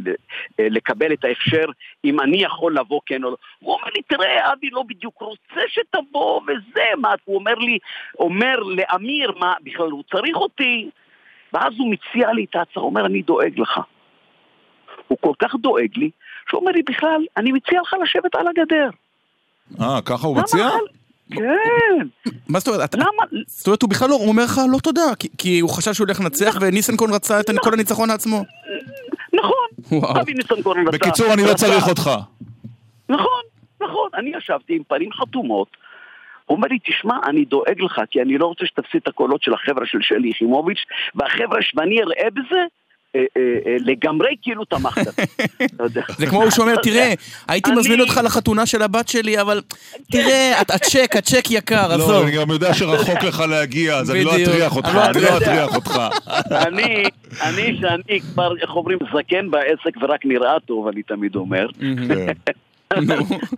אה, לקבל את ההכשר, אם אני יכול לבוא כן או לא. הוא אומר לי, תראה, אבי לא בדיוק רוצה שתבוא וזה, מה, הוא אומר לי, אומר לאמיר, מה, בכלל הוא צריך אותי? ואז הוא מציע לי את ההצעה, הוא אומר, אני דואג לך. הוא כל כך דואג לי, שהוא אומר לי, בכלל, אני מציע לך לשבת על הגדר. אה, ככה הוא מציע? כן. מה זאת אומרת? למה? זאת אומרת, הוא בכלל לא, הוא אומר לך לא תודה, כי- כי הוא חשב שהוא הולך לנצח, וניסנקורן רצה את כל הניצחון לעצמו. נכון. אבי ניסנקורן רצה... בקיצור, אני לא צריך אותך. נכון, נכון. אני ישבתי עם פנים חתומות. הוא אומר לי, תשמע, אני דואג לך, כי אני לא רוצה שתפסיד את הקולות של החבר'ה של שלי יחימוביץ', והחבר'ה ואני אראה בזה, לגמרי כאילו תמכת. זה כמו הוא שאומר, תראה, הייתי מזמין אותך לחתונה של הבת שלי, אבל תראה, את- הצ'ק, הצ'ק יקר, לא, עזוב. אני גם יודע שרחוק לך להגיע, אז אני לא. אטריח אותך, אני לא לא אטריח. אטריח אותך. אני, אני שאני כבר, איך אומרים, זקן בעסק ורק נראה טוב, אני תמיד אומר. כן.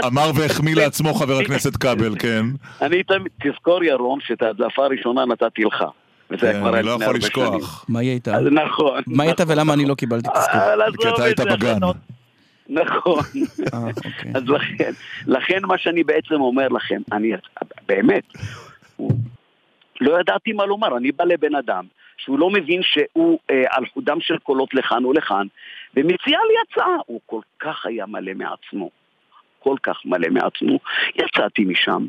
אמר והחמיא לעצמו חבר הכנסת כבל, כן. אני תמיד, תזכור ירון, שאת ההדלפה הראשונה נתתי לך. וזה היה כן, כבר אני לא לפני יכול הרבה לשכוח. שנים. מה היא הייתה? אז נכון. מה הייתה ולמה אני לא קיבלתי תזכור? אבל עזוב כי אתה את היית זה, בגן. נכון. אה, אוקיי. אז לכן, לכן מה שאני בעצם אומר לכם, אני באמת, לא ידעתי מה לומר, אני בא לבן אדם שהוא לא מבין שהוא אה, על חודם של קולות לכאן ולכאן, ומציע לי הצעה, הוא כל כך היה מלא מעצמו, כל כך מלא מעצמו, יצאתי משם,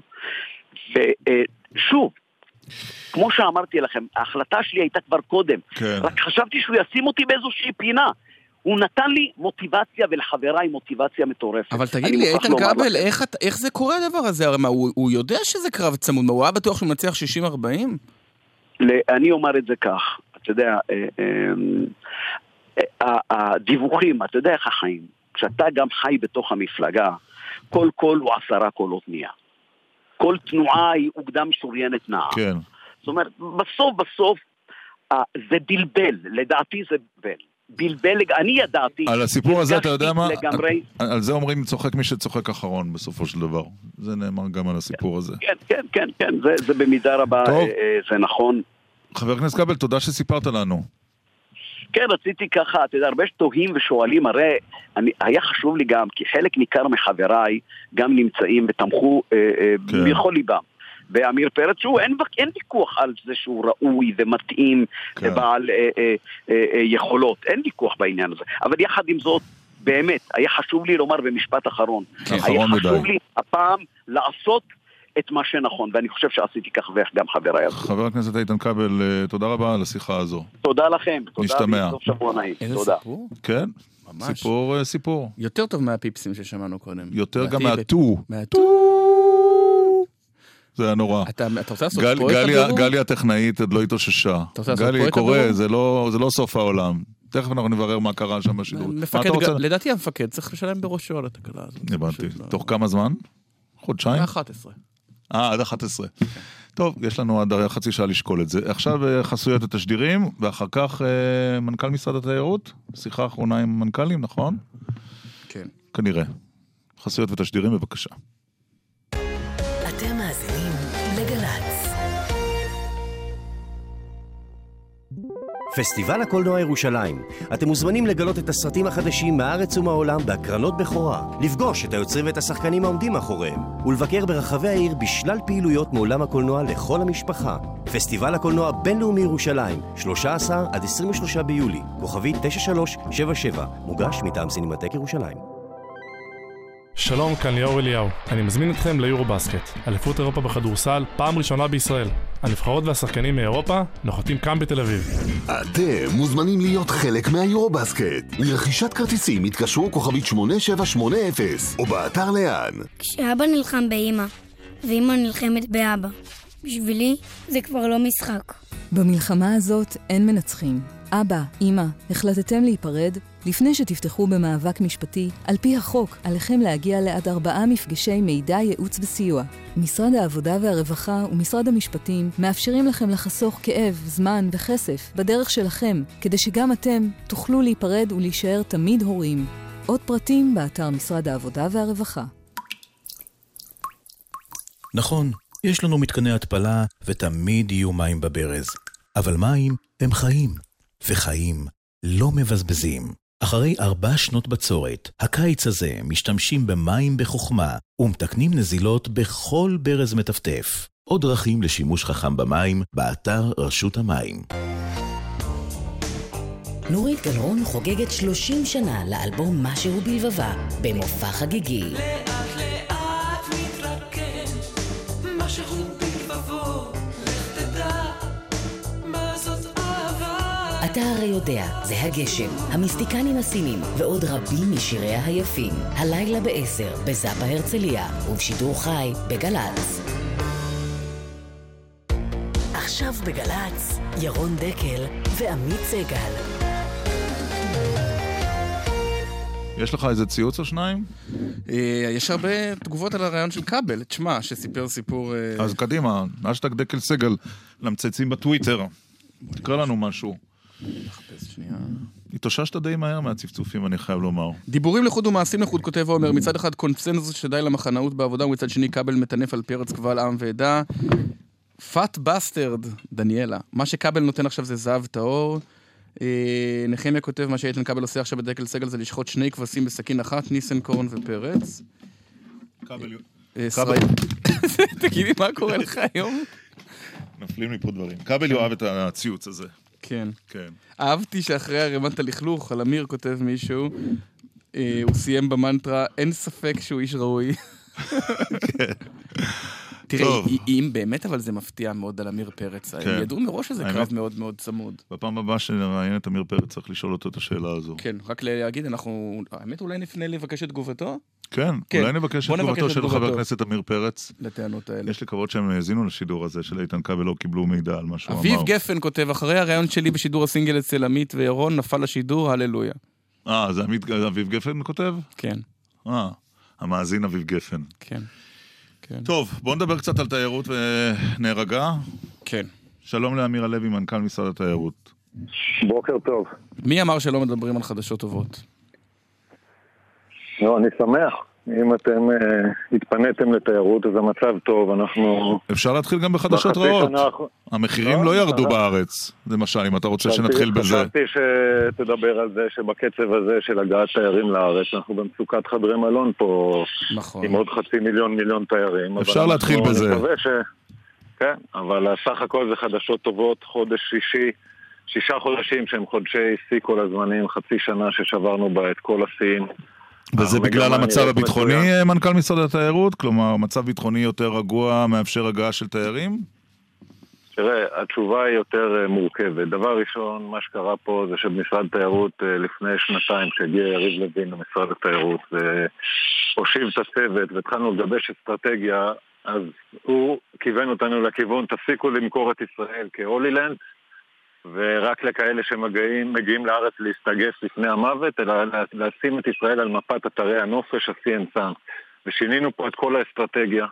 ושוב, כמו שאמרתי לכם, ההחלטה שלי הייתה כבר קודם, כן. רק חשבתי שהוא ישים אותי באיזושהי פינה. הוא נתן לי מוטיבציה ולחבריי מוטיבציה מטורפת. אבל תגיד לי, איתן כבל. איך, את- איך זה קורה הדבר הזה? הרי מה, הוא, הוא יודע שזה קרב צמוד, מה, הוא היה בטוח שהוא מנצח 60-40? ל- אני אומר את זה כך, אתה יודע, אה, אה, אה, הדיווחים, אתה יודע איך החיים, כשאתה גם חי בתוך המפלגה, כל קול הוא עשרה קולות נהיה. כל תנועה היא אוגדה משוריינת נעה. כן. זאת אומרת, בסוף בסוף אה, זה בלבל, לדעתי זה בלבל. בלבל, אני ידעתי, על הסיפור הזה, אתה יודע מה? לגמרי, על על זה אומרים צוחק מי שצוחק אחרון בסופו של דבר. זה נאמר גם על הסיפור הזה. כן, כן, כן, כן, זה, זה במידה רבה, טוב. אה, אה, זה נכון. חבר הכנסת כבל, תודה שסיפרת לנו. כן, רציתי ככה, אתה יודע, הרבה שתוהים ושואלים, הרי אני, היה חשוב לי גם, כי חלק ניכר מחבריי גם נמצאים ותמכו אה, אה, כן. בכל ליבם. ועמיר פרץ, שהוא, אין, אין ויכוח על זה שהוא ראוי ומתאים כן. ובעל אה, אה, אה, אה, יכולות, אין ויכוח בעניין הזה. אבל יחד עם זאת, באמת, היה חשוב לי לומר במשפט אחרון. כן. היה חשוב מדי. לי הפעם לעשות את מה שנכון, ואני חושב שעשיתי כך ואיך גם חבריי עשו. חבר הכנסת איתן כבל, אה, תודה רבה על השיחה הזו. תודה לכם, תודה, נשתמע. וסוף שבוע נעים. איזה תודה. סיפור? כן? ממש. סיפור, אה, סיפור. יותר טוב מהפיפסים ששמענו קודם. יותר גם מהטו. מהטו. זה היה נורא. אתה אתה רוצה לעשות גל- פה את גלי- הבירור? גלי הטכנאית עוד לא התאוששה. אתה רוצה לעשות פה גלי, את קורה? זה לא- זה לא סוף העולם. תכף אנחנו נברר מה קרה שם בשידור. מפקד, רוצה? לדעתי המפקד צריך לשלם בראשו על התקלה הזאת. הבנתי. לא. תוך כמה זמן? חודשיים? 11. אה, עד 11. טוב, יש לנו עד חצי שעה לשקול את זה. עכשיו אה, חסויות התשדירים, ואחר כך אה, מנכ"ל משרד התיירות, שיחה אחרונה עם מנכ"לים, נכון? כן. כנראה. חסויות ותשדירים, בבקשה. פסטיבל הקולנוע ירושלים. אתם מוזמנים לגלות את הסרטים החדשים מהארץ ומהעולם בהקרנות בכורה, לפגוש את היוצרים ואת השחקנים העומדים מאחוריהם, ולבקר ברחבי העיר בשלל פעילויות מעולם הקולנוע לכל המשפחה. פסטיבל הקולנוע הבינלאומי ירושלים, 13 עד 23 ביולי, כוכבי 9377, מוגש מטעם סינמטק ירושלים. שלום, כאן ליאור אליהו. אני מזמין אתכם ליורו-בסקט, אליפות אירופה בכדורסל, פעם ראשונה בישראל. הנבחרות והשחקנים מאירופה נוחתים כאן בתל אביב. אתם מוזמנים להיות חלק מהיורו-בסקט. לרכישת כרטיסים התקשרו כוכבית 8780 או באתר לאן. כשאבא נלחם באימא, ואימא נלחמת באבא. בשבילי זה כבר לא משחק. במלחמה הזאת אין מנצחים. אבא, אמא, החלטתם להיפרד? לפני שתפתחו במאבק משפטי, על פי החוק, עליכם להגיע לעד ארבעה מפגשי מידע, ייעוץ וסיוע. משרד העבודה והרווחה ומשרד המשפטים מאפשרים לכם לחסוך כאב, זמן וכסף בדרך שלכם, כדי שגם אתם תוכלו להיפרד ולהישאר תמיד הורים. עוד פרטים באתר משרד העבודה והרווחה. נכון, יש לנו מתקני התפלה ותמיד יהיו מים בברז. אבל מים הם חיים, וחיים לא מבזבזים. אחרי ארבע שנות בצורת, הקיץ הזה משתמשים במים בחוכמה ומתקנים נזילות בכל ברז מטפטף. עוד דרכים לשימוש חכם במים, באתר רשות המים. נורית גלרון חוגגת 30 שנה לאלבום משהו בלבבה, במופע חגיגי. אתה הרי יודע, זה הגשם, המיסטיקנים הסינים ועוד רבים משיריה היפים. הלילה בעשר, בזאפה הרצליה, ובשידור חי, בגל"צ. עכשיו בגל"צ, ירון דקל ועמית סגל. יש לך איזה ציוץ או שניים? אה, יש הרבה תגובות על הרעיון של כבל, תשמע, שסיפר סיפור... אה, אז קדימה, אשטג דקל סגל, למצייצים בטוויטר. תקרא לנו משהו. התאוששת די מהר מהצפצופים, אני חייב לומר. דיבורים לחוד ומעשים לחוד, כותב עומר, מצד אחד קונצנזוס שדי למחנאות בעבודה, ומצד שני כבל מטנף על פרץ קבל עם ועדה. fat bastard, דניאלה. מה שכבל נותן עכשיו זה זהב טהור. אה, נחמיה כותב, מה שאיתן כבל עושה עכשיו בדקל סגל זה לשחוט שני כבשים בסכין אחת, ניסנקורן ופרץ. כבל... אה, כבל- ישראל- תגידי, מה קורה לך היום? נופלים לי פה דברים. כבל יאהב את הציוץ הזה. כן. כן. אהבתי שאחרי ערימת הלכלוך, על אמיר כותב מישהו, אה, הוא סיים במנטרה, אין ספק שהוא איש ראוי. תראה, טוב. אם- באמת אבל זה מפתיע מאוד על עמיר פרץ, כן. הם ידעו מראש שזה קרב מאוד מאוד צמוד. בפעם הבאה שנראיין את עמיר פרץ צריך לשאול אותו את השאלה הזו. כן, רק להגיד, אנחנו, האמת אולי נפנה לבקש את תגובתו? כן, כן. אולי נבקש את תגובתו של חבר. הכנסת עמיר פרץ. לטענות האלה. יש לקוות שהם האזינו לשידור הזה של איתן כבל, לא קיבלו מידע על מה שהוא אמר. אביב גפן כותב, אחרי הריאיון שלי בשידור הסינגל אצל עמית וירון, נפל השידור, הללויה. אה, זה עמית אביב גפן כותב? כן. אה, המאזין אביב גפן. כן. כן. טוב, בואו נדבר קצת על תיירות ונהרגע. כן. שלום לאמיר הלוי, מנכ"ל משרד התיירות. בוקר טוב. מי אמר שלא מדברים על חדשות טובות? לא, אני שמח. אם אתם אה, התפניתם לתיירות, אז המצב טוב, אנחנו... אפשר להתחיל גם בחדשות רעות. שנה האחרונה- המחירים לא, לא ירדו לא. בארץ, למשל, אם אתה רוצה שנתחיל בזה. חשבתי שתדבר על זה שבקצב הזה של הגעת תיירים לארץ, אנחנו במצוקת חדרי מלון פה, נכון. עם עוד חצי מיליון מיליון תיירים. אפשר אנחנו להתחיל בזה. ש... כן, אבל סך הכל זה חדשות טובות, חודש שישי, שישה חודשים שהם חודשי שיא כל הזמנים, חצי שנה ששברנו בה את כל השיאים. וזה בגלל המצב נראית הביטחוני, מצוין. אה, מנכ"ל משרד התיירות? כלומר, מצב ביטחוני יותר רגוע מאפשר הגעה של תיירים? תראה, התשובה היא יותר אה, מורכבת. דבר ראשון, מה שקרה פה זה שבמשרד התיירות אה, לפני שנתיים, כשהגיע יריב לוין למשרד התיירות, והושיב את הצוות והתחלנו לגבש אסטרטגיה, אז הוא כיוון אותנו לכיוון, תפסיקו למכור את ישראל כהולילנד, ורק לכאלה שמגיעים מגיעים לארץ להסתגף לפני המוות, אלא לשים את ישראל על מפת אתרי הנופש, ה-CN ושינינו פה את כל האסטרטגיה.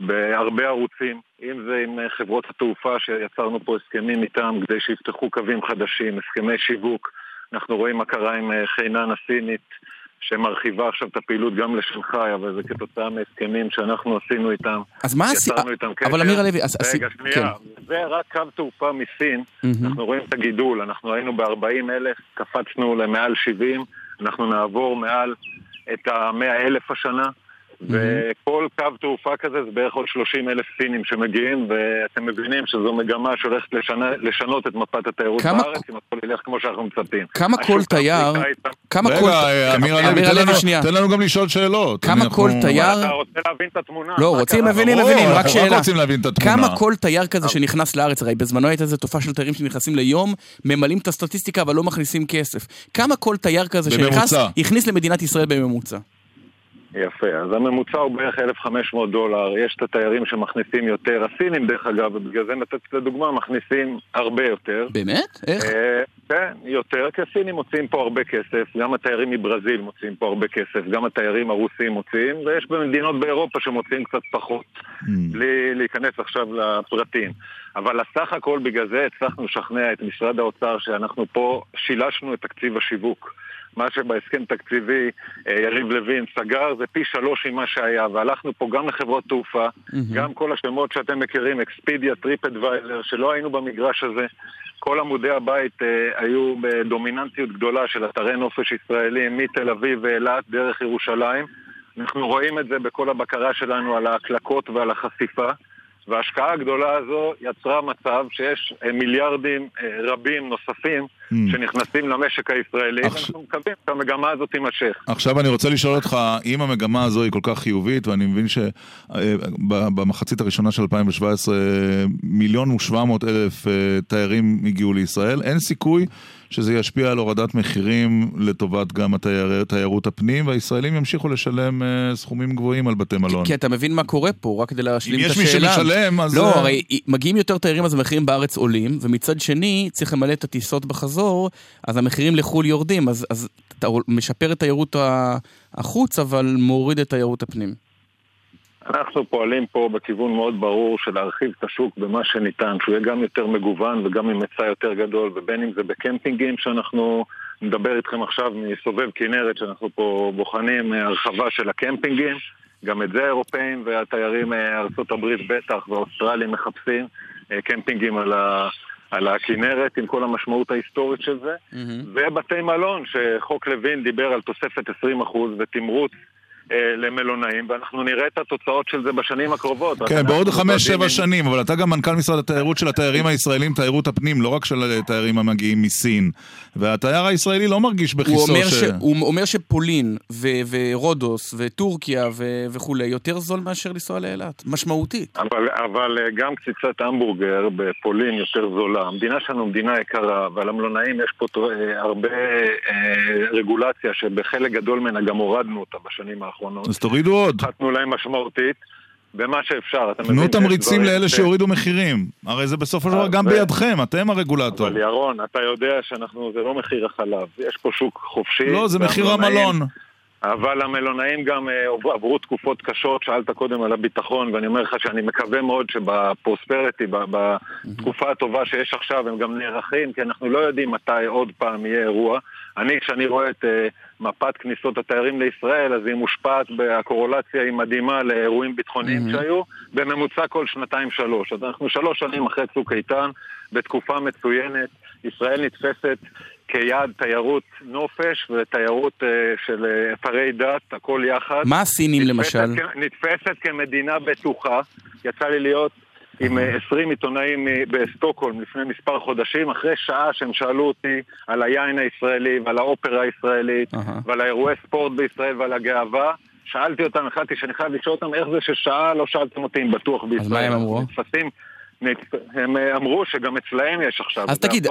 בהרבה ערוצים, אם זה עם אה, חברות התעופה שיצרנו פה הסכמים איתם כדי שיפתחו קווים חדשים, הסכמי שיווק. אנחנו רואים מה קרה עם אה, חינן הסינית, שמרחיבה עכשיו את הפעילות גם לשנגחאי, אבל זה כתוצאה מהסכמים שאנחנו עשינו איתם. אז מה עשי- יצרנו איתם אבל קשר. אמיר הלוי, רגע, כן. שנייה. זה רק קו תעופה מסין, מהמם. אנחנו רואים את הגידול, אנחנו היינו ב-40 אלף, קפצנו למעל 70, אנחנו נעבור מעל את ה-100 אלף השנה. וכל קו תעופה כזה זה בערך עוד 30 אלף סינים שמגיעים, ואתם מבינים שזו מגמה שהולכת לשנה, לשנות את מפת התיירות כמה- בארץ, אם הכל ילך כמו שאנחנו מצפים. כמה כל תייר, כמה רגע, כל... אה, אמיר אמיר הלוי, תן לנו- שנייה. תן לנו גם לשאול שאלות. כמה אנחנו- כל תייר... אתה רוצה להבין את התמונה? לא, רוצים? מבינים, מבינים, רק אנחנו שאלה. רוצים להבין את התמונה. כמה כל תייר כזה שנכנס לארץ, הרי בזמנו הייתה איזו תופעה של תיירים שנכנסים ליום, ממלאים את הסטטיסטיקה אבל לא מכניסים כסף. כמה כל תייר כזה שנכנס. הכניס למדינת ישראל בממוצע? יפה, אז הממוצע הוא בערך 1,500 דולר, יש את התיירים שמכניסים יותר, הסינים דרך אגב, ובגלל זה נתתי לדוגמה, מכניסים הרבה יותר. באמת? איך? אה, כן, יותר, כי הסינים מוציאים פה הרבה כסף, גם התיירים מברזיל מוציאים פה הרבה כסף, גם התיירים הרוסים מוציאים, ויש במדינות באירופה שמוציאים קצת פחות, בלי להיכנס עכשיו לפרטים. אבל הסך הכל בגלל זה הצלחנו לשכנע את משרד האוצר שאנחנו פה שילשנו את תקציב השיווק. מה שבהסכם תקציבי אה, יריב לוין סגר זה פי שלוש ממה שהיה, והלכנו פה גם לחברות תעופה, גם כל השמות שאתם מכירים, Expedia, TripAdvisor, שלא היינו במגרש הזה. כל עמודי הבית אה, היו בדומיננטיות גדולה של אתרי נופש ישראלים מתל אביב ואילת דרך ירושלים. אנחנו רואים את זה בכל הבקרה שלנו על ההקלקות ועל החשיפה. וההשקעה הגדולה הזו יצרה מצב שיש אה, מיליארדים אה, רבים נוספים Mm. שנכנסים למשק הישראלי, ואנחנו מקווים שהמגמה הזאת תימשך. עכשיו אני רוצה לשאול אותך, אם המגמה הזו היא כל כך חיובית, ואני מבין שבמחצית הראשונה של 2017 מיליון ושבע מאות אלף אה, תיירים הגיעו לישראל, אין סיכוי שזה ישפיע על הורדת מחירים לטובת גם התייר, תיירות הפנים, והישראלים ימשיכו לשלם אה, סכומים גבוהים על בתי מלון. כי אתה מבין מה קורה פה, רק כדי להשלים אם את יש מי השאלה. שמשלם, אז, לא, אה, הרי מגיעים יותר תיירים אז המחירים בארץ עולים, ומצד שני צריך למלא את הטיסות בחזור, אז המחירים לחו"ל יורדים, אז, אז אתה משפר את תיירות החוץ, אבל מוריד את תיירות הפנים. אנחנו פועלים פה בכיוון מאוד ברור של להרחיב את השוק במה שניתן, שהוא יהיה גם יותר מגוון וגם עם היצע יותר גדול, ובין אם זה בקמפינגים שאנחנו נדבר איתכם עכשיו מסובב כנרת, שאנחנו פה בוחנים אה, הרחבה של הקמפינגים, גם את זה האירופאים והתיירים אה, הברית בטח ואוסטרלים מחפשים, אה, קמפינגים על ה... על הכנרת עם כל המשמעות ההיסטורית של זה, ובתי מלון שחוק לוין דיבר על תוספת 20% ותמרוץ למלונאים, ואנחנו נראה את התוצאות של זה בשנים הקרובות. כן, בעוד חמש-שבע שנים, אבל אתה גם מנכ"ל משרד התיירות של התיירים הישראלים, תיירות הפנים, לא רק של התיירים המגיעים מסין. והתייר הישראלי לא מרגיש בכיסו אומר, ש... ש... הוא אומר שפולין ו... ורודוס וטורקיה ו... וכולי יותר זול מאשר לנסוע לאילת, משמעותית. אבל, אבל אה, גם קציצת המבורגר בפולין יותר זולה. המדינה שלנו מדינה יקרה, ועל המלונאים יש פה אה, הרבה אה, רגולציה שבחלק גדול ממנה גם הורדנו אותה בשנים האחרונות. אז תורידו עוד. הפחתנו להם משמעותית, במה שאפשר. אתה מבין? תנו תמריצים לאלה ש- שיורידו מחירים. הרי זה בסופו של דבר גם ו- בידכם, אתם הרגולטור. אבל ירון, אתה יודע שאנחנו, זה לא מחיר החלב, יש פה שוק חופשי. לא, זה מחיר המלון. אבל המלונאים גם אה, עברו- תקופות קשות, שאלת קודם על הביטחון, ואני אומר לך שאני מקווה מאוד שבפרוספריטי, ב- בתקופה הטובה שיש עכשיו, הם גם נערכים, כי אנחנו לא יודעים מתי עוד פעם יהיה אירוע. אני, כשאני רואה את אה, מפת כניסות התיירים לישראל, אז היא מושפעת, הקורולציה היא מדהימה לאירועים ביטחוניים Mhm. שהיו, בממוצע כל שנתיים-שלוש. אז אנחנו שלוש שנים אחרי צוק איתן, בתקופה מצוינת. ישראל נתפסת כיעד תיירות נופש ותיירות אה, של אה, אתרי דת, הכל יחד. מה הסינים נתפסת למשל? כ- נתפסת כמדינה בטוחה. יצא לי להיות עם אה, 20 עיתונאים מ- בסטוקהולם לפני מספר חודשים, אחרי שעה שהם שאלו אותי על היין הישראלי ועל האופרה הישראלית ועל האירועי ספורט בישראל ועל הגאווה. שאלתי אותם, החלטתי שאני חייב לשאול אותם איך זה ששעה לא שאלתם אותי אם בטוח בישראל. מה הם אמרו? נתפסים, נתפ... הם אה, אמרו שגם אצלהם יש עכשיו. אז זה תגיד,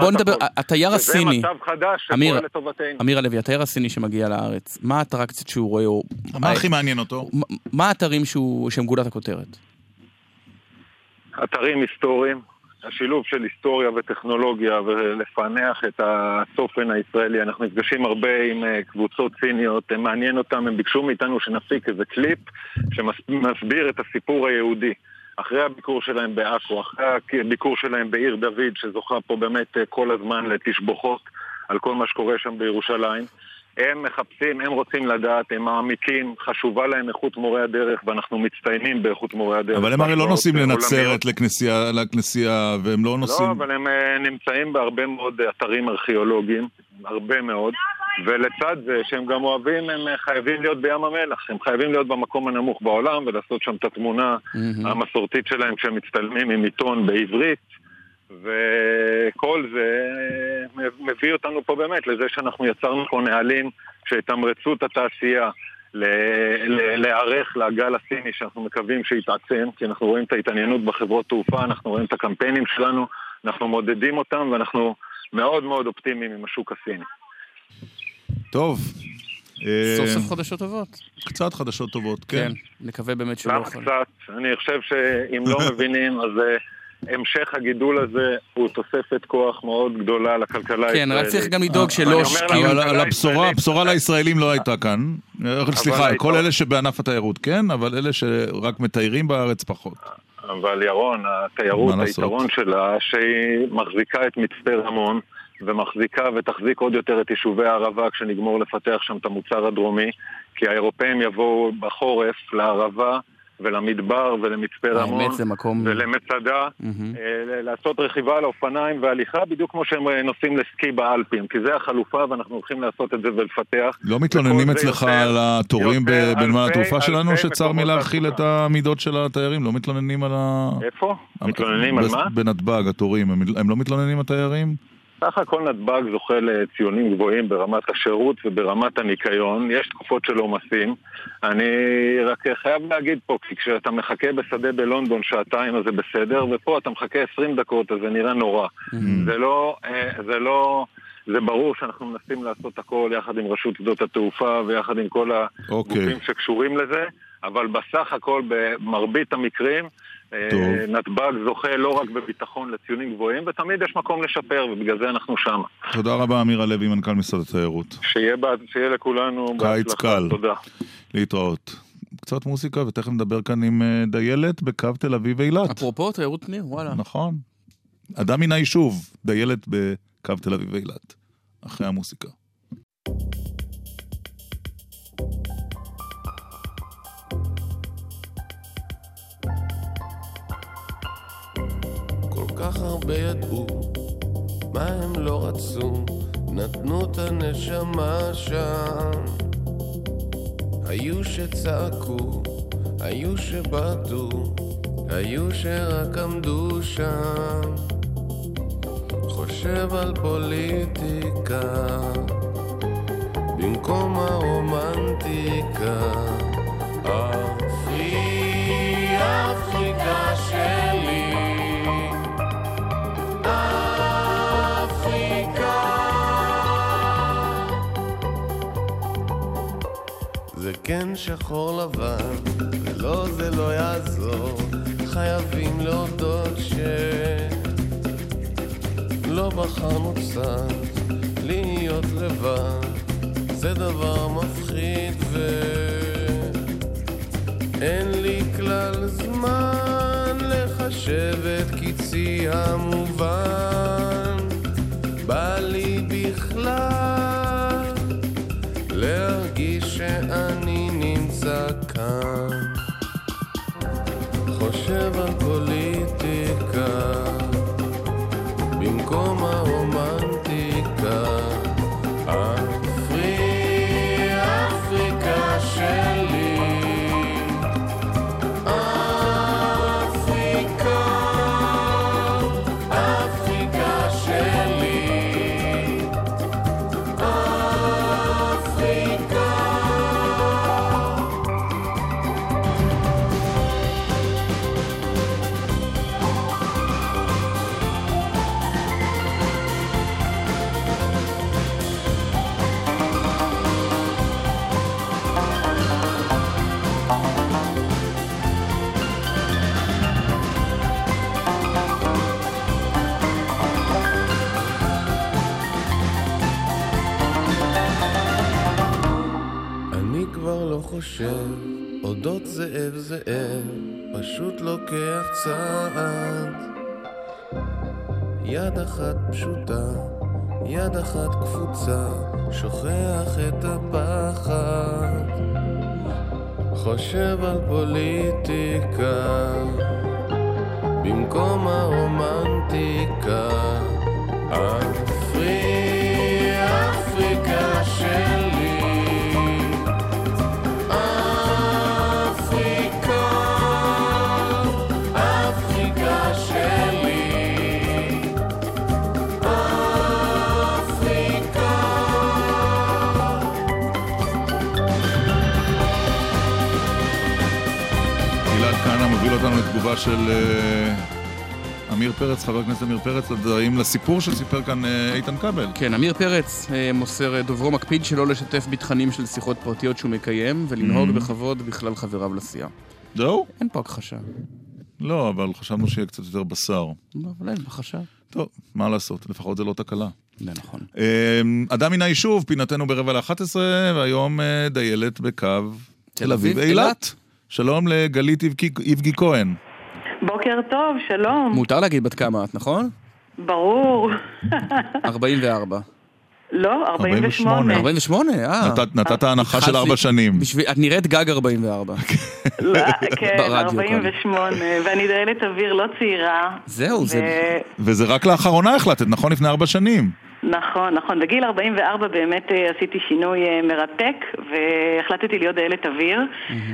בוא נדבר. התייר הסיני, וזה מצב חדש אמיר, שפועל לטובתנו. אמיר הלוי, התייר הסיני שמגיע לארץ, מה האטרקציות שהוא רואה? מה הכי מעניין אותו? מה- האתרים שהם גולת הכותרת? אתרים היסטוריים, השילוב של היסטוריה וטכנולוגיה ולפענח את הצופן הישראלי. אנחנו נפגשים הרבה עם אה, קבוצות סיניות, מעניין אותם, הם ביקשו מאיתנו שנפיק איזה קליפ שמסביר את הסיפור היהודי. אחרי הביקור שלהם בעכו, אחרי הביקור שלהם בעיר דוד, שזוכה פה באמת אה, כל הזמן לתשבוכות על כל מה שקורה שם בירושלים. הם מחפשים, הם רוצים לדעת, הם מעמיקים, חשובה להם איכות מורי הדרך, ואנחנו מצטיינים באיכות מורי הדרך. אבל הם הרי לא נוסעים. לנצרת לכנסייה, לכנסייה, והם לא נוסעים... לא, אבל הם אה, נמצאים בהרבה מאוד אתרים ארכיאולוגיים, הרבה מאוד, ולצד זה שהם גם אוהבים, הם אה, חייבים להיות בים המלח, הם חייבים להיות במקום הנמוך בעולם ולעשות שם את התמונה המסורתית שלהם כשהם מצטלמים עם עיתון בעברית, וכל זה אה, מביא אותנו פה באמת לזה שאנחנו יצרנו פה נהלים שיתמרצו את התעשייה. ל- ל- להיערך לגל הסיני שאנחנו מקווים שיתעצם, כי אנחנו רואים את ההתעניינות בחברות תעופה, אנחנו רואים את הקמפיינים שלנו, אנחנו מודדים אותם ואנחנו מאוד מאוד אופטימיים עם השוק הסיני. טוב. אה, סוף סוף חדשות טובות. קצת חדשות טובות, כן. כן, נקווה באמת שהוא לא למה יכול. קצת? אני חושב שאם לא מבינים, אז אה, המשך הגידול הזה הוא תוספת כוח מאוד גדולה לכלכלה הישראלית. כן, רק צריך גם לדאוג שלא. אבל לכלכלה הבשורה, הבשורה לישראלים לא הייתה כאן. אה, סליחה, כל אלה שבענף התיירות כן, אבל אלה שרק מתיירים בארץ פחות. אבל ירון, התיירות? היתרון שלה, שהיא מחזיקה את מצפה רמון, ומחזיקה ותחזיק עוד יותר את יישובי הערבה כשנגמור לפתח שם את המוצר הדרומי, כי האירופאים יבואו בחורף לערבה ולמדבר ולמצפה רמון. האמת זה מקום... ולמצדה. אה, לעשות רכיבה על האופניים והליכה בדיוק כמו שהם אה, נוסעים לסקי באלפים, כי זה החלופה ואנחנו הולכים לעשות את זה ולפתח. לא מתלוננים אצלך יוצר- על התורים בנמל התעופה שלנו, אלפי שצר מלהכיל את המידות של התיירים? לא מתלוננים על ה... איפה? מתלוננים על מה? בנתב"ג, התורים. הם הם לא מתלוננים התיירים? סך הכל נתב"ג זוכה לציונים גבוהים ברמת השירות וברמת הניקיון, יש תקופות של עומסים. אני רק חייב להגיד פה, כי כשאתה מחכה בשדה בלונדון שעתיים אז זה בסדר, ופה אתה מחכה 20 דקות אז זה נראה נורא. זה לא, אה, זה לא, זה ברור שאנחנו מנסים לעשות הכל יחד עם רשות שדות התעופה ויחד עם כל הגופים שקשורים לזה, אבל בסך הכל במרבית המקרים טוב. נתב"ג זוכה לא רק בביטחון לציונים גבוהים, ותמיד יש מקום לשפר, ובגלל זה אנחנו שם. תודה רבה, אמיר הלוי, מנכ"ל משרד התיירות. שיהיה, בה- שיהיה לכולנו קיץ. קל. תודה. להתראות. קצת מוסיקה, ותכף נדבר כאן עם אה, דיילת בקו תל אביב אילת. אפרופו תיירות פנים, וואלה. נכון. אדם מן היישוב, דיילת בקו תל אביב אילת. אחרי המוסיקה. כך הרבה ידעו, מה הם לא רצו, נתנו את הנשמה שם. היו שצעקו, היו שבעטו, היו שרק עמדו שם. חושב על פוליטיקה, במקום הרומנטיקה. אפרי, אפריקה אפריקה. כן שחור לבן, ולא זה לא יעזור, חייבים להודות ש... לא בחרנו קצת להיות לבד, זה דבר מפחיד ו... אין לי כלל זמן את קיצי המובן, בא לי בכלל להרגיש שאני נמצא כאן. חושב על חושב אודות זאב זאב, פשוט לוקח צעד. יד אחת פשוטה, יד אחת קפוצה, שוכח את הפחד. חושב על פוליטיקה, במקום הרומנטיקה. אפרי, אפריקה שלי. לתגובה של אה, עמיר פרץ, חבר הכנסת עמיר פרץ, לדברים לסיפור שסיפר כאן אה, איתן כבל. כן, עמיר פרץ אה, מוסר, אה, דוברו מקפיד שלא לשתף בתכנים של שיחות פרטיות שהוא מקיים, ולנהוג Mhm. בכבוד בכלל חבריו לסיעה. זהו? אין פה הכחשה. לא, אבל חשבנו שיהיה קצת יותר בשר. לא, אבל אין הכחשה. טוב, מה לעשות, לפחות זה לא תקלה. זה נכון. אה, אדם מן היישוב, פינתנו ברבע ל-11, והיום אה, דיילת בקו תל אביב אביב, אילת. אילת. שלום לגלית איבגי- איבגי כהן. בוקר טוב, שלום. מותר להגיד בת כמה את, נכון? ברור. 44. לא, 48. 48. 48, אה. נתת- נתת הנחה של ארבע שנים. בשביל- את נראית גג 44. לא, כן, ברדיו, כן. 48, ואני דיילת אוויר לא צעירה. זהו, זה... ו- וזה רק לאחרונה החלטת, נכון? לפני ארבע שנים. נכון, נכון. בגיל 44 באמת אה, עשיתי שינוי אה, מרתק, והחלטתי להיות דיילת אוויר.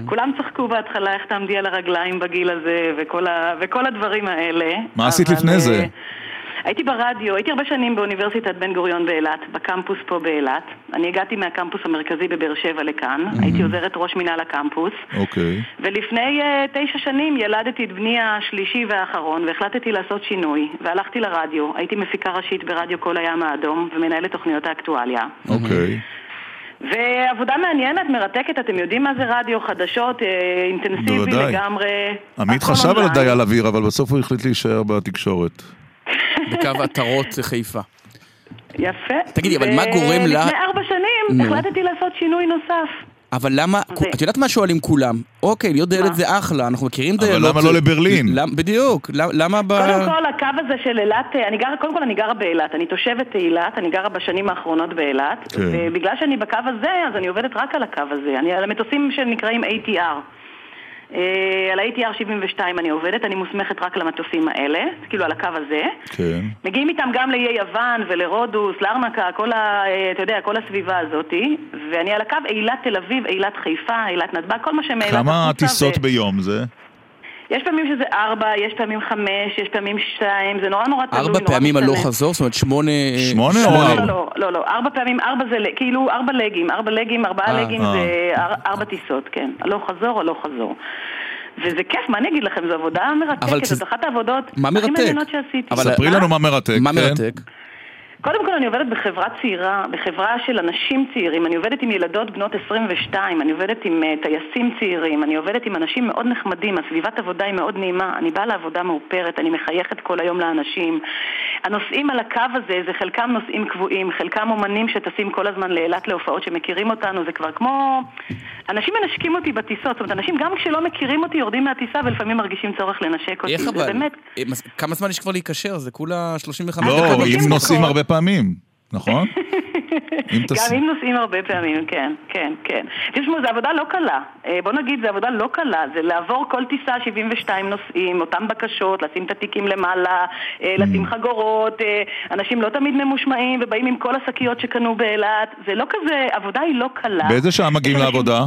כולם צחקו בהתחלה איך תעמדי על הרגליים בגיל הזה, וכל, ה... וכל הדברים האלה. מה עשית אבל, לפני אה, זה? הייתי ברדיו, הייתי הרבה שנים באוניברסיטת בן גוריון באילת, בקמפוס פה באילת. אני הגעתי מהקמפוס המרכזי בבאר שבע לכאן, הייתי עוזרת ראש מינהל הקמפוס. אוקיי. ולפני uh, תשע שנים ילדתי את בני השלישי והאחרון והחלטתי לעשות שינוי והלכתי לרדיו, הייתי מפיקה ראשית ברדיו כל הים האדום ומנהלת תוכניות האקטואליה אוקיי. ועבודה מעניינת, מרתקת, אתם יודעים מה זה רדיו, חדשות, אה, אינטנסיבי בוודאי. לגמרי עמית חשב על אונליין. הדייל אוויר, אבל בסוף הוא החליט להישאר בתקשורת. בקו עטרות חיפה. יפה. תגידי, אבל מה גורם לה- ולפני ארבע שנים. החלטתי לעשות שינוי נוסף. אבל למה, את יודעת מה שואלים כולם? אוקיי, להיות דיילת זה אחלה, אנחנו מכירים דיילות. למה לא לברלין? למ- בדיוק, למ- למה ב... קודם כל, הקו הזה של אילת, אה, אני גרה, קודם כל אני גרה באילת, אני תושבת אילת, אני גרה בשנים האחרונות באילת, כן. ובגלל שאני בקו הזה, אז אני עובדת רק על הקו הזה, אני על המטוסים שנקראים ATR. אה, על ה-ATR 72 אני עובדת, אני מוסמכת רק למטוסים האלה, כאילו על הקו הזה. כן. מגיעים איתם גם לאיי יוון ולרודוס, לארנקה, כל ה... אה, אתה יודע, כל הסביבה הזאתי, ואני על הקו אילת תל אביב, אילת חיפה, אילת נתב"ג, כל מה שמאילת כמה טיסות ו- ביום זה? יש פעמים שזה ארבע, יש פעמים חמש, יש פעמים שתיים, זה נורא נורא תלוי, ארבע פעמים. הלוך חזור? זאת אומרת שמונה... שמונה או לא, ארבע? לא, לא, לא, לא, ארבע פעמים, ארבע זה כאילו ארבע לגים, ארבע לגים, ארבעה אה, לגים אה. זה אר- ארבע טיסות, כן. הלוך חזור, הלוך חזור. וזה כיף, מה אני אגיד לכם, זו עבודה אבל מרתקת, זאת אחת העבודות מה הכי? מעניינות שעשיתי. ספרי לנו מה מרתק. מה כן? מרתק? קודם כל אני עובדת בחברה צעירה, בחברה של אנשים צעירים, אני עובדת עם ילדות בנות 22, אני עובדת עם uh, טייסים צעירים, אני עובדת עם אנשים מאוד נחמדים, הסביבת עבודה היא מאוד נעימה, אני באה לעבודה מאופרת, אני מחייכת כל היום לאנשים. הנוסעים על הקו הזה זה חלקם נוסעים קבועים, חלקם אומנים שטסים כל הזמן לאילת להופעות שמכירים אותנו, זה כבר כמו... אנשים מנשקים אותי בטיסות, זאת אומרת, אנשים גם כשלא מכירים אותי יורדים מהטיסה ולפעמים מרגישים צורך לנשק אותי. איך אבל? באמת אה, כמה זמן יש כבר להיקשר? זה כולה 35 לא, דקות. אם נוסעים הרבה פעמים, נכון? אם גם תס- אם נוסעים הרבה פעמים, כן, כן, כן. תשמעו, זו עבודה לא קלה. אה, בוא נגיד, זו עבודה לא קלה. זה לעבור כל טיסה 72 נוסעים, אותן בקשות, לשים את התיקים למעלה, אה, לשים חגורות, אה, אנשים לא תמיד ממושמעים ובאים עם כל השקיות שקנו באילת. זה לא כזה, עבודה היא לא קלה. באיזה שעה מגיעים לעבודה?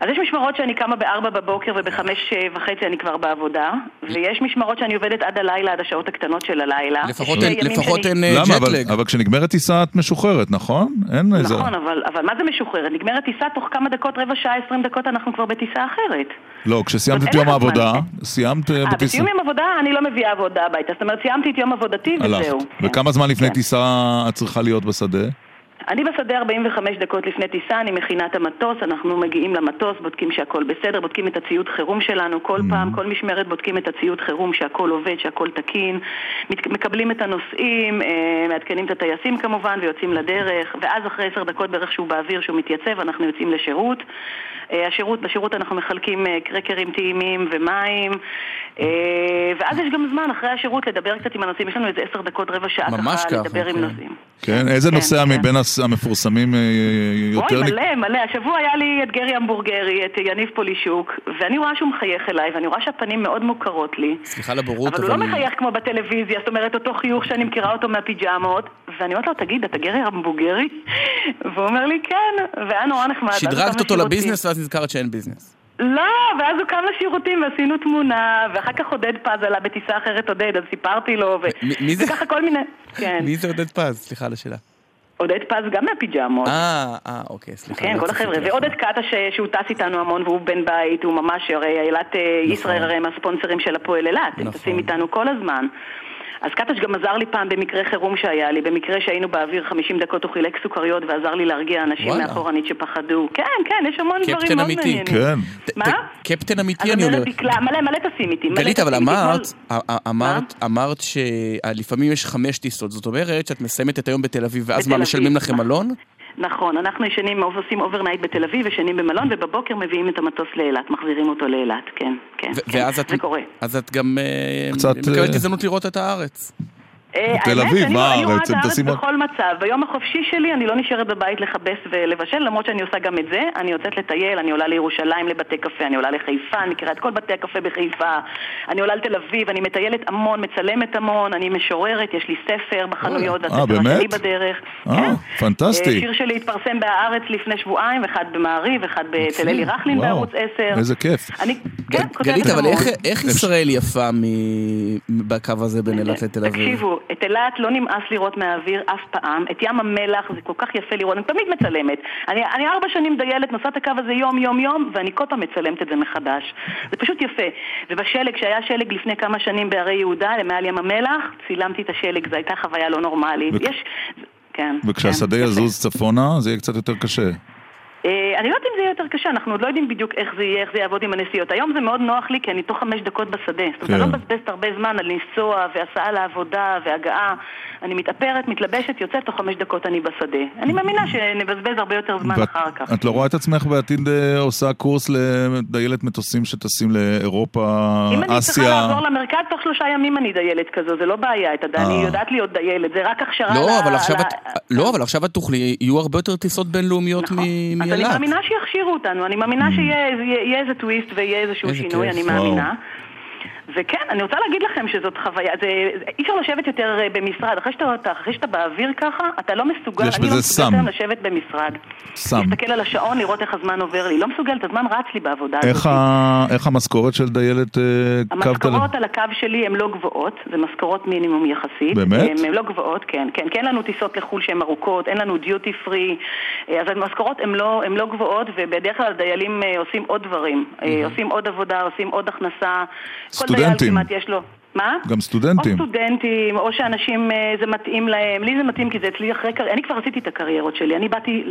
אז יש משמרות שאני קמה בארבע בבוקר ובחמש אה, וחצי אני כבר בעבודה, ויש משמרות שאני עובדת עד הלילה, עד השעות הקטנות של הלילה. לפחות אין- ימים לפחות שאני- אין, אה, למה? אבל- ג'טלג. אבל כשנגמרת טיסה את משוחררת, נכון? אין איזה... נכון, אבל, אבל מה זה משוחררת? נגמרת טיסה, תוך כמה דקות, רבע שעה, עשרים דקות, אנחנו כבר בטיסה אחרת. לא, כשסיימת את יום. העבודה, סיימת אה, אה, בטיסה. בסיום יום עבודה אני לא מביאה עבודה הביתה. זאת אומרת, סיימתי את יום עבודתי. וזהו. וכמה זמן לפני טיסה את צריכה להיות בשדה? אני בשדה 45 דקות לפני טיסה, אני מכינה את המטוס, אנחנו מגיעים למטוס, בודקים שהכל בסדר, בודקים את הציוד חירום שלנו, כל פעם, כל משמרת בודקים את הציוד חירום, שהכל עובד, שהכל תקין, מקבלים את הנוסעים, אה, מעדכנים את הטייסים כמובן ויוצאים לדרך, ואז אחרי עשר דקות בערך שהוא באוויר, שהוא מתייצב, אנחנו יוצאים לשירות. אה, השירות, בשירות אנחנו מחלקים אה, קרקרים טעימים ומים, אה, ואז יש גם זמן אחרי השירות לדבר קצת עם הנוסעים, יש לנו איזה עשר דקות, רבע שעה ככה ככה, לדבר עם כן. נוסעים. כן, איזה כן, נוסע כן. מבין המפורסמים יותר... אוי, מלא, מלא. השבוע היה לי את גרי המבורגרי, את יניב פולישוק, ואני רואה שהוא מחייך אליי, ואני רואה שהפנים מאוד מוכרות לי. סליחה לבורות, אבל הוא לא מחייך כמו בטלוויזיה, זאת אומרת, אותו חיוך שאני מכירה אותו מהפיג'מות, ואני אומרת לו, תגיד, אתה גרי המבורגרי? והוא אומר לי, כן, והיה נורא נחמד. שדרגת אותו. לביזנס ואז נזכרת שאין ביזנס. לא, ואז הוא קם לשירותים ועשינו תמונה, ואחר כך עודד פז עלה בטיסה אחרת עודד, אז סיפרתי לו, ו... מ- מי זה? וככה כל מיני... כן. מי זה עודד פז? סליחה על השאלה. עודד פז גם מהפיג'מות. אה, אה, אוקיי, סליחה. כן, לא כל החבר'ה. ועודד ש- שהוא טס איתנו המון והוא בן בית, הוא ממש, הרי אילת אה, ישראייר הרי הם הספונסרים של הפועל אילת, הם טסים איתנו כל הזמן. אז קטש גם עזר לי פעם במקרה חירום שהיה לי, במקרה שהיינו באוויר 50 דקות הוא חילק סוכריות ועזר לי להרגיע אנשים וואלה. מאחורנית שפחדו. כן, כן, יש המון דברים קפטן מאוד אמיתי. מעניינים. כן. מה? קפטן אמיתי אני אומר. דקלה, מלא מלא טסים איתי. גלית, אבל. אמרת, אמרת, אמרת שלפעמים יש חמש טיסות, זאת אומרת שאת מסיימת את היום בתל אביב, ואז מה, משלמים לכם. מלון? נכון, אנחנו ישנים, עושים overnight בתל אביב, ישנים במלון, ובבוקר מביאים את המטוס לאילת, מחזירים אותו לאילת, כן, כן. ו- כן, ואז את, זה קורה. אז את גם אה, קצת, מקבלת אה, הזדמנות לראות את הארץ. אה, תל האמת, אביב, אני- מה אני רואה הארץ? את הם טסים רק- בכל מצב. ביום החופשי שלי אני לא נשארת בבית לכבס ולבשל, למרות שאני עושה גם את זה. אני יוצאת לטייל, אני עולה לירושלים לבתי קפה, אני עולה לחיפה, אני מכירה את כל בתי הקפה בחיפה. אני עולה לתל אביב, אני מטיילת המון, מצלמת המון, אני משוררת, יש לי ספר בחנויות, אה, והספר השני באמת? בדרך. אה, אה, פנטסטי. שיר שלי התפרסם בהארץ לפני שבועיים, אחד במעריב, אחד אצל אלי רכלין בערוץ 10. איזה כיף. אני, כן, גלית, אבל. איך- איך ישראל יפה בקו הזה בין אילת לתל אביב? תקשיבו, את אילת לא נמאס לראות מהאוויר אף פעם, את ים המלח זה כל כך יפה לראות, אני תמיד מצלמת. אני, אני ארבע שנים דיילת, נוסעת הקו הזה יום יום יום, ואני כל פעם מצלמת את זה מחדש. זה פשוט יפה. ובשלג, כשהיה שלג לפני כמה שנים בהרי יהודה, מעל ים המלח, צילמתי את השלג, זו הייתה חוויה לא נורמלית. וכ- יש... כן. וכשהשדה כן, יזוז צפונה, זה יהיה קצת יותר קשה. אני לא יודעת אם זה יהיה יותר קשה, אנחנו עוד לא יודעים בדיוק איך זה יהיה, איך זה יעבוד עם הנסיעות. היום זה מאוד נוח לי כי אני תוך חמש דקות בשדה. זאת אומרת, כן. אני לא מבזבזת הרבה זמן על לנסוע והסעה לעבודה והגעה. אני מתאפרת, מתלבשת, יוצאת, תוך חמש דקות אני בשדה. אני מאמינה שנבזבז הרבה יותר זמן ואת אחר כך. את לא רואה את עצמך בעתיד אה, עושה קורס לדיילת מטוסים שטסים לאירופה, אם אני צריכה אסיה? לעבור למרכז, תוך שלושה ימים אני דיילת כזו, זה לא בעיה, אני אה. יודעת להיות דיילת, זה רק הכשרה לא, ל- אבל עכשיו ל- את... לא, אבל עכשיו את תוכלי, יהיו הרבה יותר טיסות בינלאומיות מ- מאמינה שיכשירו אותנו, אני מאמינה שיהיה יהיה- יהיה איזה טוויסט ויהיה איזשהו שינוי, אני. מאמינה. וכן, אני רוצה להגיד לכם שזאת חוויה, זה, אי אפשר לשבת יותר אה, במשרד, אחרי שאתה, אחרי שאתה באוויר ככה, אתה לא מסוגל, יש אני לא מסוגלת. היום לשבת במשרד. סם. להסתכל על השעון, לראות איך הזמן עובר לי, לא מסוגלת, הזמן רץ לי בעבודה הזאת. איך ה- איך המשכורת של דיילת אה, קו תל? המשכורות על הקו שלי הן לא גבוהות, זה משכורות מינימום יחסית. באמת? הן לא גבוהות, כן, כן. כי אין לנו טיסות לחו"ל שהן ארוכות, אין לנו דיוטי פרי, אז המשכורות הן לא, לא גבוהות, ובדרך כלל הדיילים אה, עושים עוד דברים. אה, עושים עוד עבודה, עושים עוד הכנסה. סטודנטים. כמעט יש לו... מה? גם סטודנטים. או סטודנטים, או שאנשים, אה, זה מתאים להם. לי זה מתאים כי זה אצלי אחרי קריירה. אני כבר עשיתי את הקריירות שלי. אני באתי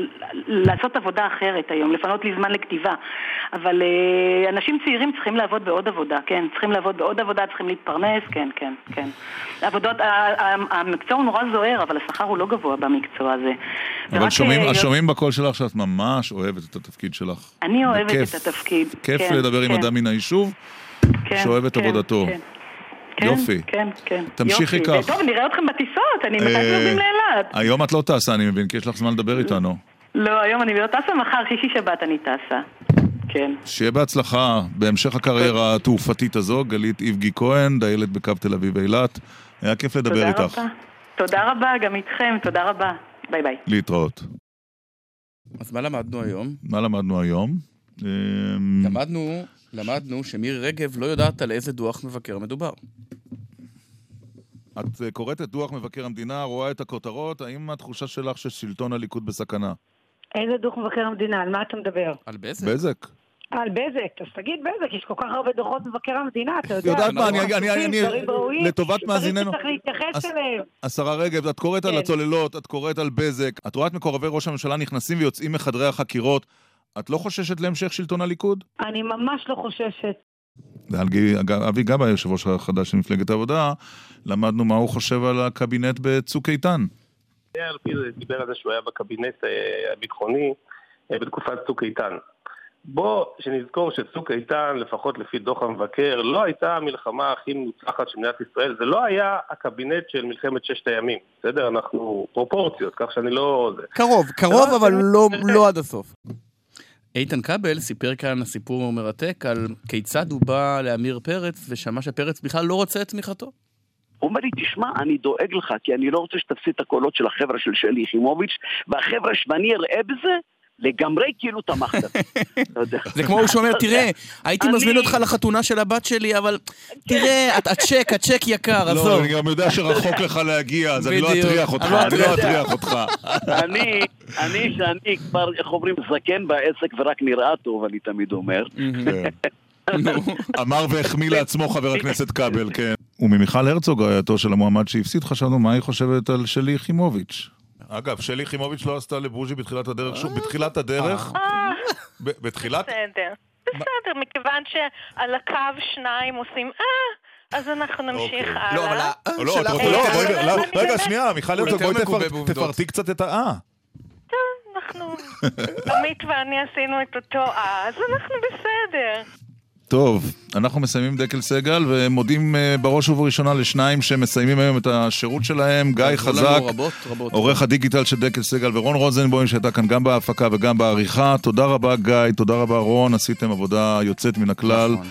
לעשות עבודה אחרת היום, לפנות לי זמן לכתיבה. אבל אה, אנשים צעירים צריכים לעבוד בעוד עבודה, כן. צריכים לעבוד בעוד עבודה, צריכים להתפרנס, כן, כן, כן. עבודות, המקצוע הוא נורא זוהר, אבל השכר הוא לא גבוה במקצוע הזה. אבל שומעים, אה, שומעים בקול שלך שאת ממש אוהבת את התפקיד שלך. אני אוהבת בכיף. את התפקיד. כיף כן, לדבר עם כן, אדם מן היישוב, כן, שאוהב את כן, עבודתו. כן. כן, יופי. כן, כן. תמשיכי יופי. כך. טוב, נראה אתכם בטיסות, אני מתי אה, אתם נוסעים לאילת? היום את לא טסה, אני מבין, כי יש לך זמן לדבר איתנו. לא, היום אני לא טסה, מחר, שישי שבת אני טסה. כן. שיהיה בהצלחה בהמשך הקריירה התעופתית הזו, גלית איבגי כהן, דיילת בקו תל אביב אילת. היה כיף לדבר תודה איתך. רבה. תודה רבה, גם איתכם, תודה רבה. ביי ביי. להתראות. אז מה למדנו היום? מה למדנו היום? אמ, למדנו, למדנו שמירי רגב לא יודעת על איזה דוח מבקר מדובר. את אה, קוראת את דוח מבקר המדינה, רואה את הכותרות, האם התחושה שלך ששלטון הליכוד בסכנה? איזה דוח מבקר המדינה? על מה אתה מדבר? על בזק. בזק. על בזק, אז תגיד בזק, יש כל כך הרבה דוחות מבקר המדינה, אתה יודע. יודעת מה, אני- אני- אני- ראויים, לטובת מאזיננו- דברים שצריך להתייחס אליהם. השרה רגב, את קוראת על כן. הצוללות, את קוראת על בזק, את רואה את מקורבי ראש הממשלה נכנסים ויוצאים מחדרי החקירות. את לא חוששת להמשך שלטון הליכוד? אני ממש לא חוששת. ועל גי- אג- אבי גבאי, יושב ראש החדש של מפלגת העבודה, למדנו מה הוא חושב על הקבינט בצוק איתן. יאיר לפיד דיבר על זה שהוא היה בקבינט אה, הביטחוני אה, בתקופת צוק איתן. בוא שנזכור שצוק איתן, לפחות לפי דוח המבקר, לא הייתה המלחמה הכי מוצלחת של מדינת ישראל. זה לא היה הקבינט של מלחמת ששת הימים, בסדר? אנחנו פרופורציות, כך שאני לא... זה. קרוב, קרוב, לא- אבל לא, לא עד הסוף. איתן כבל סיפר כאן סיפור מרתק על כיצד הוא בא לעמיר פרץ ושמע שפרץ בכלל לא רוצה את תמיכתו. הוא אומר לי, תשמע, אני דואג לך, כי אני לא רוצה שתפסיד את הקולות של החבר'ה של שלי יחימוביץ', והחבר'ה שאני אראה בזה, לגמרי כאילו תמכת. זה כמו הוא שאומר, תראה, הייתי מזמין אותך לחתונה של הבת שלי, אבל תראה, את- הצ'ק, הצ'ק יקר, לא, עזוב. אני גם יודע שרחוק לך להגיע, אז אני לא. אטריח אותך, אני לא לא אטריח. אטריח אותך. אני, אני, שאני כבר, איך אומרים, זקן בעסק ורק נראה טוב, אני תמיד אומר. אמר והחמיא לעצמו חבר הכנסת כבל, כן. וממיכל הרצוג, רעייתו של המועמד שהפסיד, חשבנו מה היא חושבת על שלי יחימוביץ'. אגב, שלי יחימוביץ' לא עשתה לבוז'י בתחילת הדרך, שוב, בתחילת הדרך, ב- בתחילת... בסדר. בסדר, מכיוון שעל הקו שניים עושים אה, אז אנחנו נמשיך הלאה. לא, אבל ה- לא, שלך- אתה רוצה- לא, אה, לא, רגע, שנייה, מיכל הרצוג, בואי. תפרטי קצת את האה. אנחנו, עמית ואני עשינו את אותו אה, אז אנחנו בסדר. טוב, אנחנו מסיימים דקל סגל ומודים אה, בראש ובראשונה לשניים שמסיימים היום את השירות שלהם, גיא עזרו לנו חזק, רבות, רבות. עורך הדיגיטל של דקל סגל ורון רוזנבוים שהייתה כאן גם בהפקה וגם בעריכה. תודה רבה גיא, תודה רבה רון, עשיתם עבודה יוצאת מן הכלל נכון.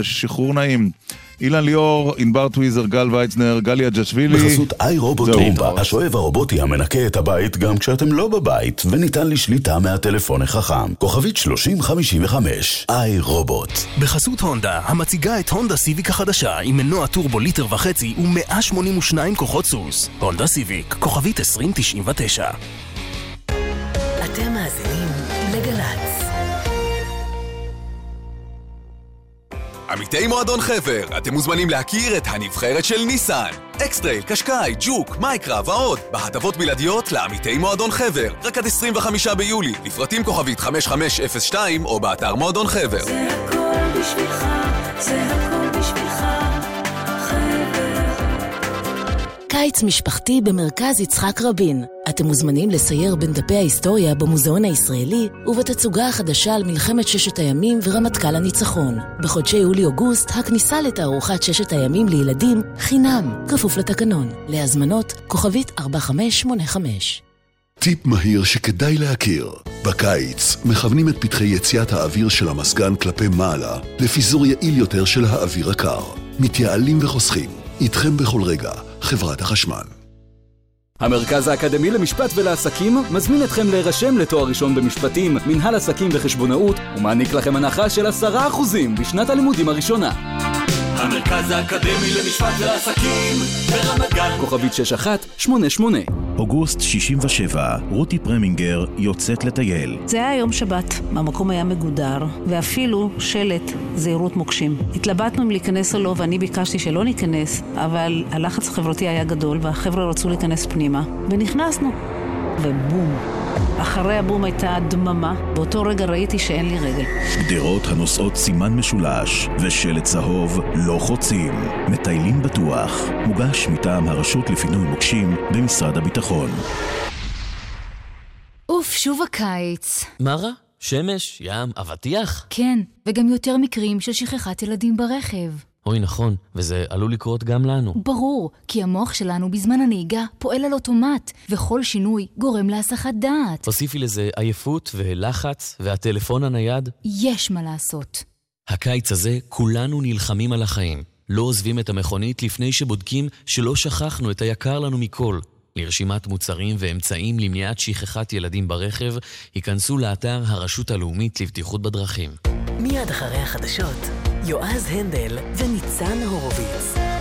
ושחרור נעים. אילן ליאור, ענבר טוויזר, גל ויצנר, גליה ג'שווילי. בחסות iRobot זהו. Roomba, השואב הרובוטי המנקה את הבית גם כשאתם לא בבית, וניתן לשליטה מהטלפון החכם. כוכבית 3055, iRobot. בחסות הונדה, המציגה את הונדה סיביק החדשה עם מנוע טורבו ליטר וחצי ו-182 כוחות סוס. הונדה סיביק, כוכבית 2099. עמיתי מועדון חבר, אתם מוזמנים להכיר את הנבחרת של ניסן. אקסטרייל, קשקאי, ג'וק, מייקרה ועוד, בהטבות בלעדיות לעמיתי מועדון חבר. רק עד 25 ביולי, לפרטים כוכבית 5502 או באתר מועדון חבר. זה הכל בשבילך, זה הכל בשבילך, קיץ משפחתי במרכז יצחק רבין. אתם מוזמנים לסייר בין דפי ההיסטוריה במוזיאון הישראלי ובתצוגה החדשה על מלחמת ששת הימים ורמטכ"ל הניצחון. בחודשי יולי-אוגוסט הכניסה לתערוכת ששת הימים לילדים חינם, כפוף לתקנון. להזמנות כוכבית 4585. טיפ מהיר שכדאי להכיר. בקיץ מכוונים את פתחי יציאת האוויר של המזגן כלפי מעלה לפיזור יעיל יותר של האוויר הקר. מתייעלים וחוסכים. איתכם בכל רגע, חברת החשמל. המרכז האקדמי למשפט ולעסקים מזמין אתכם להירשם לתואר ראשון במשפטים, מנהל עסקים וחשבונאות, ומעניק לכם הנחה של 10% בשנת הלימודים הראשונה. המרכז האקדמי למשפט ועסקים ברמת גן כוכבית 6188 אוגוסט 67, רותי פרמינגר יוצאת לטייל. זה היה יום שבת, המקום היה מגודר, ואפילו שלט זהירות מוקשים. התלבטנו אם להיכנס או לא, ואני ביקשתי שלא ניכנס, אבל הלחץ החברתי היה גדול, והחבר'ה רצו להיכנס פנימה, ונכנסנו. ובום. אחרי הבום הייתה דממה, באותו רגע ראיתי שאין לי רגל. גדרות הנושאות סימן משולש ושלט צהוב לא חוצים. מטיילים בטוח. מוגש מטעם הרשות לפינוי מוקשים במשרד הביטחון. אוף, שוב הקיץ. מה רע? שמש, ים, אבטיח? כן, וגם יותר מקרים של שכחת ילדים ברכב. אוי, נכון, וזה עלול לקרות גם לנו. ברור, כי המוח שלנו בזמן הנהיגה פועל על אוטומט, וכל שינוי גורם להסחת דעת. תוסיפי לזה עייפות ולחץ והטלפון הנייד. יש מה לעשות. הקיץ הזה כולנו נלחמים על החיים. לא עוזבים את המכונית לפני שבודקים שלא שכחנו את היקר לנו מכל. לרשימת מוצרים ואמצעים למניעת שכחת ילדים ברכב, היכנסו לאתר הרשות הלאומית לבטיחות בדרכים. מיד אחרי החדשות, יועז הנדל וניצן הורוביץ. גל"צ